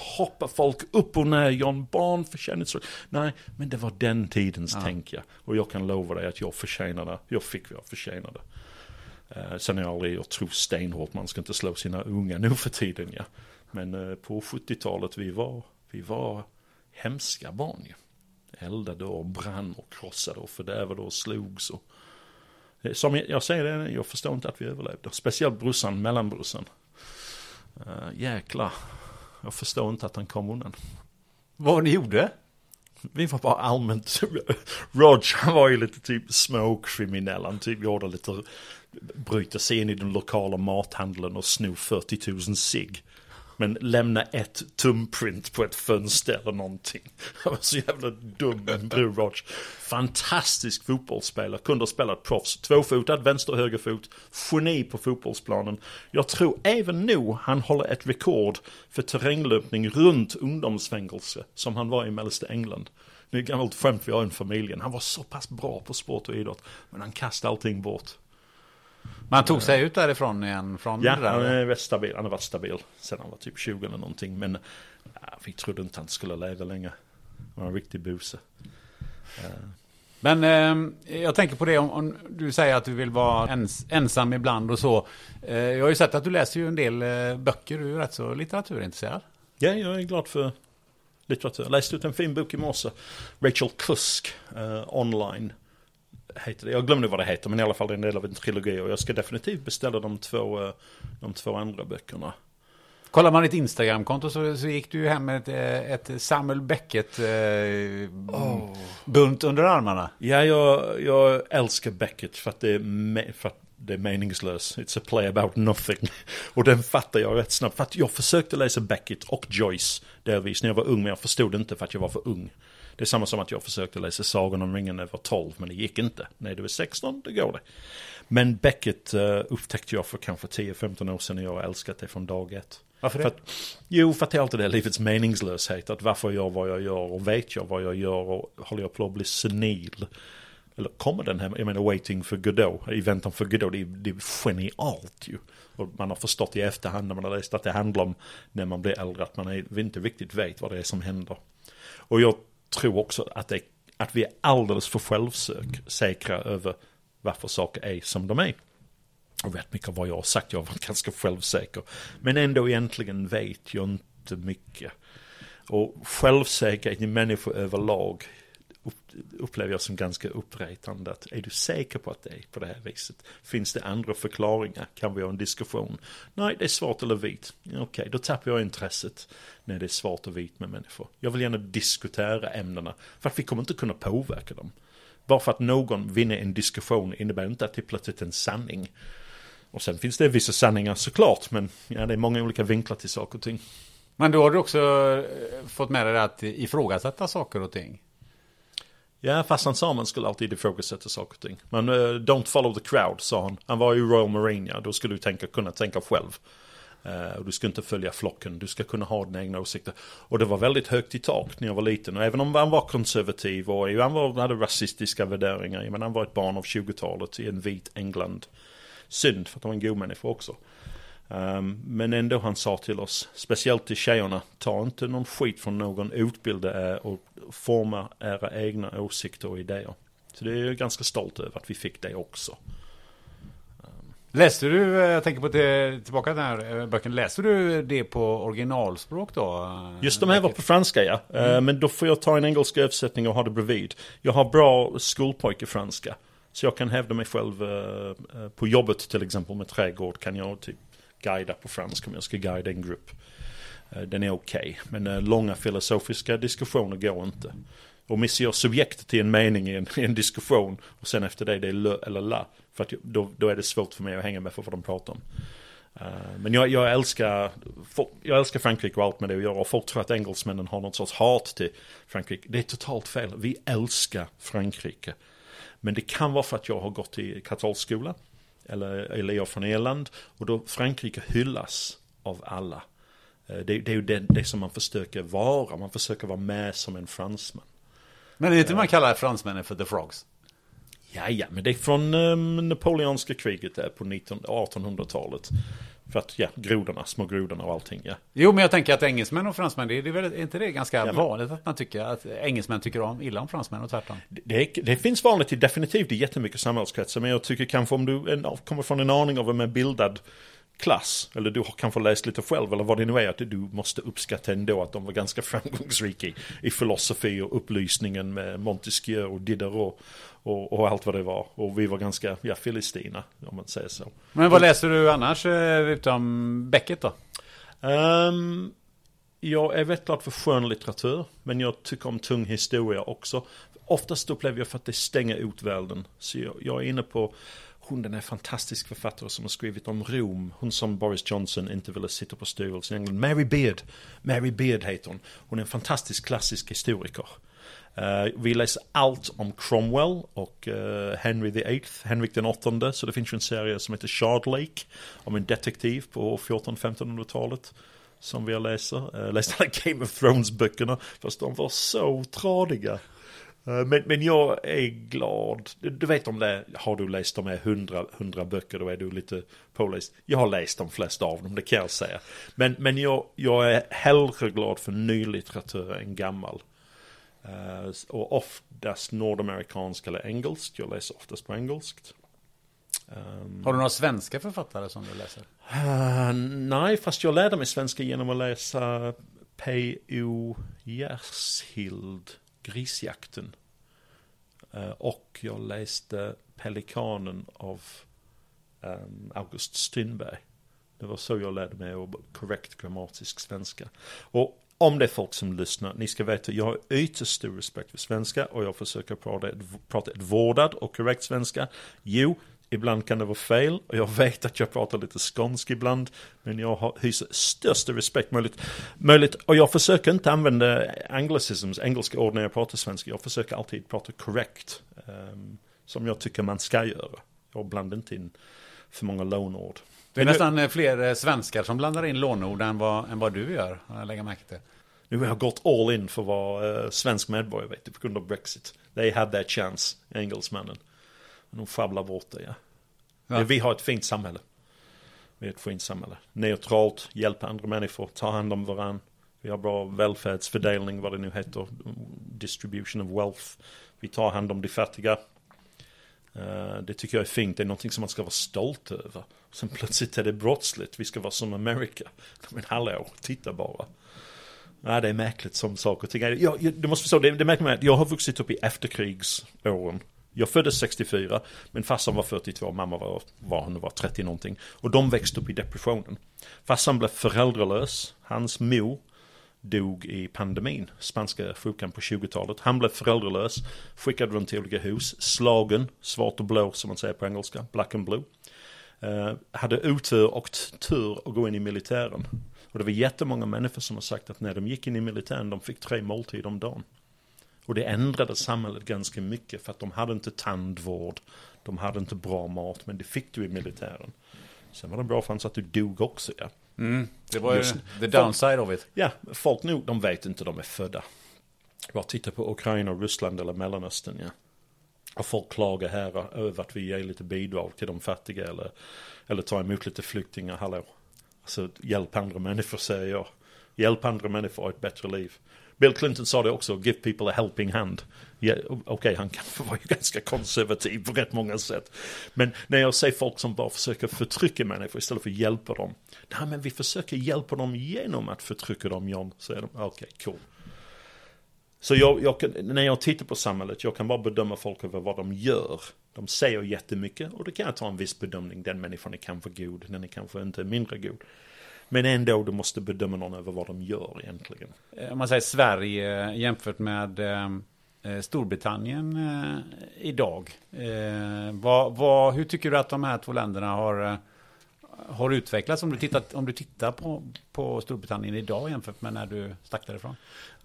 hoppar folk upp och ner, John Barn förtjänar stryk. Nej, men det var den tidens tänk jag. Och jag kan lova dig att jag förtjänade, jag fick vad jag förtjänade. Uh, sen är jag aldrig, jag tror stenhårt, man ska inte slå sina unga nu för tiden ja. Men eh, på 70-talet vi var, vi var hemska barn ju. Eldade och brann och krossade och fördärvade och slogs och Eh, som jag, jag säger det, jag förstår inte att vi överlevde. Speciellt brorsan, mellanbrorsan. Uh, jäklar. Jag förstår inte att han kom undan. Vad ni gjorde? Vi var bara allmänt... [LAUGHS] Roger var ju lite typ småkriminell. Han typ gjorde lite... Bryta sig in i den lokala mathandeln och sno 40 000 cigg. Men lämna ett tumprint på ett fönster eller någonting. Han var så jävla dum, en bror Fantastisk fotbollsspelare, kunde ha spelat proffs. Tvåfotad, vänster och högerfot. Geni på fotbollsplanen. Jag tror även nu han håller ett rekord för terränglöpning runt ungdomsfängelse. Som han var i mellersta England. Det är ett gammalt skämt vi har i familjen. Han var så pass bra på sport och idrott. Men han kastade allting bort. Man tog sig ut därifrån igen från Ja, det han är stabil. Han har varit stabil sen han var typ 20 eller någonting. Men vi trodde inte han skulle leva länge. Han var en riktig buse. Men eh, jag tänker på det om, om du säger att du vill vara ens, ensam ibland och så. Eh, jag har ju sett att du läser ju en del eh, böcker, du är ju rätt så litteraturintresserad. Ja, jag är glad för litteratur. Jag läste ut en fin bok i morse. Rachel Kusk, eh, online. Heter det. Jag glömde vad det heter, men i alla fall det är en del av en trilogi. Och jag ska definitivt beställa de två, eh, de två andra böckerna. Kollar man ditt Instagramkonto så, så gick du ju hem med ett, eh, ett Samuel Beckett eh, bunt under armarna. Ja, jag, jag älskar Beckett för att det är, me- för att det är meningslöst. It's a play about nothing. [LAUGHS] Och den fattar jag rätt snabbt. För att jag försökte läsa Beckett och Joyce delvis när jag var ung, men jag förstod inte för att jag var för ung. Det är samma som att jag försökte läsa Sagan om ringen när jag var 12, men det gick inte. När du är 16, det går det. Men Beckett uh, upptäckte jag för kanske 10-15 år sedan och jag har älskat det från dag ett. Varför det? För att, jo, för att det är alltid det livets meningslöshet. Att varför jag vad jag gör och vet jag vad jag gör och håller jag på att bli senil. Eller kommer den här, jag menar Waiting for Godot, i väntan för Godot, det är, det är genialt ju. Och man har förstått i efterhand när man har läst att det handlar om när man blir äldre, att man är, inte riktigt vet vad det är som händer. Och jag tror också att, det, att vi är alldeles för självsäkra över varför saker är som de är. Och rätt mycket av vad jag har sagt, jag har varit [LAUGHS] ganska självsäker. Men ändå egentligen vet jag inte mycket. Och självsäkerhet i människor överlag upplever jag som ganska uppretande. Att är du säker på att det är på det här viset? Finns det andra förklaringar? Kan vi ha en diskussion? Nej, det är svart eller vit. Okej, okay, då tappar jag intresset när det är svart och vit med människor. Jag vill gärna diskutera ämnena, för att vi kommer inte kunna påverka dem. Bara för att någon vinner en diskussion innebär inte att det är plötsligt en sanning. Och sen finns det vissa sanningar såklart, men ja, det är många olika vinklar till saker och ting. Men då har du också eh, fått med dig att ifrågasätta saker och ting? Ja, fast han sa att man skulle alltid ifrågasätta saker och ting. Men uh, don't follow the crowd, sa han. Han var ju Royal Marine, ja. Då skulle du tänka, kunna tänka själv. Uh, och du ska inte följa flocken, du ska kunna ha dina egna åsikter. Och det var väldigt högt i tak när jag var liten. Och även om han var konservativ och han var, hade rasistiska värderingar. Men han var ett barn av 20-talet i en vit England. Synd, för att han var en god människa också. Um, men ändå han sa till oss, speciellt till tjejerna, ta inte någon skit från någon, utbilda er och forma era egna åsikter och idéer. Så det är jag ganska stolt över att vi fick det också. Um. Läste du, eh, jag tänker på det, tillbaka till den här eh, böcken, läste du det på originalspråk då? Just de här var på franska ja, mm. uh, men då får jag ta en engelsk översättning och ha det bredvid. Jag har bra skolpojke franska. Så jag kan hävda mig själv uh, på jobbet till exempel med trädgård kan jag typ guida på franska om jag ska guida en grupp. Eh, den är okej, okay. men eh, långa filosofiska diskussioner går inte. Och missar jag subjekt till en mening i en, [LAUGHS] i en, diskussion och sen efter det det är lö eller la. För att då, då är det svårt för mig att hänga med för vad de pratar om. Uh, men jag, jag, älskar, jag älskar Frankrike och allt med det att göra. Och folk tror att engelsmännen har något sorts hat till Frankrike. Det är totalt fel. Vi älskar Frankrike. Men det kan vara för att jag har gått i katolsk skola eller, eller jag från Irland. Och då Frankrike hyllas av alla. Eh, det, det är ju det, det, som man försöker vara, man försöker vara med som en fransman. Men det är inte man kallar fransmännen för the frogs? Ja, ja, men det är från um, napoleonska kriget där på 1800-talet. För att, ja, grodorna, små grodorna och allting, ja. Jo, men jag tänker att engelsmän och fransmän, det är, det är, väl, är inte det ganska ja, vanligt att man tycker att engelsmän tycker om illa om fransmän och tvärtom? Det, det finns vanligt definitivt i jättemycket samhällskretsar, men jag tycker kanske om du en, kommer från en aning av en bildad klass, eller du har kanske läst lite själv, eller vad det nu är, att du måste uppskatta ändå att de var ganska [LAUGHS] framgångsrika i, i filosofi och upplysningen med Montesquieu och Diderot och, och, allt vad det var. Och vi var ganska, ja, filistina, om man säger så. Men vad läser du annars, eh, utom Beckett då? Um, jag är väldigt glad för skönlitteratur, men jag tycker om tung historia också. Oftast upplever jag för att det stänger ut världen. Så jag, jag är inne på hon den är fantastisk författare som har skrivit om Rom. Hon som Boris Johnson inte ville sitta på styrelsen i England. Mary Beard. Mary Beard heter hon. Hon är en fantastisk klassisk historiker. Uh, vi läser allt om Cromwell och uh, Henry VIII, Henrik den åttonde. Så det finns ju en serie som heter Shard Lake om en detektiv på 14-1500-talet. Som vi har läser. Eh, uh, läst alla Game of Thrones-böckerna. Fast de var så tradiga. Uh, men, men jag är glad. Du, vet om det, har du läst de här hundra, hundra böcker då är du lite påläst. Jag har läst de flesta av dem, det kan jag säga. Men, men jag, jag är hellre glad för ny litteratur än gammal. Uh, och oftast nordamerikansk eller engelskt. Jag läser oftast på engelskt. Um, Har du några svenska författare som du läser? Uh, nej, fast jag lärde mig svenska genom att läsa P.O. Gärshild, Grisjakten. Eh, och jag läste Pelikanen av ehm, August Strindberg. Det var så jag lärde mig korrekt grammatisk svenska. Och om det är folk som lyssnar, ni ska veta, jag har ytterst stor respekt för svenska och jag försöker prata ett, prata ett vårdat och korrekt svenska. Jo, Ibland kan det vara fel och jag vet att jag pratar lite skånsk ibland. Men jag har, hyser största respekt möjligt. möjligt. Och jag försöker inte använda anglicisms, engelska ord när jag pratar svenska. Jag försöker alltid prata korrekt. Um, som jag tycker man ska göra. Jag blandar inte in för många lånord. Det är nästan nu, fler eh, svenskar som blandar in lånord än vad, än vad du gör, jag lägger märke till. Nu har jag gått all in för att vara uh, svensk medborgare, vet du, på grund av Brexit. They had their chance, engelsmännen. De sjabblar bort det, ja. ja. Vi har ett fint samhälle. Vi är ett fint samhälle. Neutralt, hjälpa andra människor, ta hand om varandra. Vi har bra välfärdsfördelning, vad det nu heter. Distribution of wealth. Vi tar hand om de fattiga. Uh, det tycker jag är fint, det är någonting som man ska vara stolt över. Sen plötsligt är det brottsligt, vi ska vara som Amerika. [LAUGHS] Men hallå, titta bara. Ja, det är märkligt som saker och ting. Jag, jag, du måste förstå, det, det är märkligt med att jag har vuxit upp i efterkrigsåren. Jag föddes 64, men farsan var 42, mamma var, var, hon var 30 någonting. Och de växte upp i depressionen. Farsan blev föräldralös, hans mor dog i pandemin, spanska sjukan på 20-talet. Han blev föräldralös, skickad runt till olika hus, slagen, svart och blå som man säger på engelska, black and blue. Uh, hade otur och tur att gå in i militären. Och det var jättemånga människor som har sagt att när de gick in i militären, de fick tre måltider om dagen. Och det ändrade samhället ganska mycket för att de hade inte tandvård, de hade inte bra mat, men det fick du i militären. Sen var det bra för att du dog också, ja. Mm, det var ju the downside folk, of it. Ja, folk nu, de vet inte de är födda. Bara titta på Ukraina, Ryssland eller Mellanöstern, ja. Och folk klagar här över att vi ger lite bidrag till de fattiga eller, eller tar emot lite flyktingar, hallå. Alltså hjälp andra människor säger jag. Hjälp andra människor att ha ett bättre liv. Bill Clinton sa det också, give people a helping hand. Ja, Okej, okay, han kan [LAUGHS] vara ju ganska konservativ på rätt många sätt. Men när jag ser folk som bara försöker förtrycka människor istället för att hjälpa dem. Nej, men vi försöker hjälpa dem genom att förtrycka dem, John. Säger de, okej, okay, cool. Så jag, jag när jag tittar på samhället, jag kan bara bedöma folk över vad de gör. De säger jättemycket och då kan jag ta en viss bedömning. Den människan är kanske god, den är kanske inte mindre god. Men ändå, du måste bedöma någon över vad de gör egentligen. Eh, om man säger Sverige jämfört med eh, eh, Storbritannien eh, idag. Eh, vad, vad, hur tycker du att de här två länderna har, eh, har utvecklats om du tittar, om du tittar på, på Storbritannien idag jämfört med när du stack därifrån?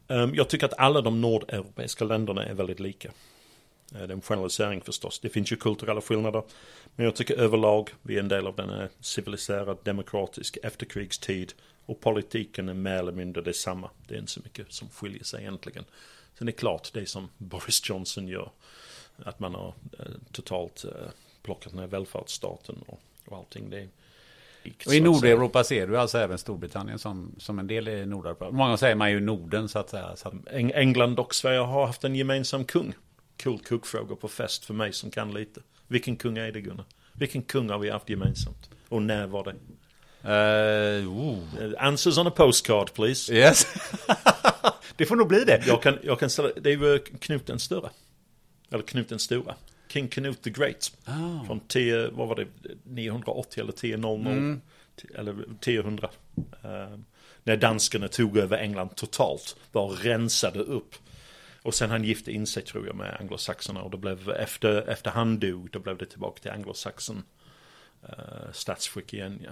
Um, jag tycker att alla de nordeuropeiska länderna är väldigt lika. Det är en generalisering förstås. Det finns ju kulturella skillnader. Men jag tycker överlag vi är en del av den civiliserad, demokratisk efterkrigstid. Och politiken är mer eller mindre detsamma. Det är inte så mycket som skiljer sig egentligen. Sen är det klart, det som [LAUGHS] Boris Johnson gör. Att man har eh, totalt eh, plockat ner välfärdsstaten och, och allting. Det och i Nordeuropa ser du alltså även Storbritannien som, som en del i Nordeuropa. Många säger man ju Norden så att säga. Så att... England och Sverige har haft en gemensam kung cool kuggfrågor på fest för mig som kan lite. Vilken kung är det Gunnar? Vilken kung har vi haft gemensamt? Och när var det? Uh, Answers on a postcard please. Yes. [LAUGHS] det får nog bli det. Jag kan, jag kan ställa, det är ju Knut den större. Eller Knut den stora. King Knut the Great. Oh. Från 10, vad var det, 980 eller 1000. Mm. Eller 1000. Uh, när danskarna tog över England totalt. Bara rensade upp och sen han gifte in sig tror jag med anglosaxerna och då blev efter, efter han dog då blev det tillbaka till anglosaxen uh, statsskick igen ja.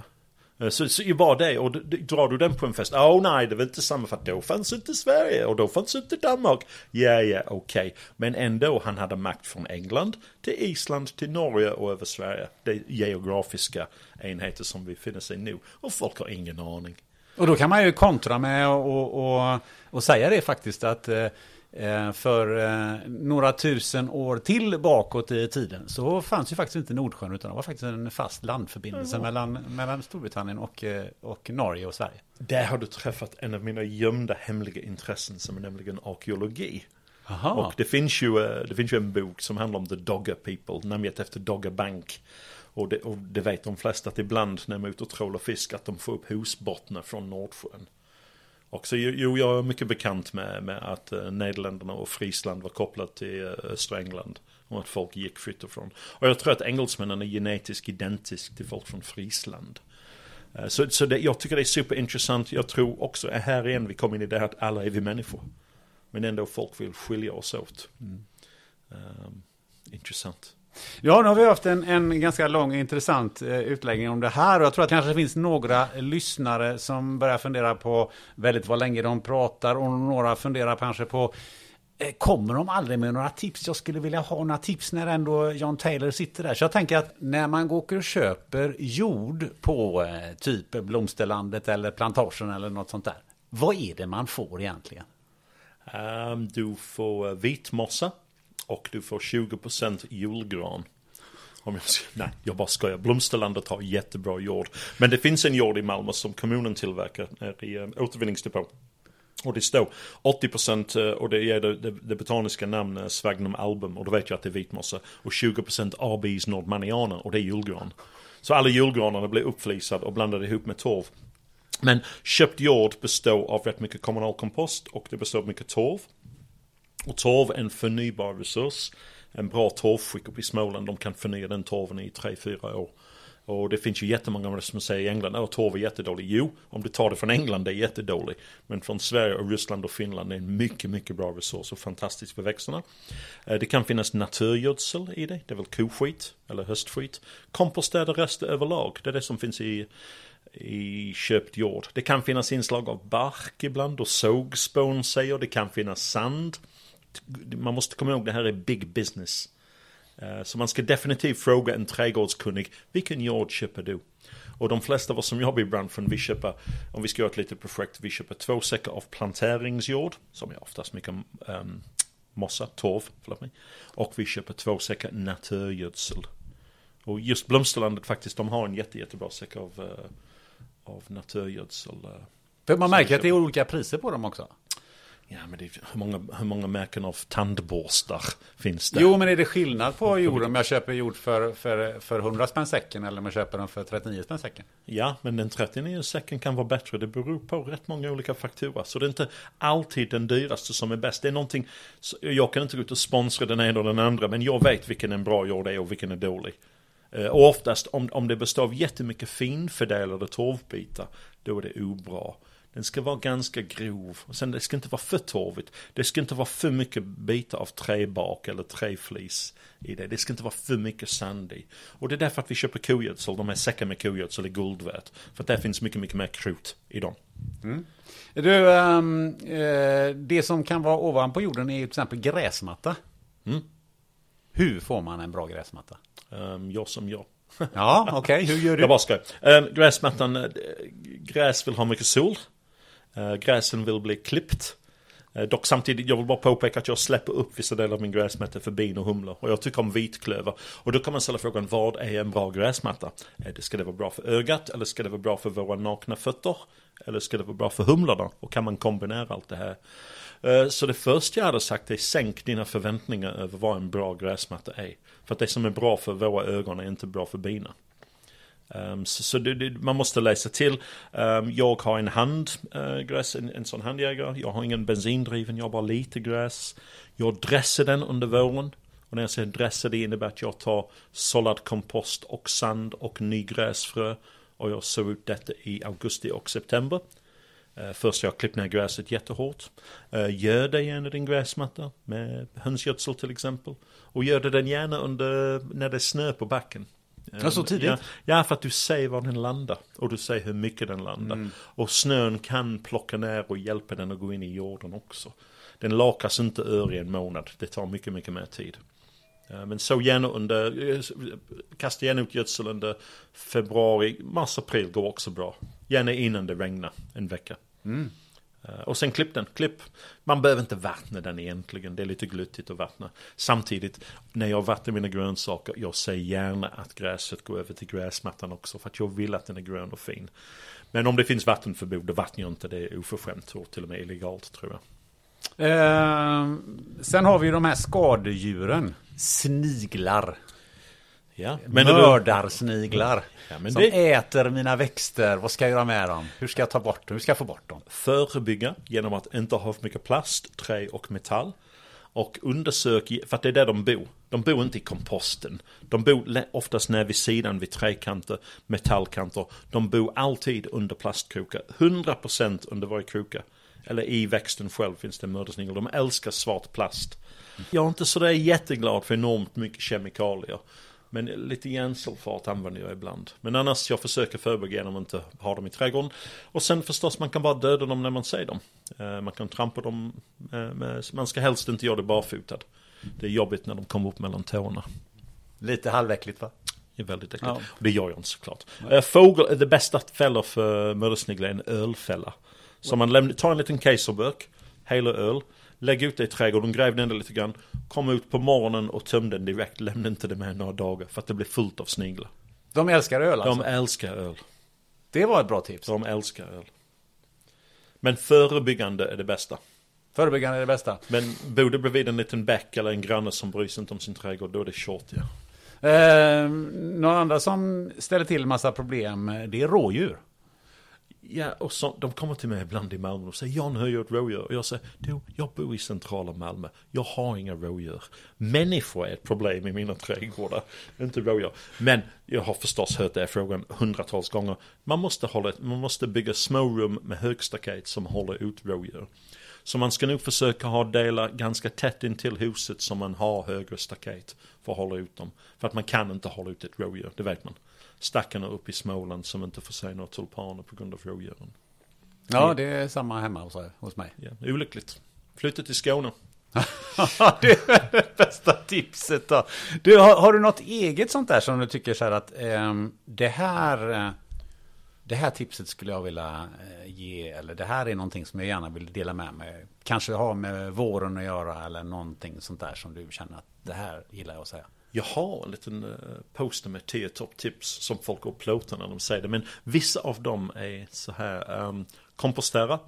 Eh, så, så ju bara det, och drar du den på en fest, åh oh, nej det var inte samma för då fanns inte Sverige och då fanns inte Danmark. Ja, ja, okej. Okay. Men ändå, han hade makt från England till Island till Norge och över Sverige. Det är geografiska enheter som vi finner sig nu. Och folk har ingen aning. Och då kan man ju kontra med och, och, och säga det faktiskt att Eh, för eh, några tusen år till bakåt i tiden så fanns ju faktiskt inte Nordsjön utan det var faktiskt en fast landförbindelse mm. mellan, mellan Storbritannien och, eh, och Norge och Sverige. Där har du träffat en av mina gömda hemliga intressen som är nämligen arkeologi. Aha. Och det finns, ju, det finns ju en bok som handlar om The Dogger People, namnet efter Dogger Bank. Och det, och det vet de flesta att ibland när de är ute och trålar fisk att de får upp husbottnar från Nordsjön. Också, jo, jag är mycket bekant med, med att eh, Nederländerna och Friesland var kopplat till eh, östra England. Och att folk gick fritt ifrån. Och jag tror att engelsmännen är genetiskt identisk till folk från Friesland. Eh, så, så det, jag tycker det är superintressant. Jag tror också, här igen vi kommer in i det här att alla är vi människor. Men ändå folk vill skilja oss åt. Mm. Um, intressant. Ja, nu har vi haft en, en ganska lång och intressant eh, utläggning om det här. Och jag tror att det kanske finns några lyssnare som börjar fundera på väldigt vad länge de pratar. Och några funderar kanske på eh, Kommer de aldrig med några tips? Jag skulle vilja ha några tips när ändå John Taylor sitter där. Så jag tänker att när man går och köper jord på eh, typ Blomsterlandet eller plantagen eller något sånt där. Vad är det man får egentligen? Um, du får eh, vitmossa och du får 20% julgran. Om jag ska, nej, jag bara skojar. Blomsterlandet har jättebra jord. Men det finns en jord i Malmö som kommunen tillverkar eh, i eh, um, återvinningsdepå. Och det står 80% eh, och det ger det, det, det botaniska namnet Svagnum album och då vet jag att det är vitmossa. Och 20% ABI's nordmaniana och det är julgran. Så alla julgranarna blir uppflisade och blandade ihop med torv. Men köpt jord består av rätt mycket kommunal kompost och det består av mycket torv. Och torv är en förnybar resurs. En bra torvskick uppe i Småland, de kan förnya den torven i 3-4 år. Och det finns ju jättemånga som säger i England, att torv är jättedålig. Jo, om du tar det från England det är jättedålig. Men från Sverige och Ryssland och Finland är en mycket, mycket bra resurs och fantastiskt för växterna. Eh, det kan finnas naturgödsel i det, det är väl koskit eller höstskit. Komposterade rester överlag, det är det som finns i i köpt jord. Det kan finnas inslag av bark ibland och sågspån säger det kan finnas sand. Man måste komma ihåg det här är big business. Eh, så man ska definitivt fråga en trädgårdskunnig, vilken jord köper du? Och de flesta av oss som jobbar i branschen, vi köper, om vi ska göra ett litet projekt, vi köper två säckar av planteringsjord, som är oftast mycket um, mossa, torv, förlåt mig. Och vi köper två säckar naturgödsel. Och just Blomsterlandet faktiskt, de har en jätte, jättebra säck av uh, av naturgödsel. Eh, För man märker att det är olika priser på dem också. Ja, men det hur, många, hur många märken av tandborstar finns det? Jo, men är det skillnad på jord om jag köper jord för, för, för 100 spänn säcken eller om jag köper den för 39 spänn säcken? Ja, men den 39 säcken kan vara bättre. Det beror på rätt många olika faktorer. Så det är inte alltid den dyraste som är bäst. Det är någonting, jag kan inte gå ut och sponsra den ena och den andra, men jag vet vilken en bra jord är och vilken är dålig. Eh, och oftast om, om det består av jättemycket finfördelade torvbitar, då är det obra. Den ska vara ganska grov. Och sen det ska inte vara för torvigt. Det ska inte vara för mycket bitar av träbak eller träflis i det. Det ska inte vara för mycket sand i. Och det är därför att vi köper kogödsel. De är säckar med kogödsel är guld värt. För att där finns mycket, mycket mer krut i dem. Mm. Du, eh, det som kan vara ovanpå jorden är till exempel gräsmatta. Mm. Hur får man en bra gräsmatta? Um, jag som jag. ja, okej. Okay. Hur gör du? Jag bara ska. Um, gräsmattan, uh, gräs vill ha mycket sol. Eh, gräsen vill bli klippt. Eh, dock samtidigt, jag vill bara påpeka att jag släpper upp vissa delar av min gräsmatta för bin och humlor. Och jag tycker om vitklöver. Och då kan man ställa frågan, vad är en bra gräsmatta? Eh, ska det vara bra för ögat? Eller ska det vara bra för våra nakna fötter? Eller ska det vara bra för humlorna? Och kan man kombinera allt det här? Så det första jag hade sagt är sänk dina förväntningar över vad en bra gräsmatta är. För att det som är bra för våra ögon är inte bra för bina. Ehm, um, så, så det, det, man måste läsa till. Um, jag har en handgräs, eh, uh, en, en sån handjägare. Jag har ingen bensindriven, jag har bara lite gräs. Jag dressar den under våren. Och när jag säger dressa det innebär att jag tar sållad kompost och sand och ny gräsfrö. Och jag sår ut detta i augusti och september. Uh, först jag klippt ner gräset jättehårt. Eh, uh, gör det gärna din gräsmatta med hönsgödsel till exempel. Och gör det den gärna under, när det är snö på backen. Ja, så tidigt? Ja, ja, för att du ser var den landar. Och du ser hur mycket den landar. Mm. Och snön kan plocka ner och hjälpa den att gå in i jorden också. Den lakas inte ur i en månad. Det tar mycket, mycket mer tid. Men så gärna under, kasta gärna ut gödsel under februari, mars, april går också bra. Gärna innan det regnar en vecka. Mm. Och sen klipp den, klipp. Man behöver inte vattna den egentligen, det är lite gluttigt att vattna. Samtidigt, när jag vattnar mina grönsaker, jag säger gärna att gräset går över till gräsmattan också. För att jag vill att den är grön och fin. Men om det finns vattenförbud, då vattnar jag inte, det är oförskämt och till och med illegalt tror jag. Eh, sen har vi ju de här skadedjuren. Sniglar. Ja, men Mördarsniglar. Ja, men som det... äter mina växter. Vad ska jag göra med dem? Hur ska jag ta bort dem? Hur ska jag få bort dem? Förebygga genom att inte ha för mycket plast, trä och metall. Och undersök, för att det är där de bor. De bor inte i komposten. De bor oftast nere vid sidan vid träkanter, metallkanter. De bor alltid under plastkrokar. 100% under varje kroka Eller i växten själv finns det mördarsnigel. De älskar svart plast. Jag är inte sådär jätteglad för enormt mycket kemikalier. Men lite järnsulfat använder jag ibland. Men annars jag försöker förebygga genom att inte ha dem i trädgården. Och sen förstås man kan bara döda dem när man ser dem. Eh, man kan trampa dem, eh, med, man ska helst inte göra det barfotad. Det är jobbigt när de kommer upp mellan tårna. Lite halväckligt va? Det är väldigt äckligt. Ja. Det gör jag inte såklart. Ja. Fågel, det bästa fällor för mördarsniglar är en ölfälla. Så man lämnar, tar en liten kejsarburk, hela öl, lägg ut det i trädgården, gräv ner det lite grann, kom ut på morgonen och töm den direkt, lämna inte det med några dagar för att det blir fullt av sniglar. De älskar öl alltså? De älskar öl. Det var ett bra tips. De älskar öl. Men förebyggande är det bästa. Förebyggande är det bästa. Men bor du bredvid en liten bäck eller en granne som bryr sig inte om sin trädgård, då är det short ja. Eh, några andra som ställer till massa problem, det är rådjur. Ja, och så, de kommer till mig ibland i Malmö och säger Jan, hur gör ett rådjur? Och jag säger, du, jag bor i centrala Malmö. Jag har inga rådjur. Människor är ett problem i mina trädgårdar, inte rådjur. Men jag har förstås hört den frågan hundratals gånger. Man måste, hålla, man måste bygga smårum med högstaket som håller ut rådjur. Så man ska nog försöka ha delar ganska tätt in till huset som man har högre staket för att hålla ut dem. För att man kan inte hålla ut ett rådjur, det vet man stackarna upp i Småland som inte får se några tulpaner på grund av rådjuren. Ja, det är samma hemma hos, hos mig. Ja, olyckligt. Flytta till Skåne. [LAUGHS] det är det bästa tipset då. Du, har, har, du något eget sånt där som du tycker så här att eh, det här eh, det här tipset skulle jag vilja eh, ge, eller det här är någonting som jag gärna vill dela med mig. Kanske ha med våren att göra eller någonting sånt där som du känner att det här gillar jag att säga. Jag har en liten eh, poster med 10 topptips som folk upplåter när de säger det. Men vissa av dem är så här. Um, kompostera.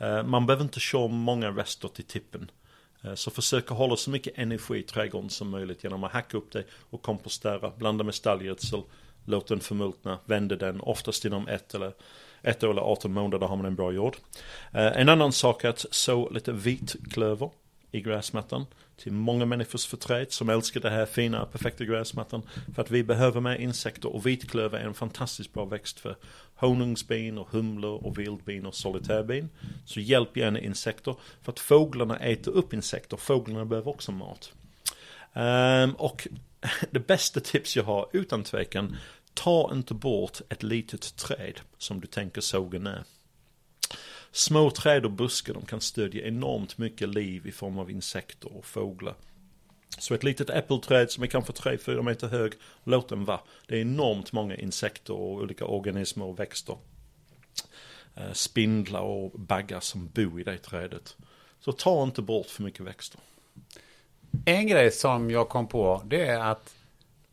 Uh, man behöver inte köra många rester till tippen. Uh, så försök att hålla så mycket energi i trädgården som möjligt genom att hacka upp det och kompostera. Blanda med stallgödsel. Låt den förmultna. Vända den. Oftast inom ett eller ett år eller 18 månader har man en bra jord. Uh, en annan sak är att så lite vitklöver i gräsmattan till många människors förtret som älskar det här fina, perfekta gräsmattan. För att vi behöver mer insekter och vitklöver är en fantastiskt bra växt för honungsbin och humlor och vildbin och solitärbin. Så hjälp gärna insekter för att fåglarna äter upp insekter. Fåglarna behöver också mat. Um, och [LAUGHS] det bästa tips jag har utan tvekan, ta inte bort ett litet träd som du tänker såga ner. Små träd och buskar de kan stödja enormt mycket liv i form av insekter och fåglar. Så ett litet äppelträd som är kanske 3-4 meter hög, låt den vara. Det är enormt många insekter och olika organismer och växter. Eh, spindlar och baggar som bor i det trädet. Så ta inte bort för mycket växter. En grej som jag kom på, det är att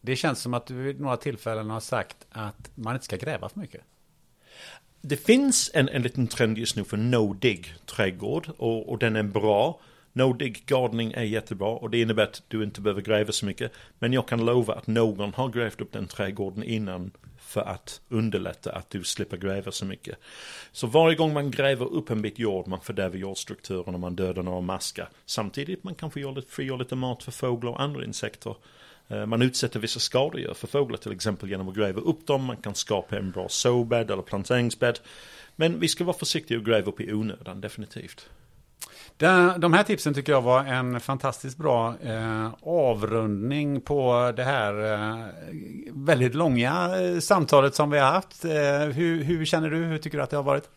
det känns som att du vid några tillfällen har sagt att man inte ska gräva för mycket. Det finns en, en liten trend just nu för no-dig trädgård och, och den är bra. No-dig gardening är jättebra och det innebär att du inte behöver gräva så mycket. Men jag kan lova att någon har grävt upp den trädgården innan för att underlätta att du slipper gräva så mycket. Så varje gång man gräver upp en bit jord, man fördärvar jordstrukturen och man dödar några maskar. Samtidigt man kanske frigör lite mat för fåglar och andra insekter. Eh, man utsätter vissa skadedjur för fåglar till exempel genom att gräva upp dem. Man kan skapa en bra såbädd eller planteringsbädd. Men vi ska vara försiktiga och gräva upp i onödan, definitivt. De här tipsen tycker jag var en fantastiskt bra eh, avrundning på det här eh, väldigt långa eh, samtalet som vi har haft. Eh, hur, hur, känner du? Hur tycker du att det har varit?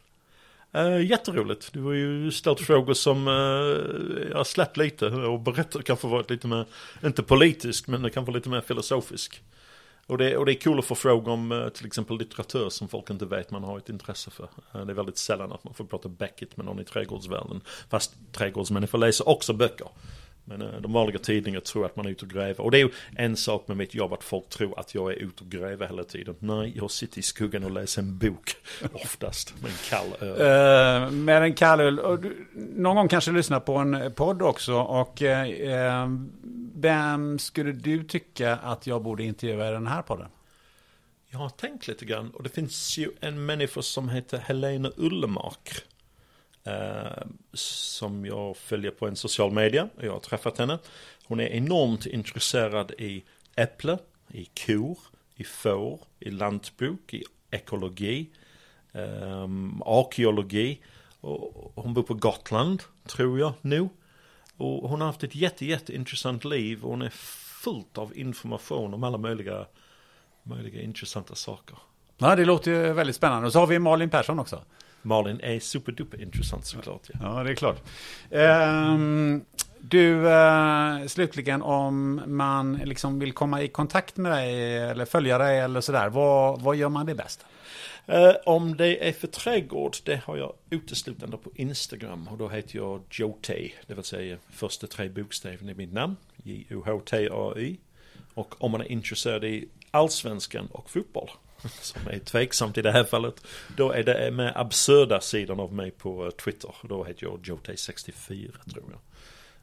Uh, jätteroligt. Du har ju ställt frågor som uh, jag har släppt lite och berättat kanske varit lite mer, inte politisk men det kan vara lite mer filosofisk. Och det, och det är kul att få frågor om uh, till exempel litteratur som folk inte vet man har ett intresse för. Uh, det är väldigt sällan att man får prata Beckett med någon i trädgårdsvärlden. Fast trädgårdsmänniskor läser också böcker. Men eh, de vanliga tidningarna tror att man är ute och gräver. Och det är ju en sak med mitt jobb att folk tror att jag är ute och gräver hela tiden. Nej, jag sitter i skuggan och läser en bok. [LAUGHS] Oftast med en kall öl. Uh, med en kall öl. Och du, någon gång kanske lyssna på en podd också. Och uh, vem skulle du tycka att jag borde intervjua i den här podden? Jag har tänkt lite grann. Och det finns ju en människa som heter Helena Ullemark. Eh, som jag följer på en social media. Jag har träffat henne. Hon är enormt intresserad i äpple, i kor, i får, i lantbruk, i ekologi, um, arkeologi Och hon bor på Gotland, tror jag nu. Och hon har haft ett jätte, jätteintressant liv och hon är fullt av information om alla möjliga, möjliga intressanta saker. Ja, det låter ju väldigt spännande. Och så har vi Malin Persson också. Malin är superduper intressant såklart. Ja, ja det är klart. Um, du, uh, slutligen om man liksom vill komma i kontakt med dig eller följa dig eller sådär, vad, vad gör man det bäst? Uh, om det är för trädgård, det har jag uteslutande på Instagram och då heter jag Jotay, det vill säga första tre bokstäverna i mitt namn, J-O-H-T-A-Y. Och om man är intresserad i allsvenskan och fotboll, som är tveksamt i det här fallet, då är det med absurda sidan av mig på Twitter. Då heter jag Jotay64 tror jag.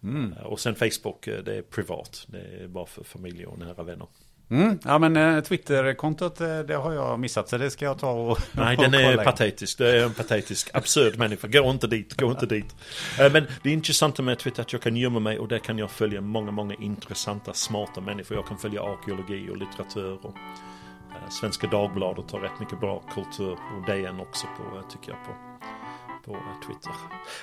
Mm. Och sen Facebook, eh, det är privat. Det är bara för familj och nära vänner. Mm. Ja men eh, Twitterkontot eh, det har jag missat så det ska jag ta och Nej [LAUGHS] den är patetisk. Det är en patetisk absurd människa. Gå inte dit, gå inte dit. Men det är intressanta med Twitter att jag kan gömma mig och där kan jag följa många, många intressanta, smarta människor. Jag kan följa arkeologi och litteratur och Svenska Dagbladet har rätt mycket bra kultur och DN också på, tycker jag på på Twitter.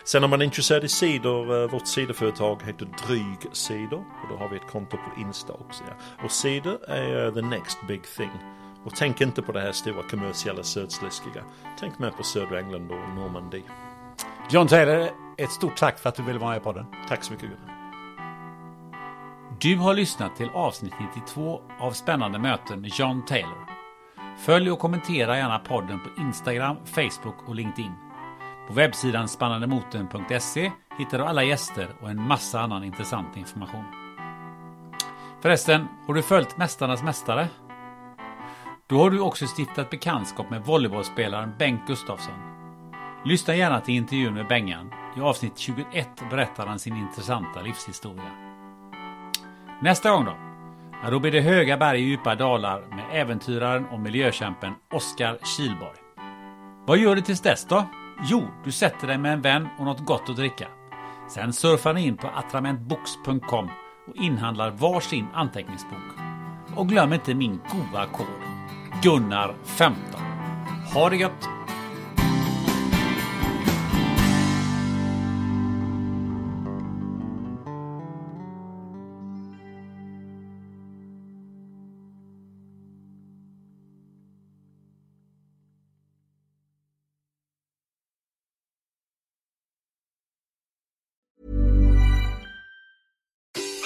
Sen om man är intresserad i sidor, eh, vårt sidoföretag heter Dryg Sidor och då har vi ett konto på Insta också. Ja. Och sidor är eh, the next big thing. Och tänk inte på det här stora kommersiella södsliskiga. Tänk mer på södra England och Normandie. John Taylor, ett stort tack för att du ville vara med i podden. Tack så mycket Gunnar. Du har lyssnat till avsnitt 92 av Spännande möten med John Taylor. Följ och kommentera gärna podden på Instagram, Facebook och LinkedIn. På webbsidan spannandemoten.se hittar du alla gäster och en massa annan intressant information. Förresten, har du följt Mästarnas Mästare? Då har du också stiftat bekantskap med volleybollspelaren Bengt Gustafsson. Lyssna gärna till intervjun med Bengan. I avsnitt 21 berättar han sin intressanta livshistoria. Nästa gång då? Ja, då blir det höga berg och djupa dalar med äventyraren och miljökämpen Oskar Kilborg. Vad gör du tills dess då? Jo, du sätter dig med en vän och något gott att dricka. Sen surfar ni in på attramentbox.com och inhandlar varsin anteckningsbok. Och glöm inte min goda kod. Gunnar15. Ha det gött!